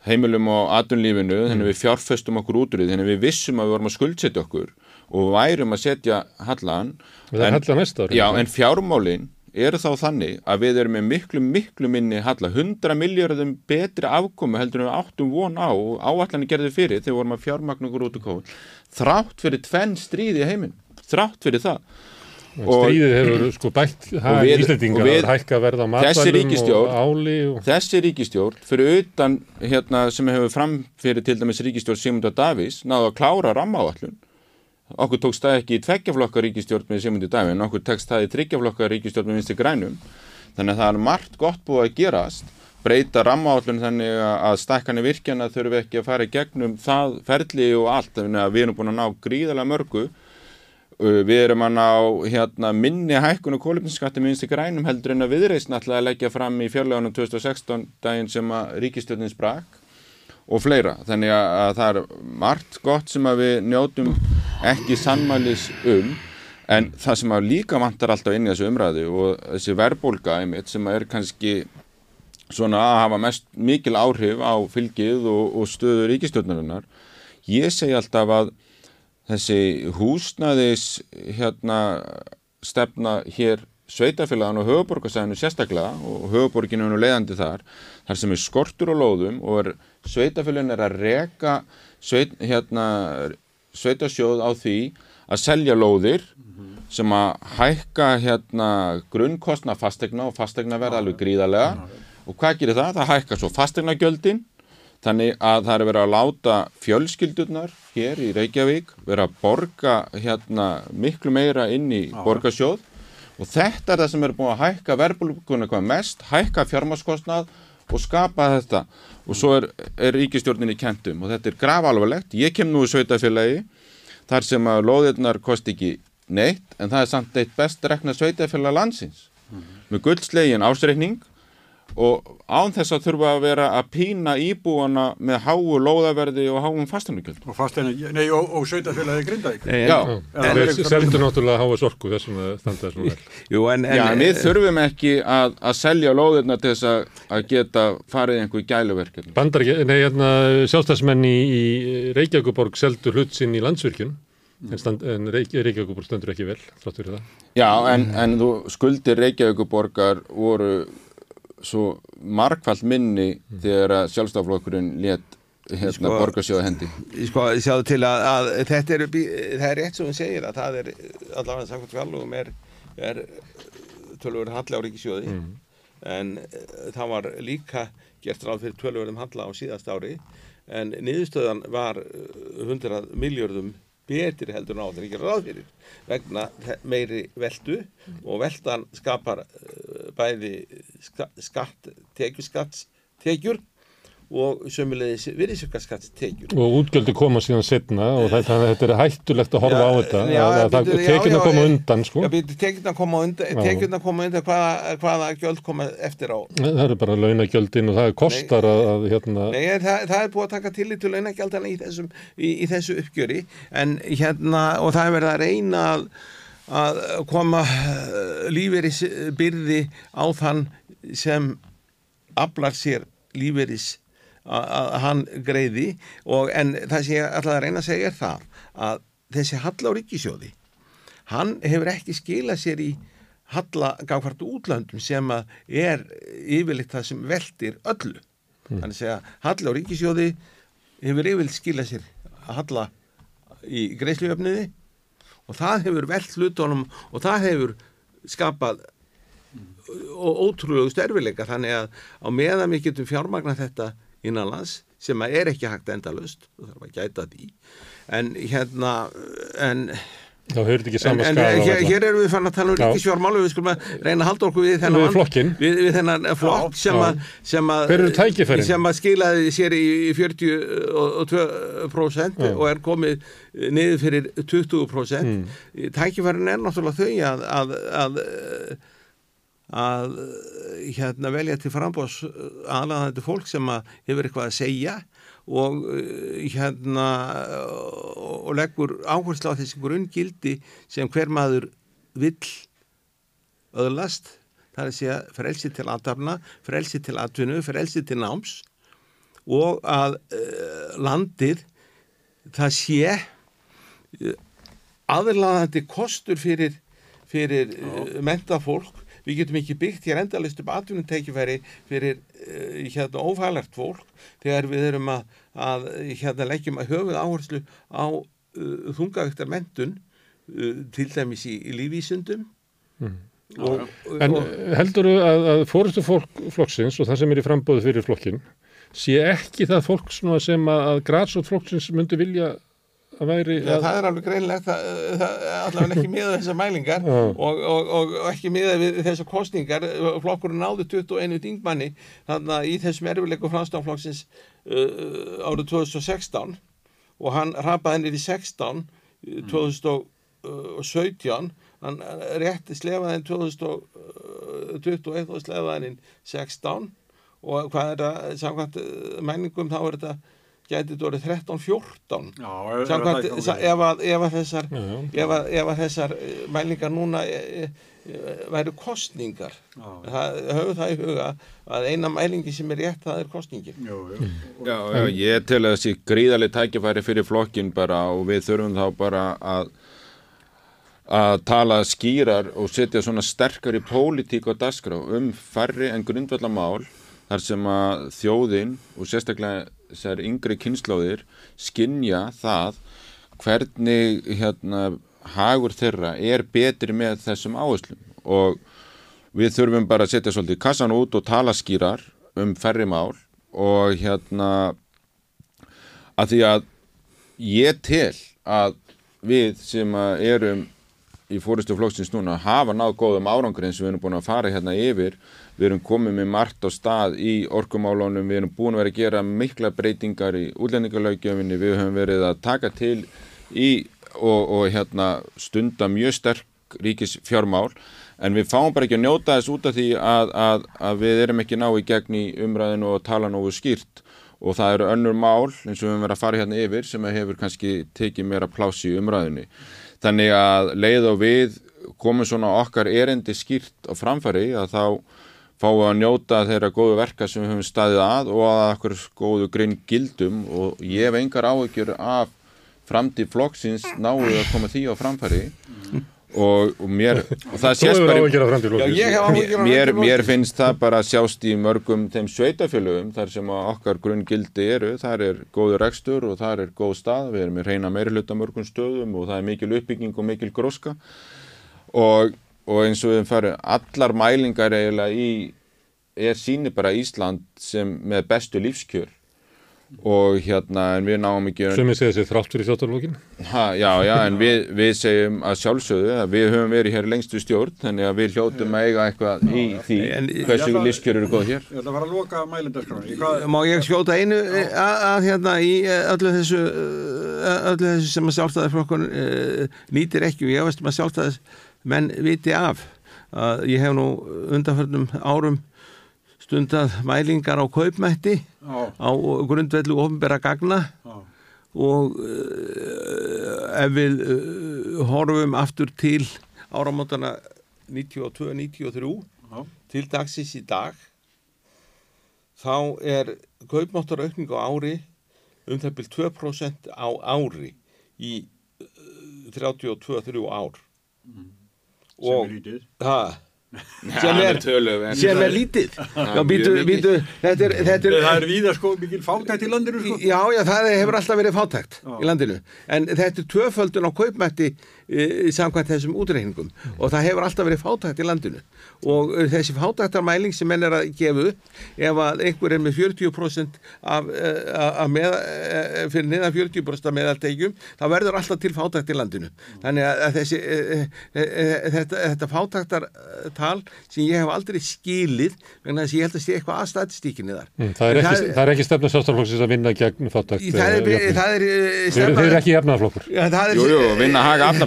heimilum og atvinnlífinu Mm. þannig við fjárfestum okkur út úr því þannig við vissum að við vorum að skuldsetja okkur og værum að setja hallan það er halla næsta ári. Já, en fjármálin eru þá þannig að við erum með miklu, miklu minni halla 100 miljardum betri afkomu heldur en við áttum von á og áallanir gerði fyrir þegar við vorum að fjármagna okkur út úr kóð þrátt fyrir tvenn stríði í heiminn þrátt fyrir það. Og- Stríðið hefur sko bætt hag við- Íslendinga og við- að hækka verð á þessi matvælum ríkisstjórn- og áli og... þessi ríkistjórn fyrir utan hérna, sem hefur framfyrir til dæmis ríkistjórn Sigmundar Davís náðu að klára rammaáallun okkur tókst það ekki í tveggjaflokka ríkistjórn með Sigmundur Davís en okkur tekst það í þryggjaflokka ríkistjórn með vinstri grænum. Þannig að það er margt gott búið að gerast. Breyta rammaáallun þannig að stækkanir virkjana þurfi ekki að fara í gegnum það ferli og allt. Þannig að við erum búin að ná gríðarlega mörgu. Uh, við erum að ná hérna, minni hækkun og kólefniskatti með vinstri grænum heldur en að viðreisn ætlaði að leggja fram í fjárleganum 2016 daginn sem að ríkistjórnin sprak og fleira. Þannig að, að það er margt gott sem að við njótum ekki sannmælis um en það sem að líka vantar alltaf inn í þessu umræðu og þessi verbulga einmitt sem er kannski svona að hafa mest mikil áhrif á fylgið og, og stöðu ríkistjórnarinnar. Ég segi alltaf að þessi húsnæðis hérna stefna hér sveitafélagan og höfuborgarsæðinu sérstaklega og höfuborginu er nú leiðandi þar þar sem er skortur á lóðum og er, sveitafélagin er að reka sveit, hérna, sveitasjóð á því að selja lóðir sem að hækka hérna grunnkostna fastegna og fastegna verða alveg gríðarlega. Og hvað gerir það? Það hækka svo fastegnagjöldin Þannig að það er verið að láta fjölskyldurnar hér í Reykjavík vera að borga hérna miklu meira inn í borgarsjóð. Og þetta er það sem er búin að hækka verbulguna hvað mest, hækka fjármaskostnað og skapa þetta og svo er, er ríkistjórninni kentum og þetta er grafalvarlegt. Ég kem nú í sveitafélagi þar sem að lóðirnar kosti ekki neitt en það er samt eitt best rekna sveitafélag landsins með guldslegin ásreikning og án þess að þurfa að vera að pína íbúana með háu lóðaverði og háum fastanugjöld. og fasteina, nei, og, og sveitafélagi grindaðik. En, Já, En- Þeir seldu náttúrulega háa sorku þessum að standa þessum vel. Jú, en, en, Já, en við þurfum ekki að, að selja lóðirna til þess að, að geta farið í einhver gæluverkefni. Bandar, nei, hérna, sjálfstæðsmenn í, í Reykjavíkuborg seldu hlut sinn í landsvirkjun en, stand, en Reykj, Reykjavíkuborg stendur ekki vel, þátt fyrir það. Já, en, en þú skuldir Reykjavíkuborgar voru svo margfald minni þegar að sjálfstaflokkurinn let hérna Sko- borgarsjóða hendi. sko, sjáðu til að, að þetta er, það er rétt sem hún segir að það er allavega samkvæmt fjárlugum er, er tölvöður halli á ríkisjóði en uh, það var líka gert ráð fyrir tölvöðum halla á síðast ári en niðurstöðan var uh, 100 miljörðum betri heldur en áður ekki ráð fyrir vegna meiri veldu og veldan skapar uh, bæði ska, skatt, tekjuskatts tekjur og sömulegis virðisaukaskattstekjur Og útgöldi koma síðan setna og að þetta er hættulegt að horfa á þetta, já, að, að það bíddu, já, koma undan, sko. Já, býttu, tekjurnar koma undan, Já. tekjurnar koma undan hvaða, hvaða gjöld koma eftir á. Það eru bara launagjöldin og það kostar að, að hérna, Nei, það, það er búið að taka tillit til launagjaldana í, þessum, í, í þessu uppgjöri en hérna, og það er verið að reyna að, að koma líferis byrði á þann sem aflar sér líferis að hann greiði og en það sem ég ætlaði að reyna að segja er það að þessi halla á ríkisjóði hann hefur ekki skilað sér í halla gafhvart útlöndum sem að er yfirleitt það sem veldir öllu. Þannig að halla á ríkisjóði hefur yfirleitt skilað sér að halla í greiðslujöfniði og það hefur velt hlutunum og það hefur skapað og ótrúlegu stærfileika þannig að á meðan við getum fjármagna þetta innanlands sem er ekki hægt endalust og þarf að gæta því. En hérna en, en, sama en hér, hér erum við fann að tala um Já. ríkisfjármál og við skulum að reyna að halda okkur við þennan Við við, við þennan flokk sem sem sem að skilaði sér í í 42% Já. og er komið niður fyrir 20% Mm. tækifærin er náttúrulega þau að, að, að að hérna velja til frambós aðlaðandi fólk sem að hefur eitthvað að segja og uh, hérna og leggur áherslu á þessi grunngildi sem hver maður vill öðlast það er að segja frelsi til aðtafna frelsi til atvinnu, frelsi til náms og að uh, landið það sé aðlaðandi kostur fyrir, fyrir uh, menta fólk við getum ekki byggt hér endalist upp atvinnutækifæri fyrir uh, hérna ófælart fólk þegar við erum að, að hérna leggjum að höfuð áherslu á uh, þungavíktar mentun uh, til dæmis í, í lífísundum og, En og, heldur þú að, að fórustu fólk flokksins og það sem er í frambóðu fyrir flokkin sé ekki það fólk sem að, að græsótt flokksins myndi vilja væri Ja, að, það er alveg greinlegt, allavega ekki miða þessar mælingar og, og, og, og ekki miða við þessar kostningar. Flokkurinn náði 21 dingmanni þannig að í þessum erfileiku franstánflokksins uh, árið 2016 og hann rapaði niður í 16 uh, 2017 hann rétti slefaðin 2021 og slefaðin 16 og hvað er það, samkvæmt uh, mælingum þá er þetta gæti þetta orðið 13-14 Já, ef- að, ef að þessar Já, já. ef að, ef að þessar eh, mælingar núna e, e, væru kostningar Já. það, höfum það í huga að eina mælingi sem er rétt það er kostningin Jú, jú. Já, já, ég tel að þessi gríðarlega tækifæri fyrir flokkin bara og við þurfum þá bara að að tala skýrar og setja svona sterkar í pólitík og dagskrá um færri en grundvallamál þar sem að þjóðin og sérstaklega þessar yngri kynnslóðir skinja það hvernig hérna hagur þeirra er betri með þessum áherslum. Og við þurfum bara að setja svolítið kassan út og tala skýrar um færri mál og hérna að því að ég tel að við sem erum í fóristu flokksins núna hafa náð góðum árangur eins og við erum búin að fara hérna yfir við erum komið með margt á stað í orkumálunum, við erum búin að vera að gera mikla breytingar í útlendingalögjöfinni við höfum verið að taka til í og, og hérna stunda mjög sterk ríkis fjármál en við fáum bara ekki að njóta þess út af því að, að, að við erum ekki ná í gegn í umræðinu og tala nógu skýrt. Og það eru önnur mál eins og við höfum verið að fara hérna yfir sem hefur kannski tekið meira plási í umræðinu þannig að leið og við komum svona okkar erindi skýrt á framfæri að þá fáum við að njóta þeirra góðu verka sem við höfum staðið að og að okkur góðu grinn gildum. Og ég hef engar áhyggjur af framtíð flokksins náðu að koma því á framfæri. Og, og mér og það sést bara Já, mér, mér finnst það bara að sjást í mörgum þeim sveitafélögum þar sem að okkar grunngildi eru, þar er góður rekstur og þar er góð stað, við erum í reyna meiri hluta mörgum stöðum og það er mikil uppbygging og mikil gróska. Og, og eins og við farum allar mælingar eiginlega í er síni bara Ísland sem með bestu lífskjör og hérna en við náum ekki Sem ég segja sér þrátt fyrir þjóttarlókin. Ha, já, já, en við, við segjum að sjálfsögðu að við höfum verið hér lengstu stjórn þannig að við hljótum að eiga eitthvað í því En- hversu lífskjör eru góð hér. Ég ætla að fara að loka mælindaskráni. Hvað, Má ég skjóta einu eh, að, að hérna í eh, öllu þessu eh, öllu þessu sem að sjálfstæðarflokkun nýtir ekki og ég veist um að sjálfstæðis menn viti af að ég hef nú undanförnum árum stundað mælingar á kaupmætti já, á grundvellu ofnbæra gagna já, og uh, ef við uh, horfum aftur til áramótana 92-93 já, til dagsins í dag þá er kaupmáttaraukning á ári um það byrjum 2% á ári í uh, 32-3 ár. Sem og er lítið. ha, sem er, tölum sem er lítið. Já, býtu, býtu, þetta er, þetta er Það er víða sko mikil fátækt í landinu sko. Já, já, það hefur alltaf verið fátækt í landinu, en þetta er tvöföldun á kaupmætti samkvæmt þessum útreikningum. Og það hefur alltaf verið fátækt í landinu. Og e, þessi fátæktarmæling sem menn er að gefa upp ef að einhver er með 40% af, e, af með, fyrir niðan 40% af meðaltegjum þá verður alltaf til fátækt í landinu. Þannig að, þessi þetta, þetta fátæktartal sem ég hef aldrei skilið vegna þess að ég held að sé eitthvað að statistíkinni þar. Mm, Það er ekki, það er ekki stefna sjálfstæðarflokksins að vinna gegn fátækt. það er, eh, það er, eh, eru ekki jefnaðarflokkur. Já, það er, Jú, jú,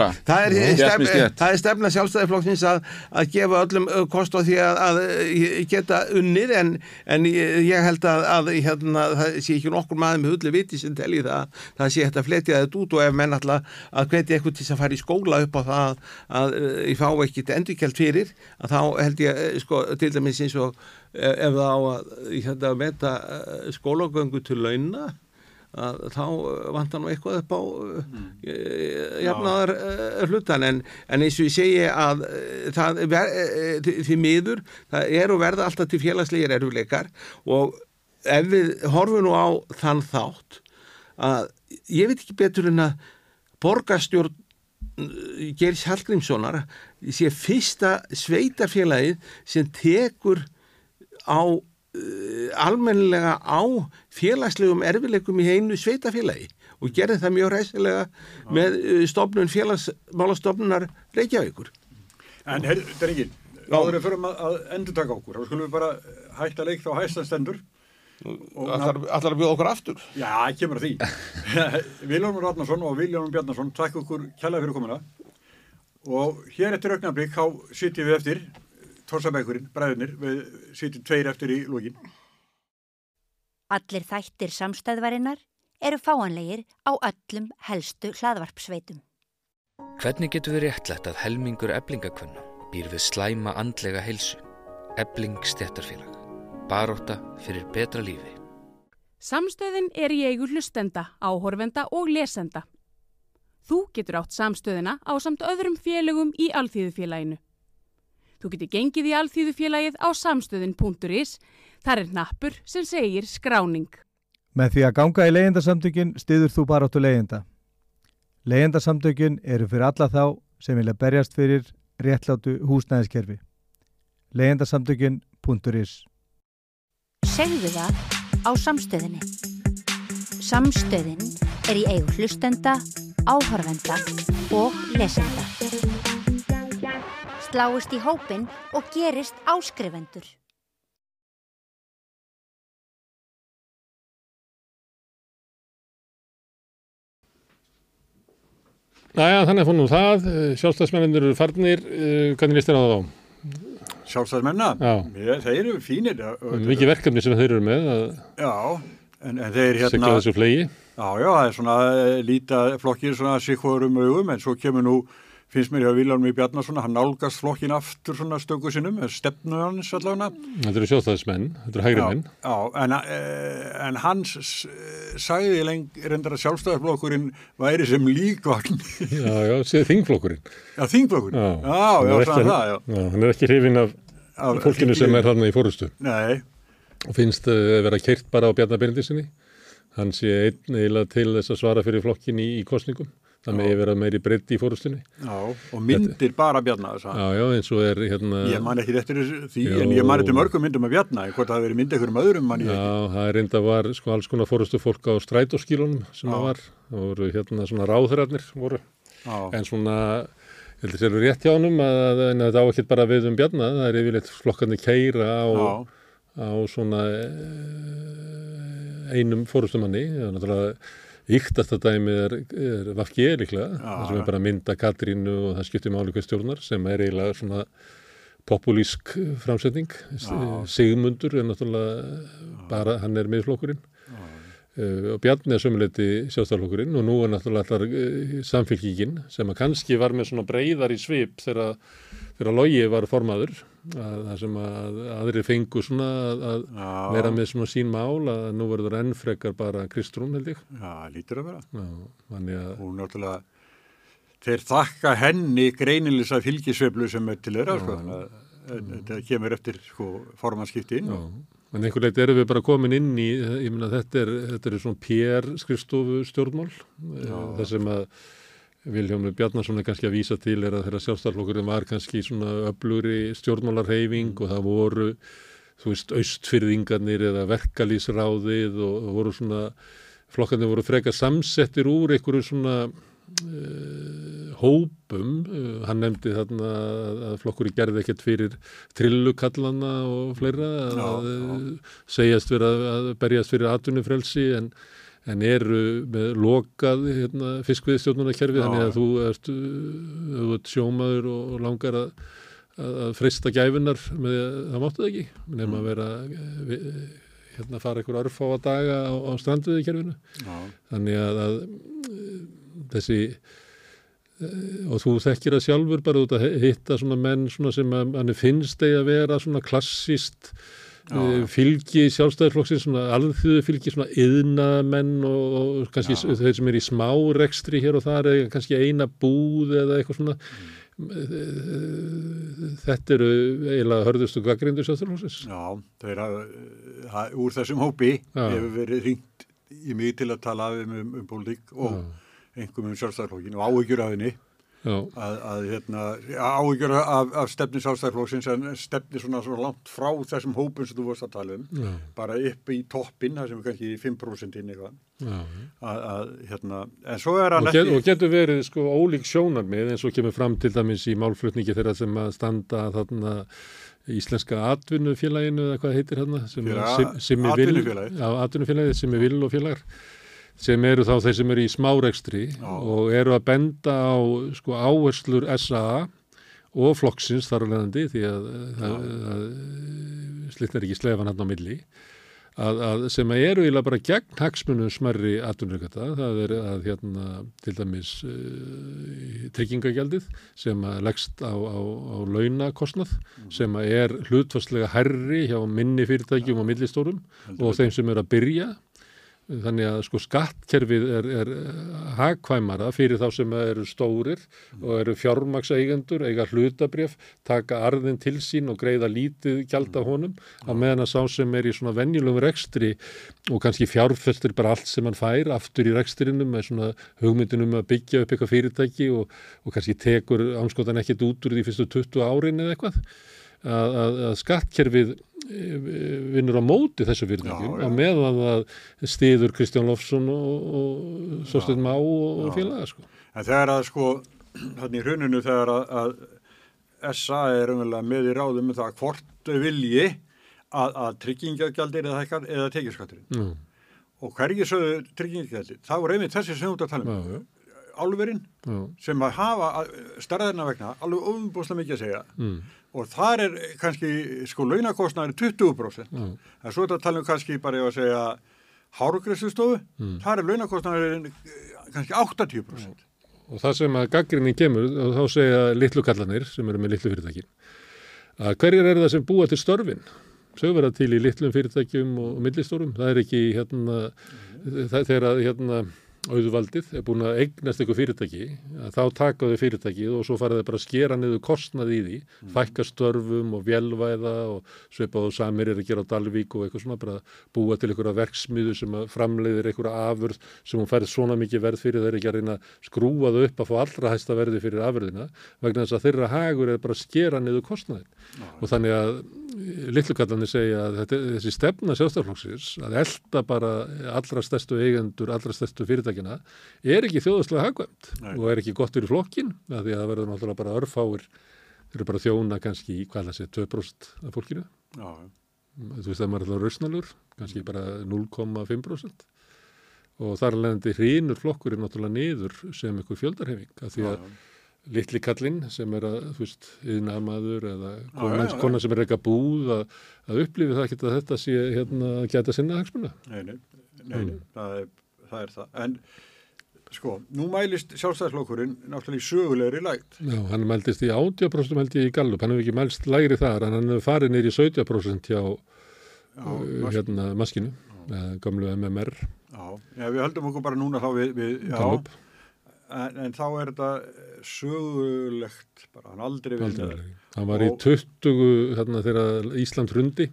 allra Það er, stefna, það er stefna sjálfstæðiflokksins að, að gefa öllum uh, kost á því að, að uh, geta unnið en, en ég ég held að, að hérna, það sé ekki nokkur maður með hullu viti sem telji það það sé hægt að fletja þetta út og ef menn alltaf að hvetja eitthvað til að fara í skóla upp á það að, að uh, ég fá ekkit endurkjald fyrir að þá held ég sko, til dæmis eins og ef það á að hérna, meta uh, skólagöngu til launa að þá vantar nú eitthvað upp á mm. jafnaðar uh, hlutan en, en eins og ég segi að það ver, því- því miður það er og verða alltaf til félagslegir erfuleikar og ef við horfum nú á þann þátt að ég veit ekki betur en að borgarstjórn uh, Geirs Hallgrímssonar sé fyrsta sveitarfélagið sem tekur á uh, almennilega á félagslegum erfileikum í einu sveitafélagi og gerði það mjög ræsilega með uh, stofnun félagsmálastofnunar Reykjavíkur. En herr, drengir, áður við förum að, að endur taka okkur, þá skulum við bara hætta leik þá hæsta stendur. Og Allar, að bjóða okkur aftur. Já, kemur að því. Viljónur Ratnarsson og Viljónur Bjarnarsson, takk okkur kjalla fyrir komuna. Og hér eftir augnablík, þá sitjum við eftir, Torsabækurinn, bræðunir, við sitjum tveir eftir í lógin. Allir þættir samstæðvarinnar eru fáanlegir á öllum helstu hlaðvarpsveitum. Hvernig getur við réttlætt að helmingur eblingakvönna býr við slæma andlega heilsu? Ebling stjættarfélag. Baróta fyrir betra lífi. Samstöðin er í eigu hlustenda, áhorfenda og lesenda. Þú getur átt samstöðina á samt öðrum félögum í Alþýðufélaginu. Þú getur gengið í Alþýðufélagið á samstöðin.is. Þar er nappur sem segir skráning. Með því að ganga í leyendasamtökin stiður þú bara áttu leyenda. Leyendasamtökin eru fyrir alla þá sem vilja berjast fyrir réttlátu húsnæðiskerfi. leyendasamtökin.is Segðu það á samstöðinni. Samstöðin er í eigu hlustenda, áhorfenda og lesenda. Sláist í hópin og gerist áskrifendur. Næja, þannig að fór nú það, sjálfstæðsmennir eru farnir, eh, hvernig líst þér á það á? Sjálfstæðismenna, Já. Ég, þeir eru fínir. er Mikið verkefni sem þeir eru með að Já, en, en þeir hérna... sigla þessu flegi. Já, já, það er svona eh, líta flokkir svona sikkurum augum en svo kemur nú, finnst mér hjá Viljarmi Bjarnason hann nálgast flokkin aftur svona stöku sinnum, stefnu hans allavega. Þetta eru sjálfstæðismenn, þetta eru hægri Já, menn. já en, eh, en hann s- sagði leng, reyndar að sjálfstæðarflokkurinn væri sem líkvagn. Já, já, séð þingflokkurinn. Já, þingflokkurinn. Já, Já, Hann já, svona ekki- það, já. já. Hann er ekki hrifin af, Af fólkinu sem þingi- er þarna í fórustu. Nei, Og finnst uh, vera keirt bara á Bjarnar Byrndinsinni. Hann sé einn eiginlega til þess að svara fyrir flokkin í, í kostningum. Það megi vera meiri breytt í fórustunni. já, og myndir bara Bjarnar, Já, já, eins og er hérna... Ég man ekki eftir því, Jó. en ég man eftir mörgum myndum af Bjarnar, hvort það hafi verið myndið einhverjum öðrum mann ég Já, ekki. það er reynda var sko alls konar fórustu fólk á strætóskílunum sem Já. það var. Það voru hérna svona ráðherrarnir voru. Já. En svona, ég held að það eru rétt hjá honum að, að, að það á ekkert bara við um Bjarnar. Það er yfirleitt flokkarnir keira á, Já. á svona eh, einum fórustumanni. Það er náttúrulega yktasta dæmið er, er Vafki líklega. Já, það sem er bara mynda Katrínu og það skiptir máli hvað stjórnar sem er eiginlega svona populísk framsetning. Sigmundur er náttúrulega bara, hann er miðflokkurinn. Uh, og Bjarni er sömuleyti sjálfstæðarflokkurinn og nú er náttúrulega allar uh, samfélkingin sem að kannski var með svona breyðar í svip þegar, þegar logi var formaður að það sem að aðri fengu svona að, að Já. vera með svona sín mál að nú verður enn frekar bara Kristrún held ég. Já, lítur að vera. Já, Hún náttúrulega, þeir þakka henni greinilisa fylgisveiflu sem er til þeirra sko, þannig að þetta kemur eftir sko, formanskiptin Já, en einhver leitt erum við bara komin inn í, ég meina þetta er, þetta er svona PR skrifstofu stjórnmál, það sem að Viljómi Bjarnason er kannski að vísa til er að þeirra sjálfstæðarflokkurinn var kannski svona öflugri stjórnmálarheyfing og það voru, þú veist, austfyrðingarnir eða verkalýsráðið og, voru svona, flokkarnir voru freka samsettir úr einhverju svona uh, hópum, uh, hann nefndi þarna að flokkur gerði ekkert fyrir trillukallana og fleira að, Já, að já. segjast fyrir að, að berjast fyrir atvinnufrelsi en en eru með lokað hérna, fiskviðstjórnunarkerfi þannig að þú ert, uh, ert sjómaður og, langar að, að, frista gæfunar með það máttu það ekki nema að vera eh, hérna fara einhver örfáa daga á, á strandviðkerfinu Já. þannig að, að eh, þessi eh, og þú þekkir það sjálfur bara út að hitta svona menn svona sem að finnst eigi að vera svona klassist Já. uh, fylgi sjálfstæðarflokksins svona alþjóðu fylgi svona yðnamenn og, og kannski Já. þeir sem er í smárekstri hér og þar eða kannski eina búð eða eitthvað svona Mm. þetta eru eiginlega hörðustu gaggrindu sjálfstæðarflokksins Já, þeir hafa, ha, úr þessum hópi Já. hefur verið ringt í mig til að tala um, um, um pólitík og einhverjum um sjálfstæðarflokkin og áhyggjur af henni Já. Að, að hérna, áhyggjur af, af stefni sjálfstæðarflokksins en stefni svona, svona langt frá þessum hópum sem þú vorst að tala um. Já. bara upp í toppin, það sem er kannski 5% inn eitthvað. Að, að, hérna, en svo er hann og, get, og getur verið sko ólík sjónarmið eins og kemur fram til dæmis í málflutningi þeirra sem að standa þarna Íslenska atvinnufélaginu eða hvað heitir hérna sem er Simmi Vill- Atvinnufélagið. Er vill og félagar sem eru þá þeir sem eru í smárekstri og eru að benda á sko áherslur SA og flokksins þar á leðandi því að, að, að slitnar ekki slefan hann á milli að, að sem eru eiginlega bara gegn hagsmunum smerri atvinnurkata, það er að hérna til dæmis uh, tryggingagjaldið sem að leggst á, á, á launakostnað sem að er hlutfastlega herri hjá minni fyrirtækjum og millistórum og þeim sem eru að byrja þannig að sko skattkerfið er, er hagkvæmara fyrir þá sem eru stórir og eru fjármakseigendur, eiga hlutabrjöf, taka arðin til sín og greiða lítið gjald af honum á meðan að sá sem er í svona venjulegum rekstri og kannski fjárfestir bara allt sem hann fær aftur í rekstrinum með svona hugmyndinum að byggja upp eitthvað fyrirtæki og, og kannski tekur ánskotan ekkert út úr því fyrstu 20 árin eða eitthvað að, að, að skattkerfið eh, vinnur á móti þessu fyrirtækjum á meðan að stiður Kristján Lofsson og, og Sostin Má og, og félaga sko. En þegar að sko, þannig í hruninu þegar að, að SA er umverulega með í ráðum um það hvort vilji að, að tryggingagjaldir eða, hækkar eða tekjaskatturinn. Já. Og hverju sögðu tryggingagjaldir? Það voru einmitt þessi sem ert að tala um. Álverinn sem að hafa starðarna vegna alveg ofnbúslega mikið að segja. Mm. Og þar er kannski sko launakostnaður 20%. Já. En svo er þetta að tala um kannski bara ef að segja hárugræslustofu, Mm. þar er launakostnaður kannski 80%. og það sem að gaggrinni kemur þá segja litlu kallanir sem eru með litlu fyrirtækin að hverjir eru það sem búa til störfin þau vera til í litlum fyrirtækjum og millistórum, það er ekki hérna, það, þegar að hérna auðvaldið er búin að eignast eitthvað fyrirtæki þá taka þau fyrirtækið og svo fara þau bara að skera niður kostnað í því fækka störfum og vélvæða og svipað og samir er að gera á Dalvík og eitthvað svona bara búa til einhverja verksmiðu sem að framleiðir einhverja afurð sem hún færið svona mikið verð fyrir þeir ekki að reyna að skrúa þau upp að fá allra hæsta verði fyrir afurðina vegna þess að þeirra hagur er bara að skera niður kostnaðin og þannig að litlukallarnir segja að þetta, þessi stefna sjálfstæðarflokksins að elda bara allra stærstu eigendur, allra stærstu fyrirtækina er ekki þjóðaslega hagvæmt og er ekki gott fyrir flokkin að því að það verður náttúrulega bara örfáir þeir eru bara þjóna kannski í hvað það sé 2% af fólkinu Já. þú veist að maður er alltaf rausnalur kannski bara 0,5% og þar alveg hrýnur flokkurinn náttúrulega niður sem ykkur fjöldarhefing að því að litli kallinn sem er að, þú veist, yðnamaður eða konan, já, já. konan sem er eitthvað búð að, að upplifi það ekki að þetta sé hérna að geta sinna hagsmuna. Nei, nei, nei, Mm. nei það, er, það er það. En sko, nú mælist sjálfstæðslokkurinn náttúrulega í sögulegri lægt. Já, hann mæltist í 80% held ég í Gallup, hann hefur ekki mælst lægri þar en hann hefur farið nýr í 70% hjá Já, uh, Mas- hérna maskinu, gamlu MMR. Já, já, við höldum okkur bara núna þá við, við já, en, en þá er þetta sögulegt bara, hann aldrei með verið. Hann var í 20 hérna þegar Ísland hrundi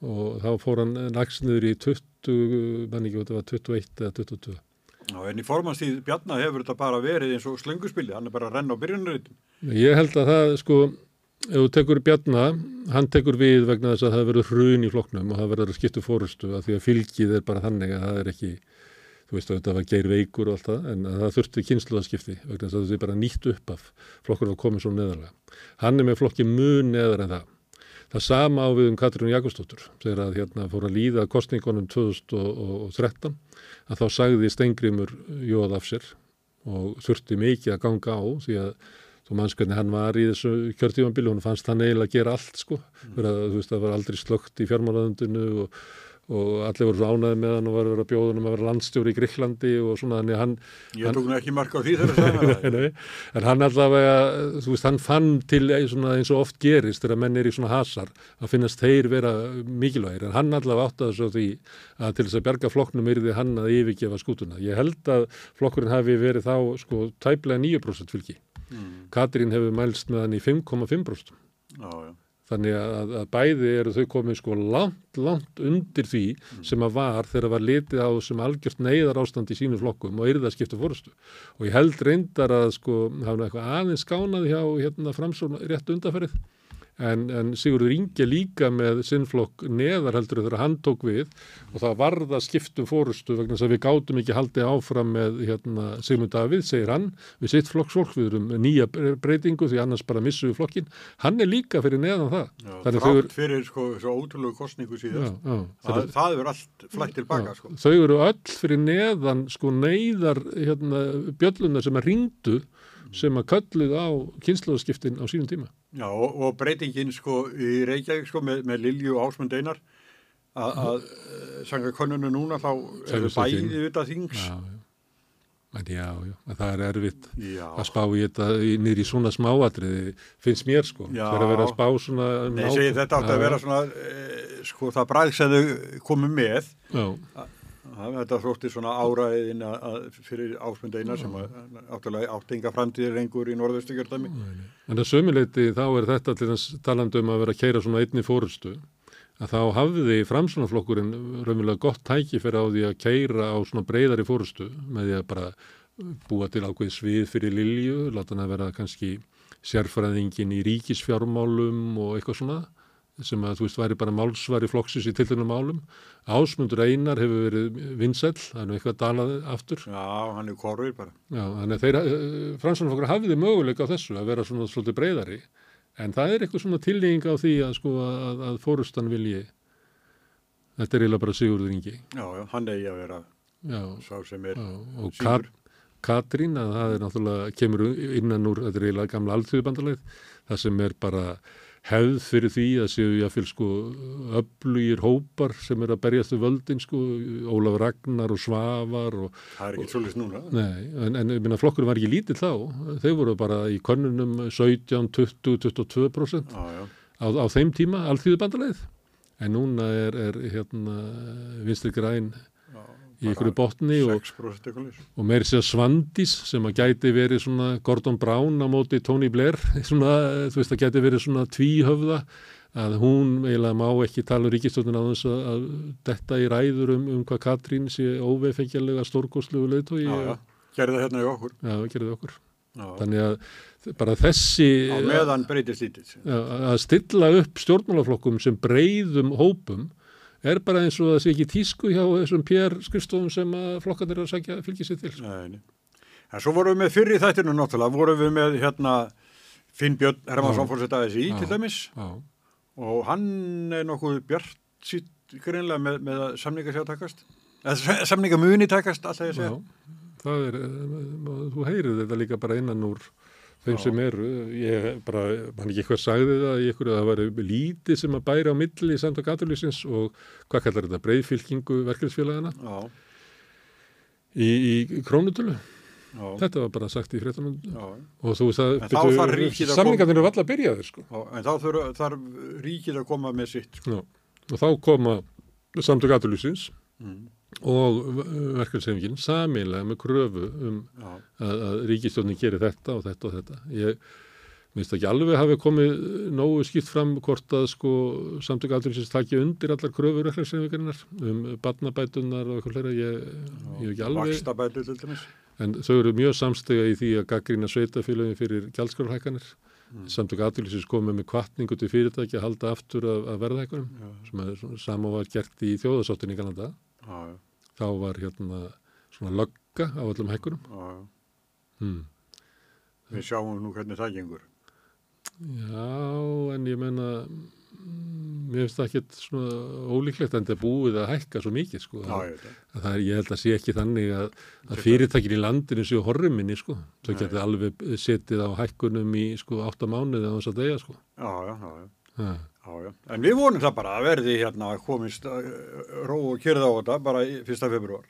og þá fór hann nægst niður í 20, menn ekki, þetta var 21 eða 22. Já, en í formanstíð Bjarnar hefur þetta bara verið eins og slönguspili, hann er bara að renna á byrjunarriðin. Ég held að það, sko, ef þú tekur Bjarna, hann tekur við vegna þess að það verður hrun í flokknum og það verður skiptu fórustu að því að fylgið er bara þannig að það er ekki, þú veist að þetta var geir veikur og allt það, en að það þurfti kynsluðaskipti vegna þess að þetta er bara nýtt upp af flokkur var komið svo neðarlega. Hann er með flokki mun neðar en það. Það sama á við um Katrín Jakobsdóttur. Þegar að hérna fór að líða kostningunum 2013 að þá sagði Steingrimur jóð af sér og þurfti mikið að ganga á því að þú manns hvernig hann var í þessu kjörtífambili, hún fannst hann eiginlega að gera allt sko, fyrir að þú veist það var aldrei slögt í fjármálaðundinu og, og allir voru svo ánæði með hann og var að vera bjóðunum að vera landstjóri í Gríklandi og svona þannig hann Ég tók nú ekki marka á því þegar það sagði nei, nei, en hann allavega, þú veist, hann fann til svona, eins og oft gerist þegar menn er í svona hasar að finnast þeir vera mikilvægir, en hann allavega áttaði svo því að til þess að berga flokknum yrði hann að yfirgefa skútuna. Ég held að flokkurinn hafi verið þá sko tæplega 9% fylgi. Mm. Katrín hefur mælst með hann í 5,5%. Já, já. Þannig að, að bæði eru þau komið sko langt, langt undir því sem að var þegar var litið á sem algjört neyðar ástand í sínu flokkum og yrða skipta fórustu. Og ég held reyndar að sko hafa eitthvað aðeins skánaði hjá hérna framsóna rétt undarferið en, en Sigurður Inge líka með sinnflokk neðar heldur þegar hann tók við. Og það varða skiptum fórustu vegna þess að við gátum ekki haldið áfram með hérna, Sigmund Davíð, segir hann við sitt flokksfólk, við erum nýja breytingu því annars bara missum við flokkin hann er líka fyrir neðan það. Já, Þrátt fyrir sko, svo ótrúlegu kostningu síðast. Já, já, það, það er allt flætt tilbaka sko. Þau eru öll fyrir neðan sko neyðar hérna, bjölluna sem að ringdu sem að kölluð á kynnslóðskiptin á sínum tíma. Já og, og breytingin sko í Reykjavík sko með, með Lilju og Ásmund Einar að sanga konunu núna þá er það bæðið auðvitað þings. Já, já. Já, já, það er erfitt já. að spá í þetta nýri svona smáatriði, finnst mér sko, það er að vera að spá svona... Nei, segi þetta átt að vera svona, e, sko það bræðs að þau komu með, að, þetta þótti svona áraðin fyrir ásmund einar sem áttalega áttinga framtíðir lengur í norðaustugjörðami. En það sömuleiti þá er þetta til þess talandum að vera að keira svona einni fórustu, að þá hafði framsunaflokkurinn raunverulega gott tæki fyrir á því að keira á svona breyðari fórustu með því að bara búa til ákveð svið fyrir Lilju, láta hann að vera kannski sérfræðingin í ríkisfjármálum og eitthvað svona sem að þú veist væri bara málsvari flokksins í tiltunum málum. Ásmundur Einar hefur verið vinsæl, það er eitthvað dalað aftur. Já, hann er korfið bara. Já, þannig að þeirra, framsunaflokkur hafiði möguleika á þessu að vera svona svolítið breyðari En það er eitthvað svona tilneying á því að, sko, að, að fórustan vilji, þetta er eiginlega bara Sigurður Ingi. Já, já, hann eigi að vera já, sá sem er Kat, Katrín, að það er náttúrulega, kemur innan úr, þetta er eiginlega gamla alltíðubandalegð, það sem er bara hefð fyrir því að séu jáfnveil sko öflugir hópar sem er að berjast við völdin sko, Ólaf Ragnar og Svavar og... Það er ekki svolítið núna. Nei, en, en minna, flokkurinn var ekki lítill þá, þeir voru bara í könnunum 17, 20, 22% á, á, á þeim tíma, allþýðu bandaleið, en núna er, er hérna vinstri græn í ykkur botni og, og meiri sér Svandís sem að gæti verið svona Gordon Brown á móti Tony Blair svona, þú veist að gæti verið svona tvíhöfða að hún eiginlega má ekki tala um ríkistöldun á þess að, að detta í ræður um, um hvað Katrín sé óveifengjarlega stórgóðsluðu leiðtói Gerði það hérna í okkur. Já, gerði það okkur. Já. Þannig að bara þessi á meðan breytist lítið að stilla upp stjórnmálaflokkum sem breyðum hópum er bara eins og það sé ekki tísku hjá þessum PR skrifstofum sem að flokkandir er að sækja fylgja sér til. Nei, en svo vorum við með fyrir þættinu náttúrulega, vorum við með hérna Finn Björn Hermansson fórsett aðeins í til dæmis já. og hann er nokkuð bjart sitt greinlega með, með að samninga sér að takast, eða samninga muni takast alltaf ég segja. Já, það er, þú heyrið þetta líka bara innan úr þeim Já. sem eru, ég bara, mann ekki eitthvað sagði það í ykkur að það var lítið sem að bæra á milli í samtök aðurlýsins og hvað kallar þetta, breyðfylkingu verkefnsfélagana í, í krónutölu. Já. Þetta var bara sagt í fréttanum og þú veist að samlingarnir eru alltaf byrjaðir sko. Já, en þá þarf ríkið að koma með sitt sko. og þá koma samtök aðurlýsins mm. Og verkefnsefingin samilega með kröfu um Já. að, að ríkistjónin gerir þetta og þetta og þetta. Ég minnst ekki alveg hafi komið nógu skipt fram hvort að sko samtök aðriðsins taki undir allar kröfur verkefnsefingarinar um barnabætunar og eitthvað hlera. Ég, hef ekki alveg... Vakstabætu til dæmis. En þau eru mjög samstega í því að gaggrína sveitafélagin fyrir gjaldskrárhækkanir. Mm. Samtök aðriðsins komið með kvartningu til fyrirtæki að halda aftur af, af verðhækkunum sem er svona- sama var gert í þjóðasáttin í Galanda Já, þá var hérna svona lögga á öllum hækkunum. já. Hmm. Við sjáum nú hvernig það gengur. Já, en ég menna, mm, mér finnst það ekkert svona ólíklegt en þetta er búið að hækka svo mikið, sko. Já, ég það. Að það er, ég held að sé ekki þannig að, að fyrirtækin í landinu séu horruminni, sko. Nei. geti alveg setið á hækkunum í, sko, átta mánuði á þess að deyja, sko. Já, já, já, já. Ha. Já, já. En við vonum það bara að verði hérna að komist uh, ró og kyrða á þetta bara í fyrsta februar.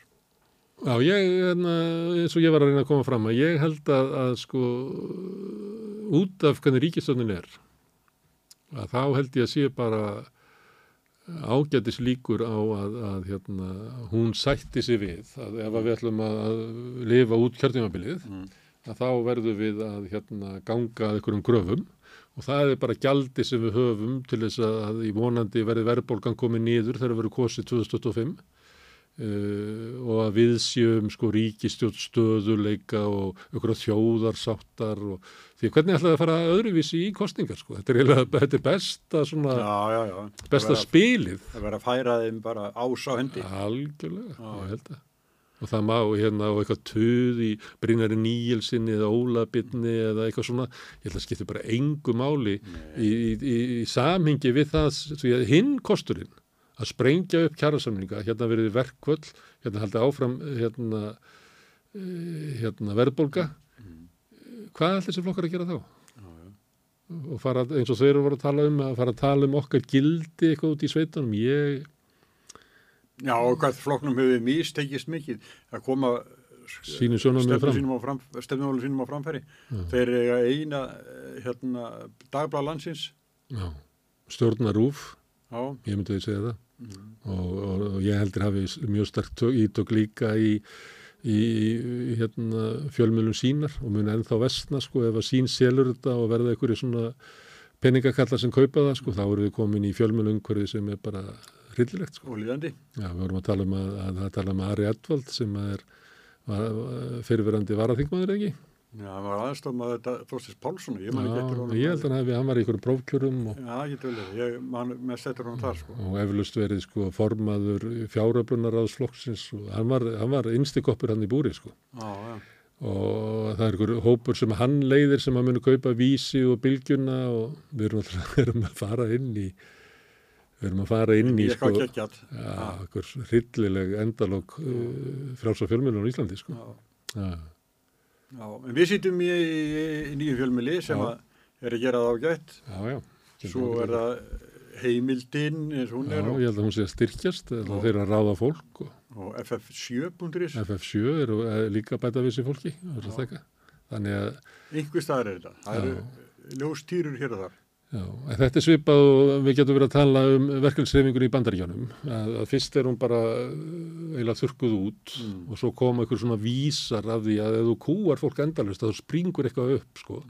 Já, ég, hérna, eins og ég var að reyna að koma fram að ég held að, að sko, út af hvernig ríkistöndin er, að þá held ég að sé bara ágætis líkur á að, að hérna, hún sætti sig við að ef að við ætlum að, lifa út kjörtímabilið, að þá verðum við að hérna, ganga að einhverjum gröfum og það er bara gjaldi sem við höfum til þess að í vonandi verði verðbólgan komið nýður þegar verður kosið 2025 uh, og að við séum sko ríkistjótt stöðuleika og ykkur þjóðarsáttar og því hvernig ætlaði að fara öðruvísi í kostingar sko, þetta er, eiginlega- þetta er besta svona, Já, já, já. besta Það vera- spilið. Það verður að færa þeim bara ás á hendi. Algjörlega, ég held að. Og það má hérna á eitthvað tuð í Brynari Níelsinni eða Ólabitni eða eitthvað svona, ég held að skipti bara engu máli í, í, í, samhengi við það, hinn kosturinn að sprengja upp kjærasamninga, hérna verið verkvöld, hérna haldi áfram hérna, eh, hérna verðbólga, hvað er þessi flokkar að gera þá? og fara eins og þau eru að tala um að fara að tala um okkar gildi eitthvað út í sveitunum, ég Já, og hvað flokknum hefur místekist mikið að koma sjónarmiðum fram. sínum á, fram, sínum á framfæri. Já. Þeir eiga eina eh, hérna, dagblað landsins. Já, stjórnar Já. ég myndi að segja það og, og, og ég heldur hafi mjög sterkt ítök líka í, í, í hérna, fjölmjölum sínar og muni ennþá vestna sko ef að sín selur þetta og verða einhverju svona peningakallar sem kaupa það sko þá erum við komin í fjölmjölu umhverfi sem er bara hryllilegt sko. Og líðandi. Já, við vorum að tala um að, að, að tala um Ari Edvald sem er var, fyrirverandi varaþingmaður ekki Já, það var aðstofn að þetta Þorstins Pálsson. Ég man ekki eftir Já, ég held að hann hann var í einhverjum prófkjörum og Já, ég tölur. Ég man þar, sko. og eflust verið sko formaður fjáröflunarraðsflokksins og hann var, hann var innstikoppur hann í búri sko Já, já. og það er einhver hópur sem hann leiðir sem að muni kaupa vísi og bylgjuna og við erum alltaf að fara inn í við erum að fara inn í Í sko já, hryllileg endalók uh, frjálsa fjölmjölun í Íslandi sko Já. já, Já, en við sýtum í, í nýju fjölmili sem Já. er að gera það á gætt. já, já. Svo er það heimildin eins og hún Já, er ég held að hún sé að styrkjast þeir eru að ráða fólk og og ff7.is. FF7 eru eh, líka bæta við sér fólki það er að þekka. þannig að Einhver staðar er þetta. Það Já. eru ljóstýrur hér og þar. Já, þetta er svipað og við getum verið að tala um verkefnisreifingun í bandaríkjánum að, að fyrst er hún bara uh, eiginlega þurrkuð út og svo koma einhver svona vísar af því að ef þú kúar fólk endalust þá springur eitthvað upp sko.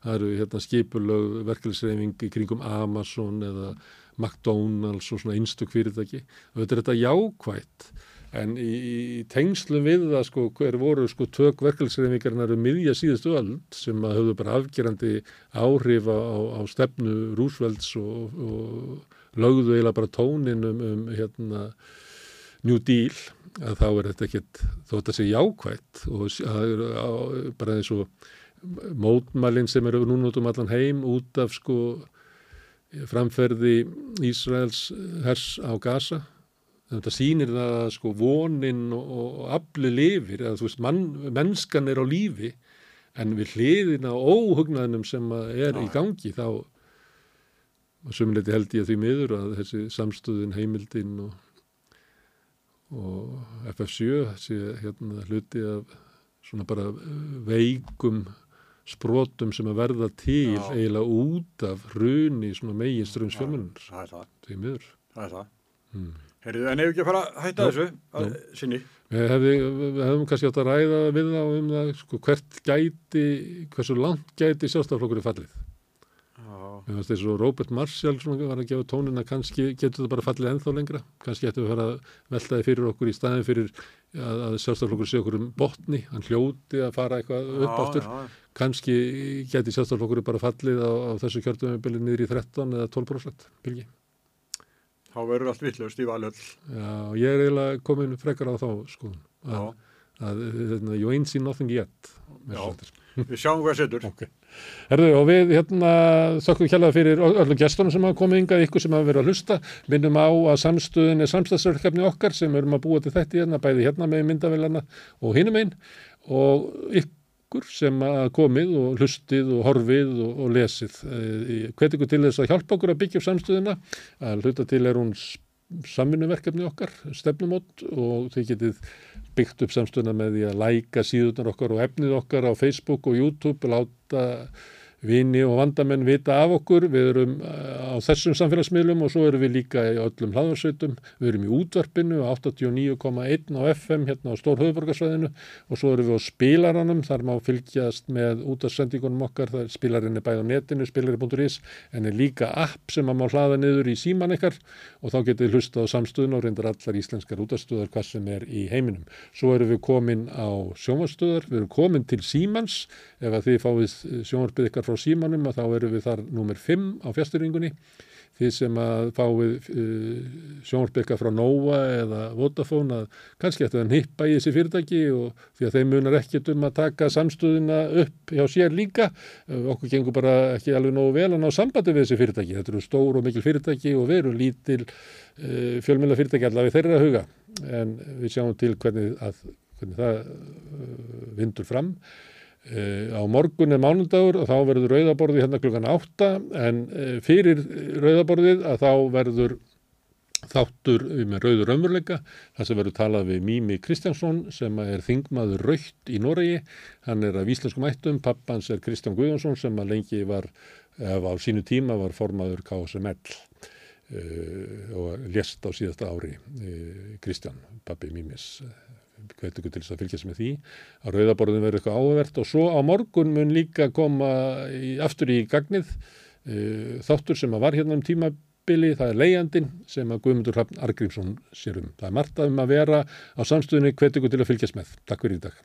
það eru hérna skipulög verkefnisreifing í kringum Amazon eða McDonalds og svona einstök fyrirtæki. Og þetta er þetta jákvætt en í, í tengslum við það sko hver voru sko tök verkefnisreifingarnar um miðja síðustu öld sem að höfðu bara afgerandi áhrif á, á stefnu Rúsvelds og, og lögðu eiginlega bara tónin um, um hérna New Deal að þá er þetta ekkit þótt að sé jákvætt og eru á, bara eins og mótmælinn sem eru núna út um allan heim út af sko framferði Ísraels hers á Gaza þetta sýnir það að sko vonin og, og afli lifir eða þú veist mann, mennskan er á lífi en við hliðin á óhugnaðinum sem er í gangi þá og sumuleiti held ég að því miður að þessi samstöðin heimildin og, og FF7 þessi hérna hluti af svona bara veikum sprotum sem að verða til Já. eiginlega út af runi svona meginströms fjölmennar Það það. því miður Það er það. Mm. Herrið, en ef ekki að fara að hætta Já, þessu að, já. sinni. Við hefðum kannski átt að ræða við þá um það, sko, hvert gæti, hversu langt gæti sjálfstæðarflokkurinn fallið. Já. Mér fannst þess að Robert Marshall svona var að gefa tónin að kannski getur það bara fallið ennþá lengra. Kannski ættum við að fara að velta þið fyrir okkur í staðin fyrir að, að sjálfstæðarflokkur sé okkur um botni, hann hljóti að fara eitthvað upp Já, aftur. já. Kannski geti sjálfstæðarflokkur bara fallið á, á þessu kjörtumabili niður í 13 eða 12% bylgi. Þá verður allt vittlust í valöld. Já, ég er eiginlega komin frekar á þá skoðun. Að, að, að you ain't seen nothing yet. Já, við sjáum hvað setur. Ok. Herðu, og við hérna þökkum kjærlega fyrir öllum gestunum sem hafa komið yngað, ykkur sem hafa verið að hlusta. Minnum á að samstöðin er samstæðsverkefni okkar sem erum að búa til þetta hérna, bæði hérna með myndavillana og hinum einn og ykkur sem hafa komið og hlustið og horfið og, og lesið. Hvet ykkur til þess að hjálpa okkur að byggja upp samstöðina, að hluta til er hún samvinnuverkefni okkar, stefnumót og þið getið byggt upp samstöðuna með því að læka síðunar okkar og efnið okkar á Facebook og YouTube, láta vini og vandamenn vita af okkur, við erum uh, á þessum samfélagsmiðlum og svo erum við líka í öllum hlaðarsveitum, við erum í útvarpinu á 89,1 á FM hérna á Stór höfuborgarsvæðinu og svo erum við á spilaranum, þar má fylgjast með útarsendingunum okkar, það er spilarinn er bæð á netinu, spilari.is en er líka app sem að má hlaða niður í síman ykkar og þá getið þið hlustað á samstöðun og reyndar allar íslenskar útastöðar hvað sem er í heiminum. Svo erum við komin á sjónvarstöðar, við erum komin frá símanum að þá erum við þar númer 5 á fjastýringunni. Þið sem að fáið uh, sjónvarpið ykkar frá Nova eða Vodafone að kannski ættu að nippa í þessi fyrirtæki og því að þeim munar ekkert um að taka samstöðuna upp hjá sér líka. Uh, okkur gengur bara ekki alveg nógu vel að ná sambandi við þessi fyrirtæki. Þetta eru stór og mikil fyrirtæki og við erum lítil uh, fjölmjöla fyrirtæki allavega þeirra huga en við sjáum til hvernig, að, hvernig það vindur fram. Uh, á morgun er mánundagur og þá verður rauðaborðið hérna klukkan átta en uh, fyrir rauðaborðið að þá verður þáttur með rauður ömurleika þar sem verður talað við Mími Kristjánsson sem er þingmaður raukt í Noregi. Hann er af íslenskum ættum pappans er Kristján Guðjónsson sem að lengi var á sínu tíma var formaður KSML og lést á síðasta ári Kristján, pappi Mímis hvet ykkur til þess að fylgjast með því að rauðaborðin verður eitthvað áhverð og svo á morgun mun líka koma í, aftur í gagnið uh, þáttur sem að var hérna um tímabili það er leiðandin sem að Guðmundur Hrafn Argrímsson sér um. Það er margt að um að vera á samstöðinni hvet ykkur til að fylgjast með. Takk fyrir í dag.